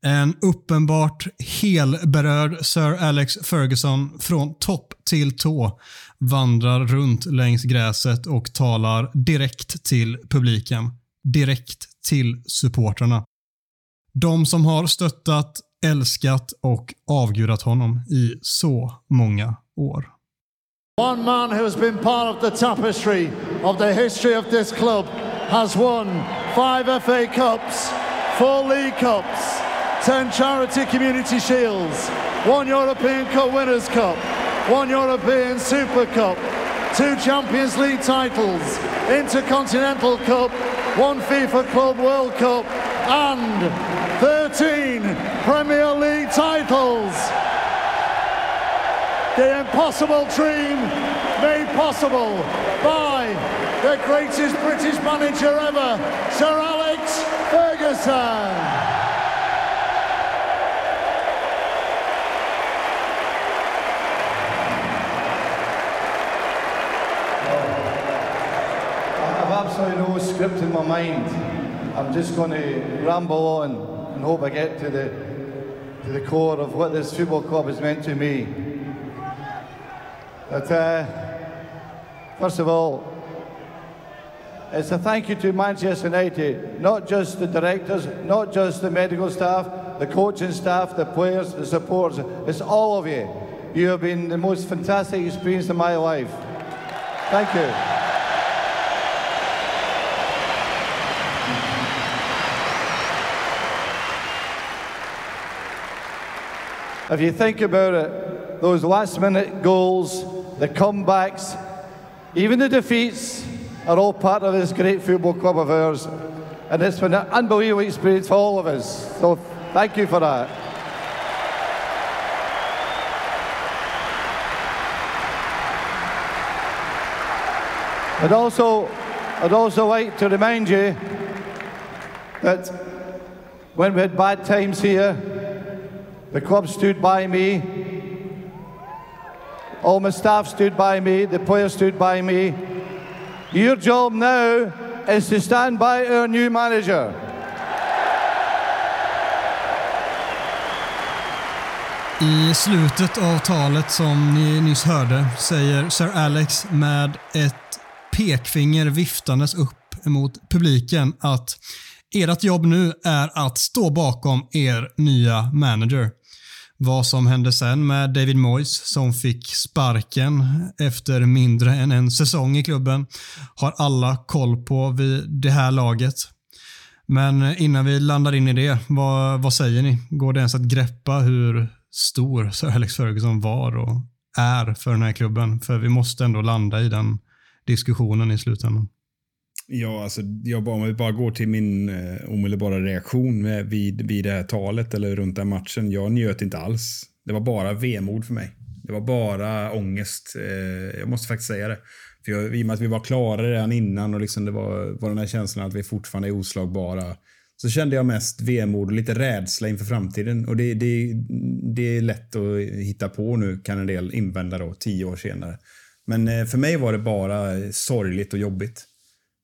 En uppenbart helberörd Sir Alex Ferguson från topp till tå vandrar runt längs gräset och talar direkt till publiken. Direkt till supportrarna. De som har stöttat, älskat och avgudat honom i så många år. One man who has been part of the tapestry of the history of this club has won five FA Cups, four League Cups, ten Charity Community Shields, one European Cup Winners' Cup, one European Super Cup, two Champions League titles, Intercontinental Cup, one FIFA Club World Cup, and 13 Premier League titles. The impossible dream made possible by the greatest British manager ever, Sir Alex Ferguson. Absolutely no script in my mind. I'm just going to ramble on and hope I get to the to the core of what this football club has meant to me. But uh, first of all, it's a thank you to Manchester United, not just the directors, not just the medical staff, the coaching staff, the players, the supporters. It's all of you. You have been the most fantastic experience of my life. Thank you. If you think about it, those last minute goals, the comebacks, even the defeats are all part of this great football club of ours. And it's been an unbelievable experience for all of us. So thank you for that. I'd also, I'd also like to remind you that when we had bad times here, the club stood by me. All my staff stood by me. The players stood by me. Your job now is to stand by our new manager. I slutet av talet som ni nyss hörde säger Sir Alex med ett pekfinger viftandes upp mot publiken att ert jobb nu är att stå bakom er nya manager. Vad som hände sen med David Moyes som fick sparken efter mindre än en säsong i klubben har alla koll på vid det här laget. Men innan vi landar in i det, vad, vad säger ni? Går det ens att greppa hur stor Sir Alex Ferguson var och är för den här klubben? För vi måste ändå landa i den diskussionen i slutändan. Ja, alltså, jag bara, om vi bara går till min eh, omedelbara reaktion med, vid, vid det här talet eller runt den matchen. Jag njöt inte alls. Det var bara vemod för mig. Det var bara ångest. Eh, jag måste faktiskt säga det. För jag, I och med att vi var klara redan innan och liksom det var, var den här känslan att vi fortfarande är oslagbara. Så kände jag mest vemod och lite rädsla inför framtiden. Och det, det, det är lätt att hitta på nu, kan en del invända då, tio år senare. Men eh, för mig var det bara sorgligt och jobbigt.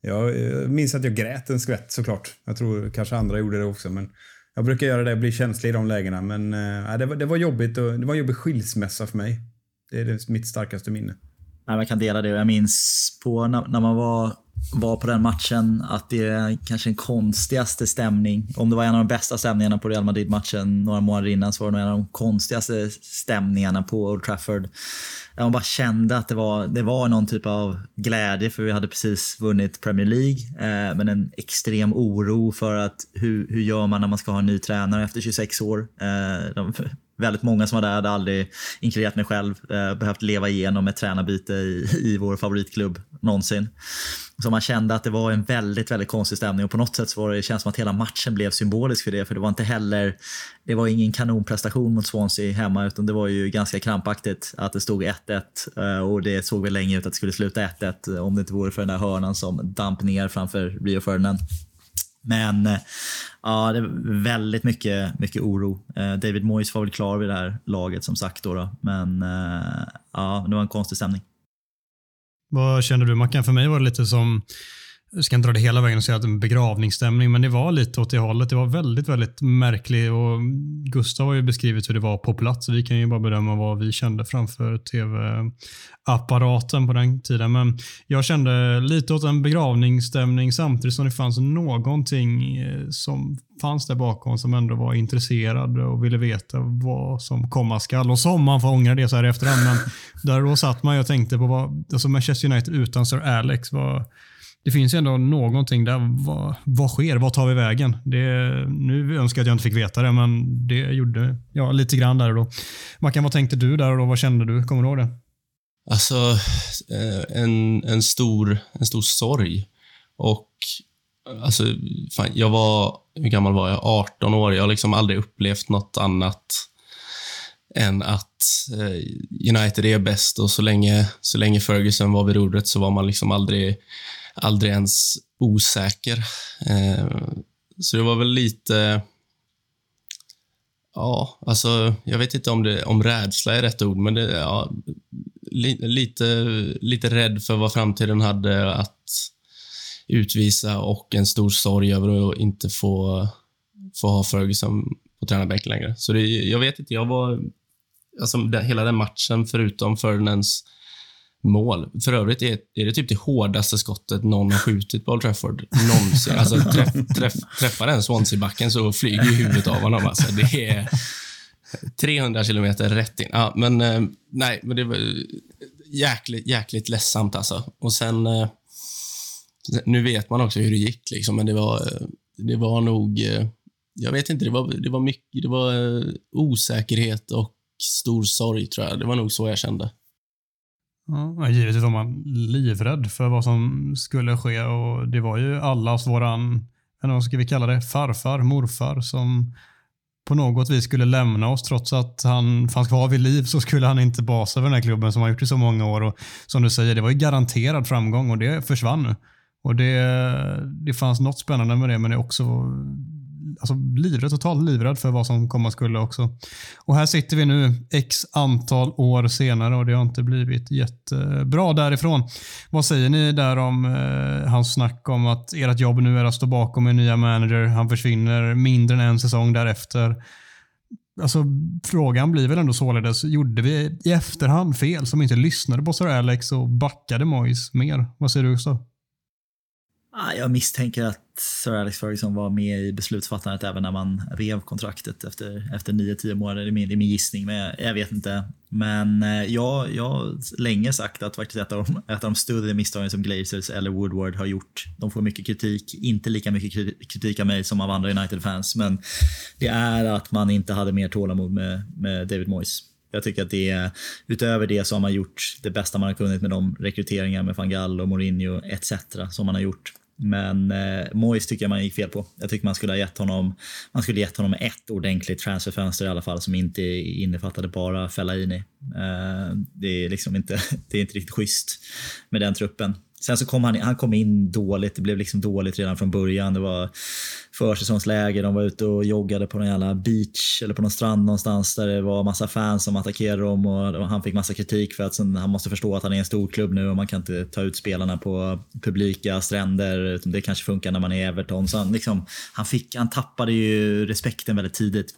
Jag eh, minns att jag grät en skvätt såklart. Jag tror kanske andra gjorde det också. Men jag brukar göra det, bli känslig i de lägena. Men äh, det, var, det var jobbigt och det var en jobbig skilsmässa för mig. Det är mitt starkaste minne. Jag kan dela det. Jag minns på när, när man var var på den matchen att det är kanske den konstigaste stämning. Om det var en av de bästa stämningarna på Real Madrid-matchen några månader innan så var det nog en av de konstigaste stämningarna på Old Trafford. Där man bara kände att det var, det var någon typ av glädje för vi hade precis vunnit Premier League. Eh, men en extrem oro för att hur, hur gör man när man ska ha en ny tränare efter 26 år. Eh, de, väldigt många som var där hade aldrig, inkluderat mig själv, eh, behövt leva igenom ett tränarbyte i, i vår favoritklubb någonsin. Så man kände att det var en väldigt, väldigt konstig stämning och på något sätt så var det, det känns som att hela matchen blev symbolisk för det. För det var inte heller, det var ingen kanonprestation mot Swansea hemma utan det var ju ganska krampaktigt att det stod 1-1 eh, och det såg väl länge ut att det skulle sluta 1-1 eh, om det inte vore för den där hörnan som damp ner framför Rio Ferdinand. Men eh, ja, det är väldigt mycket, mycket oro. Eh, David Moyes var väl klar vid det här laget som sagt. Då, då. Men eh, ja, det var en konstig stämning. Vad känner du Mackan? För mig var det lite som, jag ska inte dra det hela vägen och säga att en begravningsstämning, men det var lite åt det hållet. Det var väldigt, väldigt märkligt och Gustav har ju beskrivit hur det var på plats. Vi kan ju bara bedöma vad vi kände framför tv-apparaten på den tiden. Men jag kände lite åt en begravningsstämning samtidigt som det fanns någonting eh, som fanns där bakom som ändå var intresserad och ville veta vad som komma skall. Och som man får ångra det så här i efterhand. Men där då satt man och tänkte på vad, alltså Manchester United utan Sir Alex. var det finns ju ändå någonting där. Vad, vad sker? Vad tar vi vägen? Det, nu önskar jag att jag inte fick veta det, men det gjorde jag lite grann där och då. Mackan, vad tänkte du där och då? Vad kände du? Kommer du ihåg det? Alltså, eh, en, en, stor, en stor sorg. Och alltså, fan, jag var, hur gammal var jag? 18 år. Jag har liksom aldrig upplevt något annat än att eh, United är bäst och så länge, så länge Ferguson var vid rodret så var man liksom aldrig, aldrig ens osäker. Eh, så det var väl lite... Ja, alltså, jag vet inte om, det, om rädsla är rätt ord, men det, ja, li, lite, lite rädd för vad framtiden hade. Att utvisa och en stor sorg över att inte få, få ha Ferguson på tränarbänken längre. Så det, jag vet inte, jag var... Alltså, den, hela den matchen, förutom Ferdinands mål. För övrigt är, är det typ det hårdaste skottet någon har skjutit på Old Trafford någonsin. Alltså, träff, träff, träffar den Swansea-backen så flyger ju huvudet av honom. Alltså, det är 300 kilometer rätt in. Ja, men eh, nej, men det var jäkligt, jäkligt ledsamt alltså. Och sen... Eh, nu vet man också hur det gick, liksom, men det var, eh, det var nog... Jag vet inte, det var, det var mycket... Det var osäkerhet och stor sorg, tror jag. Det var nog så jag kände. Ja, givetvis var man livrädd för vad som skulle ske och det var ju allas våran, eller vad ska vi kalla det, farfar, morfar som på något vis skulle lämna oss trots att han fanns kvar vid liv så skulle han inte basa över den här klubben som han gjort i så många år och som du säger, det var ju garanterad framgång och det försvann nu. Och det, det fanns något spännande med det men det är också alltså, livrädd, totalt livrädd för vad som komma skulle också. Och här sitter vi nu x antal år senare och det har inte blivit jättebra därifrån. Vad säger ni där om eh, hans snack om att ert jobb nu är att stå bakom en nya manager. Han försvinner mindre än en säsong därefter. Alltså, frågan blir väl ändå således, gjorde vi i efterhand fel som inte lyssnade på Sir Alex och backade Moyes mer? Vad säger du Gustav? Ah, jag misstänker att Sir Alex Ferguson var med i beslutsfattandet även när man rev kontraktet efter, efter 9-10 månader. Det är, min, det är min gissning, men jag, jag vet inte. Men eh, jag, jag har länge sagt att faktiskt ett av de, ett av de större misstagen som Glazers eller Woodward har gjort, de får mycket kritik, inte lika mycket kritik av mig som av andra United-fans, men det är att man inte hade mer tålamod med, med David Moyes. Jag tycker att det är, utöver det så har man gjort det bästa man har kunnat med de rekryteringar med van Gaal och Mourinho etc. som man har gjort. Men eh, Moyes tycker jag man gick fel på. Jag tycker man skulle ha gett honom, man skulle gett honom ett ordentligt transferfönster i alla fall som inte innefattade bara Fellaini. Eh, det är liksom inte, det är inte riktigt schysst med den truppen. Sen så kom han, han kom in dåligt, det blev liksom dåligt redan från början. Det var försäsongsläger, de var ute och joggade på någon jävla beach eller på någon strand någonstans där det var massa fans som attackerade dem och han fick massa kritik för att sen, han måste förstå att han är en stor klubb nu och man kan inte ta ut spelarna på publika stränder. Det kanske funkar när man är Everton. Så han, liksom, han, fick, han tappade ju respekten väldigt tidigt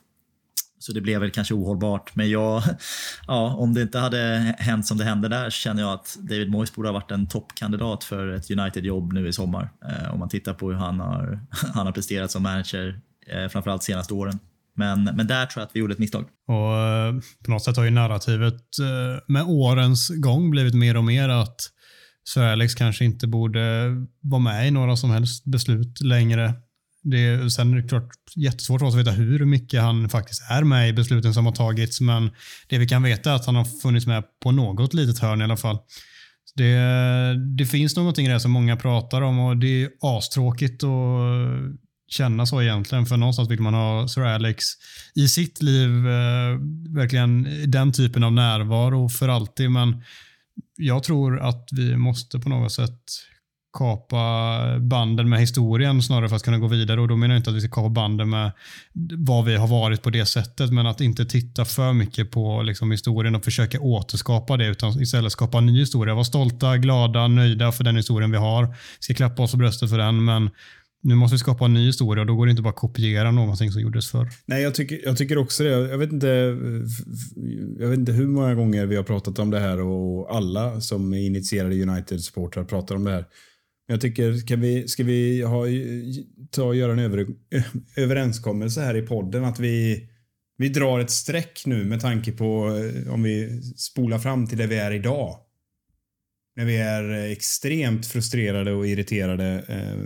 så det blev väl kanske ohållbart. Men jag, ja, om det inte hade hänt som det hände där känner jag att David Moyes borde ha varit en toppkandidat för ett United-jobb nu i sommar. Eh, om man tittar på hur han har, han har presterat som manager, eh, framförallt senaste åren. Men, men där tror jag att vi gjorde ett misstag. Och eh, På något sätt har ju narrativet eh, med årens gång blivit mer och mer att Sir Alex kanske inte borde vara med i några som helst beslut längre. Det, sen är det klart jättesvårt för oss att veta hur mycket han faktiskt är med i besluten som har tagits, men det vi kan veta är att han har funnits med på något litet hörn i alla fall. Det, det finns någonting där som många pratar om och det är astråkigt att känna så egentligen, för någonstans vill man ha Sir Alex i sitt liv, eh, verkligen den typen av närvaro för alltid, men jag tror att vi måste på något sätt kapa banden med historien snarare för att kunna gå vidare. Och Då menar jag inte att vi ska kapa banden med vad vi har varit på det sättet, men att inte titta för mycket på liksom, historien och försöka återskapa det, utan istället skapa en ny historia. Var stolta, glada, nöjda för den historien vi har. Vi ska klappa oss på bröstet för den, men nu måste vi skapa en ny historia och då går det inte bara att kopiera någonting som gjordes förr. Nej, jag tycker, jag tycker också det. Jag vet, inte, jag vet inte hur många gånger vi har pratat om det här och alla som är initierade United-supportrar pratar om det här. Jag tycker, ska vi, ska vi ha, ta och göra en över, överenskommelse här i podden att vi, vi drar ett streck nu med tanke på eh, om vi spolar fram till där vi är idag. När vi är eh, extremt frustrerade och irriterade eh,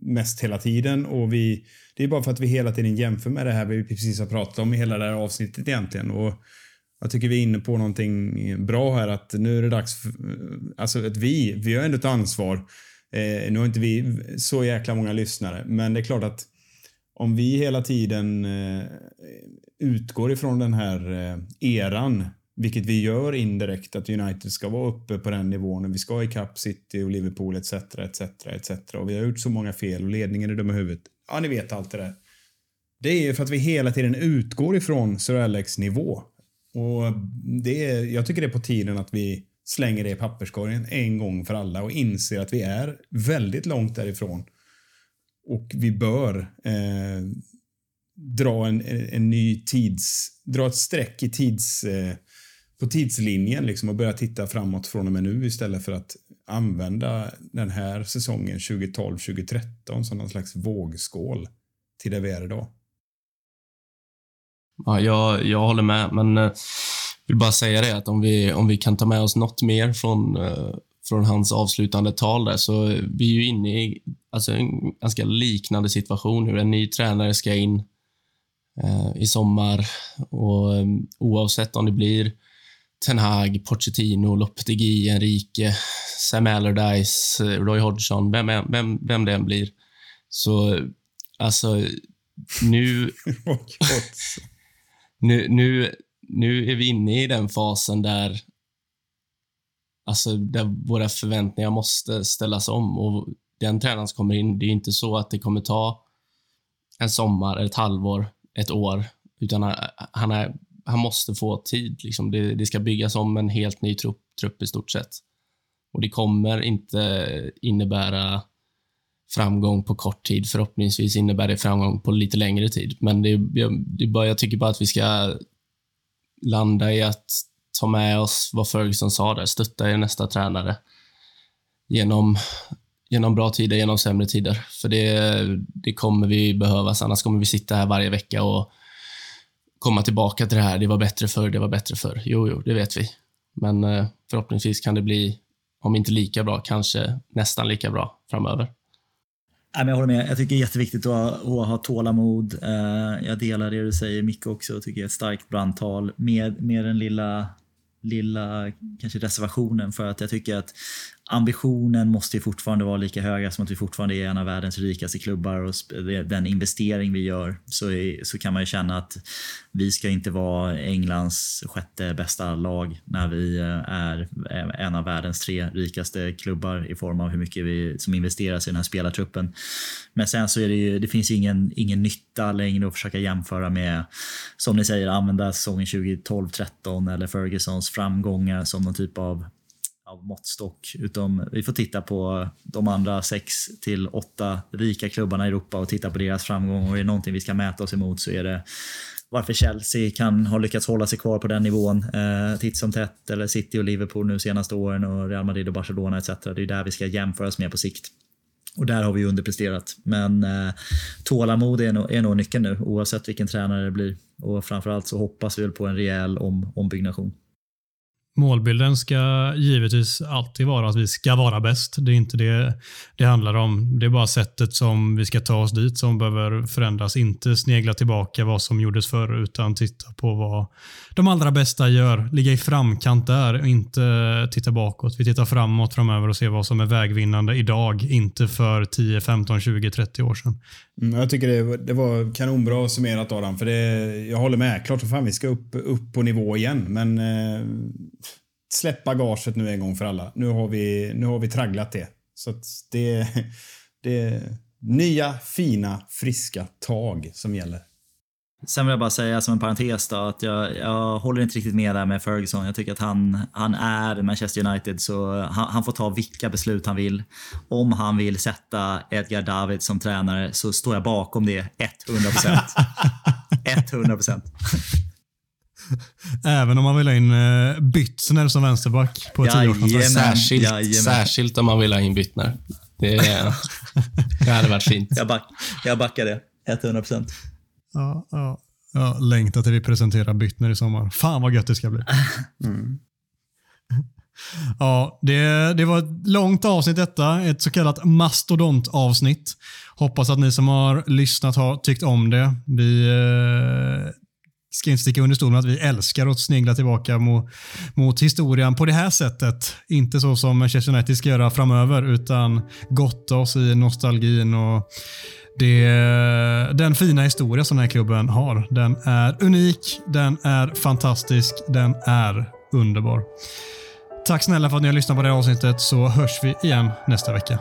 mest hela tiden och vi, det är bara för att vi hela tiden jämför med det här vi precis har pratat om i hela det här avsnittet egentligen. Och jag tycker vi är inne på någonting bra här att nu är det dags för, alltså att vi, vi har ändå ett ansvar. Eh, nu har inte vi så jäkla många lyssnare, men det är klart att om vi hela tiden eh, utgår ifrån den här eh, eran, vilket vi gör indirekt, att United ska vara uppe på den nivån, vi ska ikapp City och Liverpool etc. etc. etc. Och vi har gjort så många fel och ledningen är dumma i huvudet. Ja, ni vet allt det där. Det är ju för att vi hela tiden utgår ifrån Sir Alex nivå. Och det är, jag tycker det är på tiden att vi slänger det i papperskorgen en gång för alla och inser att vi är väldigt långt därifrån. Och vi bör eh, dra en, en ny tids... Dra ett streck i tids... Eh, på tidslinjen liksom och börja titta framåt från och med nu istället för att använda den här säsongen 2012-2013 som någon slags vågskål till det vi är idag. Ja, jag, jag håller med, men eh, vill bara säga det att om vi, om vi kan ta med oss något mer från, eh, från hans avslutande tal där, så vi är ju inne i alltså, en ganska liknande situation hur en ny tränare ska in eh, i sommar och eh, oavsett om det blir Ten Hag, Pochettino, Lopetegui, Enrique, Sam Allardyce, eh, Roy Hodgson, vem, vem, vem det än blir. Så alltså, nu, nu, nu, nu är vi inne i den fasen där, alltså, där våra förväntningar måste ställas om. Och Den tränaren som kommer in, det är inte så att det kommer ta en sommar, ett halvår, ett år, utan han, är, han måste få tid. Liksom. Det, det, ska byggas om en helt ny trupp, trupp i stort sett. Och Det kommer inte innebära framgång på kort tid. Förhoppningsvis innebär det framgång på lite längre tid. Men det, det bara, jag tycker bara att vi ska landa i att ta med oss vad Ferguson sa där. Stötta er nästa tränare genom, genom bra tider, genom sämre tider. För det, det kommer vi behöva. Annars kommer vi sitta här varje vecka och komma tillbaka till det här. Det var bättre förr, det var bättre förr. Jo, jo, det vet vi. Men eh, förhoppningsvis kan det bli, om inte lika bra, kanske nästan lika bra framöver. Jag håller med. Jag tycker det är jätteviktigt att ha, att ha tålamod. Eh, jag delar det du säger Micke också. Jag tycker det är ett starkt brandtal. Med, med den lilla, lilla kanske reservationen för att jag tycker att ambitionen måste ju fortfarande vara lika höga som att vi fortfarande är en av världens rikaste klubbar och den investering vi gör så, är, så kan man ju känna att vi ska inte vara Englands sjätte bästa lag när vi eh, är eh, en av världens tre rikaste klubbar i form av hur mycket vi som investeras i den här spelartruppen. Men sen så är det ju, det finns ingen, ingen nytta längre att försöka jämföra med, som ni säger, använda säsongen 2012-13 eller Fergusons framgångar som någon typ av av måttstock. Utom vi får titta på de andra sex till åtta rika klubbarna i Europa och titta på deras framgång. Och är det någonting vi ska mäta oss emot så är det varför Chelsea kan ha lyckats hålla sig kvar på den nivån eh, titt som tätt. Eller City och Liverpool nu senaste åren och Real Madrid och Barcelona etc. Det är där vi ska jämföras med på sikt. Och där har vi underpresterat. Men eh, tålamod är nog, är nog nyckeln nu oavsett vilken tränare det blir. Och framförallt så hoppas vi väl på en rejäl om, ombyggnation. Målbilden ska givetvis alltid vara att vi ska vara bäst. Det är inte det det handlar om. Det är bara sättet som vi ska ta oss dit som behöver förändras. Inte snegla tillbaka vad som gjordes förr, utan titta på vad de allra bästa gör. Ligga i framkant där och inte titta bakåt. Vi tittar framåt framöver och ser vad som är vägvinnande idag, inte för 10, 15, 20, 30 år sedan. Mm, jag tycker det, det var kanonbra summerat Adam. För det, jag håller med. Klart som fan vi ska upp, upp på nivå igen. Men eh, släpp bagaget nu en gång för alla. Nu har vi, nu har vi tragglat det. Så det, det är nya, fina, friska tag som gäller. Sen vill jag bara säga som en parentes då, att jag, jag håller inte riktigt med där med Ferguson. Jag tycker att han, han är Manchester United så han, han, får ta vilka beslut han vill. Om han vill sätta Edgar David som tränare så står jag bakom det 100%. 100%. Även om man vill ha in uh, Byttner som vänsterback på tioårskontrakt. Särskilt, särskilt om man vill ha in Byttner. Det, det hade varit fint. Jag, back, jag backar det. 100%. Ja, ja. ja, längtar till vi presenterar Byttner i sommar. Fan vad gött det ska bli. Mm. Ja, det, det var ett långt avsnitt detta. Ett så kallat mastodontavsnitt. Hoppas att ni som har lyssnat har tyckt om det. Vi eh, ska inte sticka under stol med att vi älskar att snegla tillbaka mot, mot historien på det här sättet. Inte så som Manchester United ska göra framöver, utan gotta oss i nostalgin och det, den fina historia som den här klubben har. Den är unik, den är fantastisk, den är underbar. Tack snälla för att ni har lyssnat på det här avsnittet så hörs vi igen nästa vecka.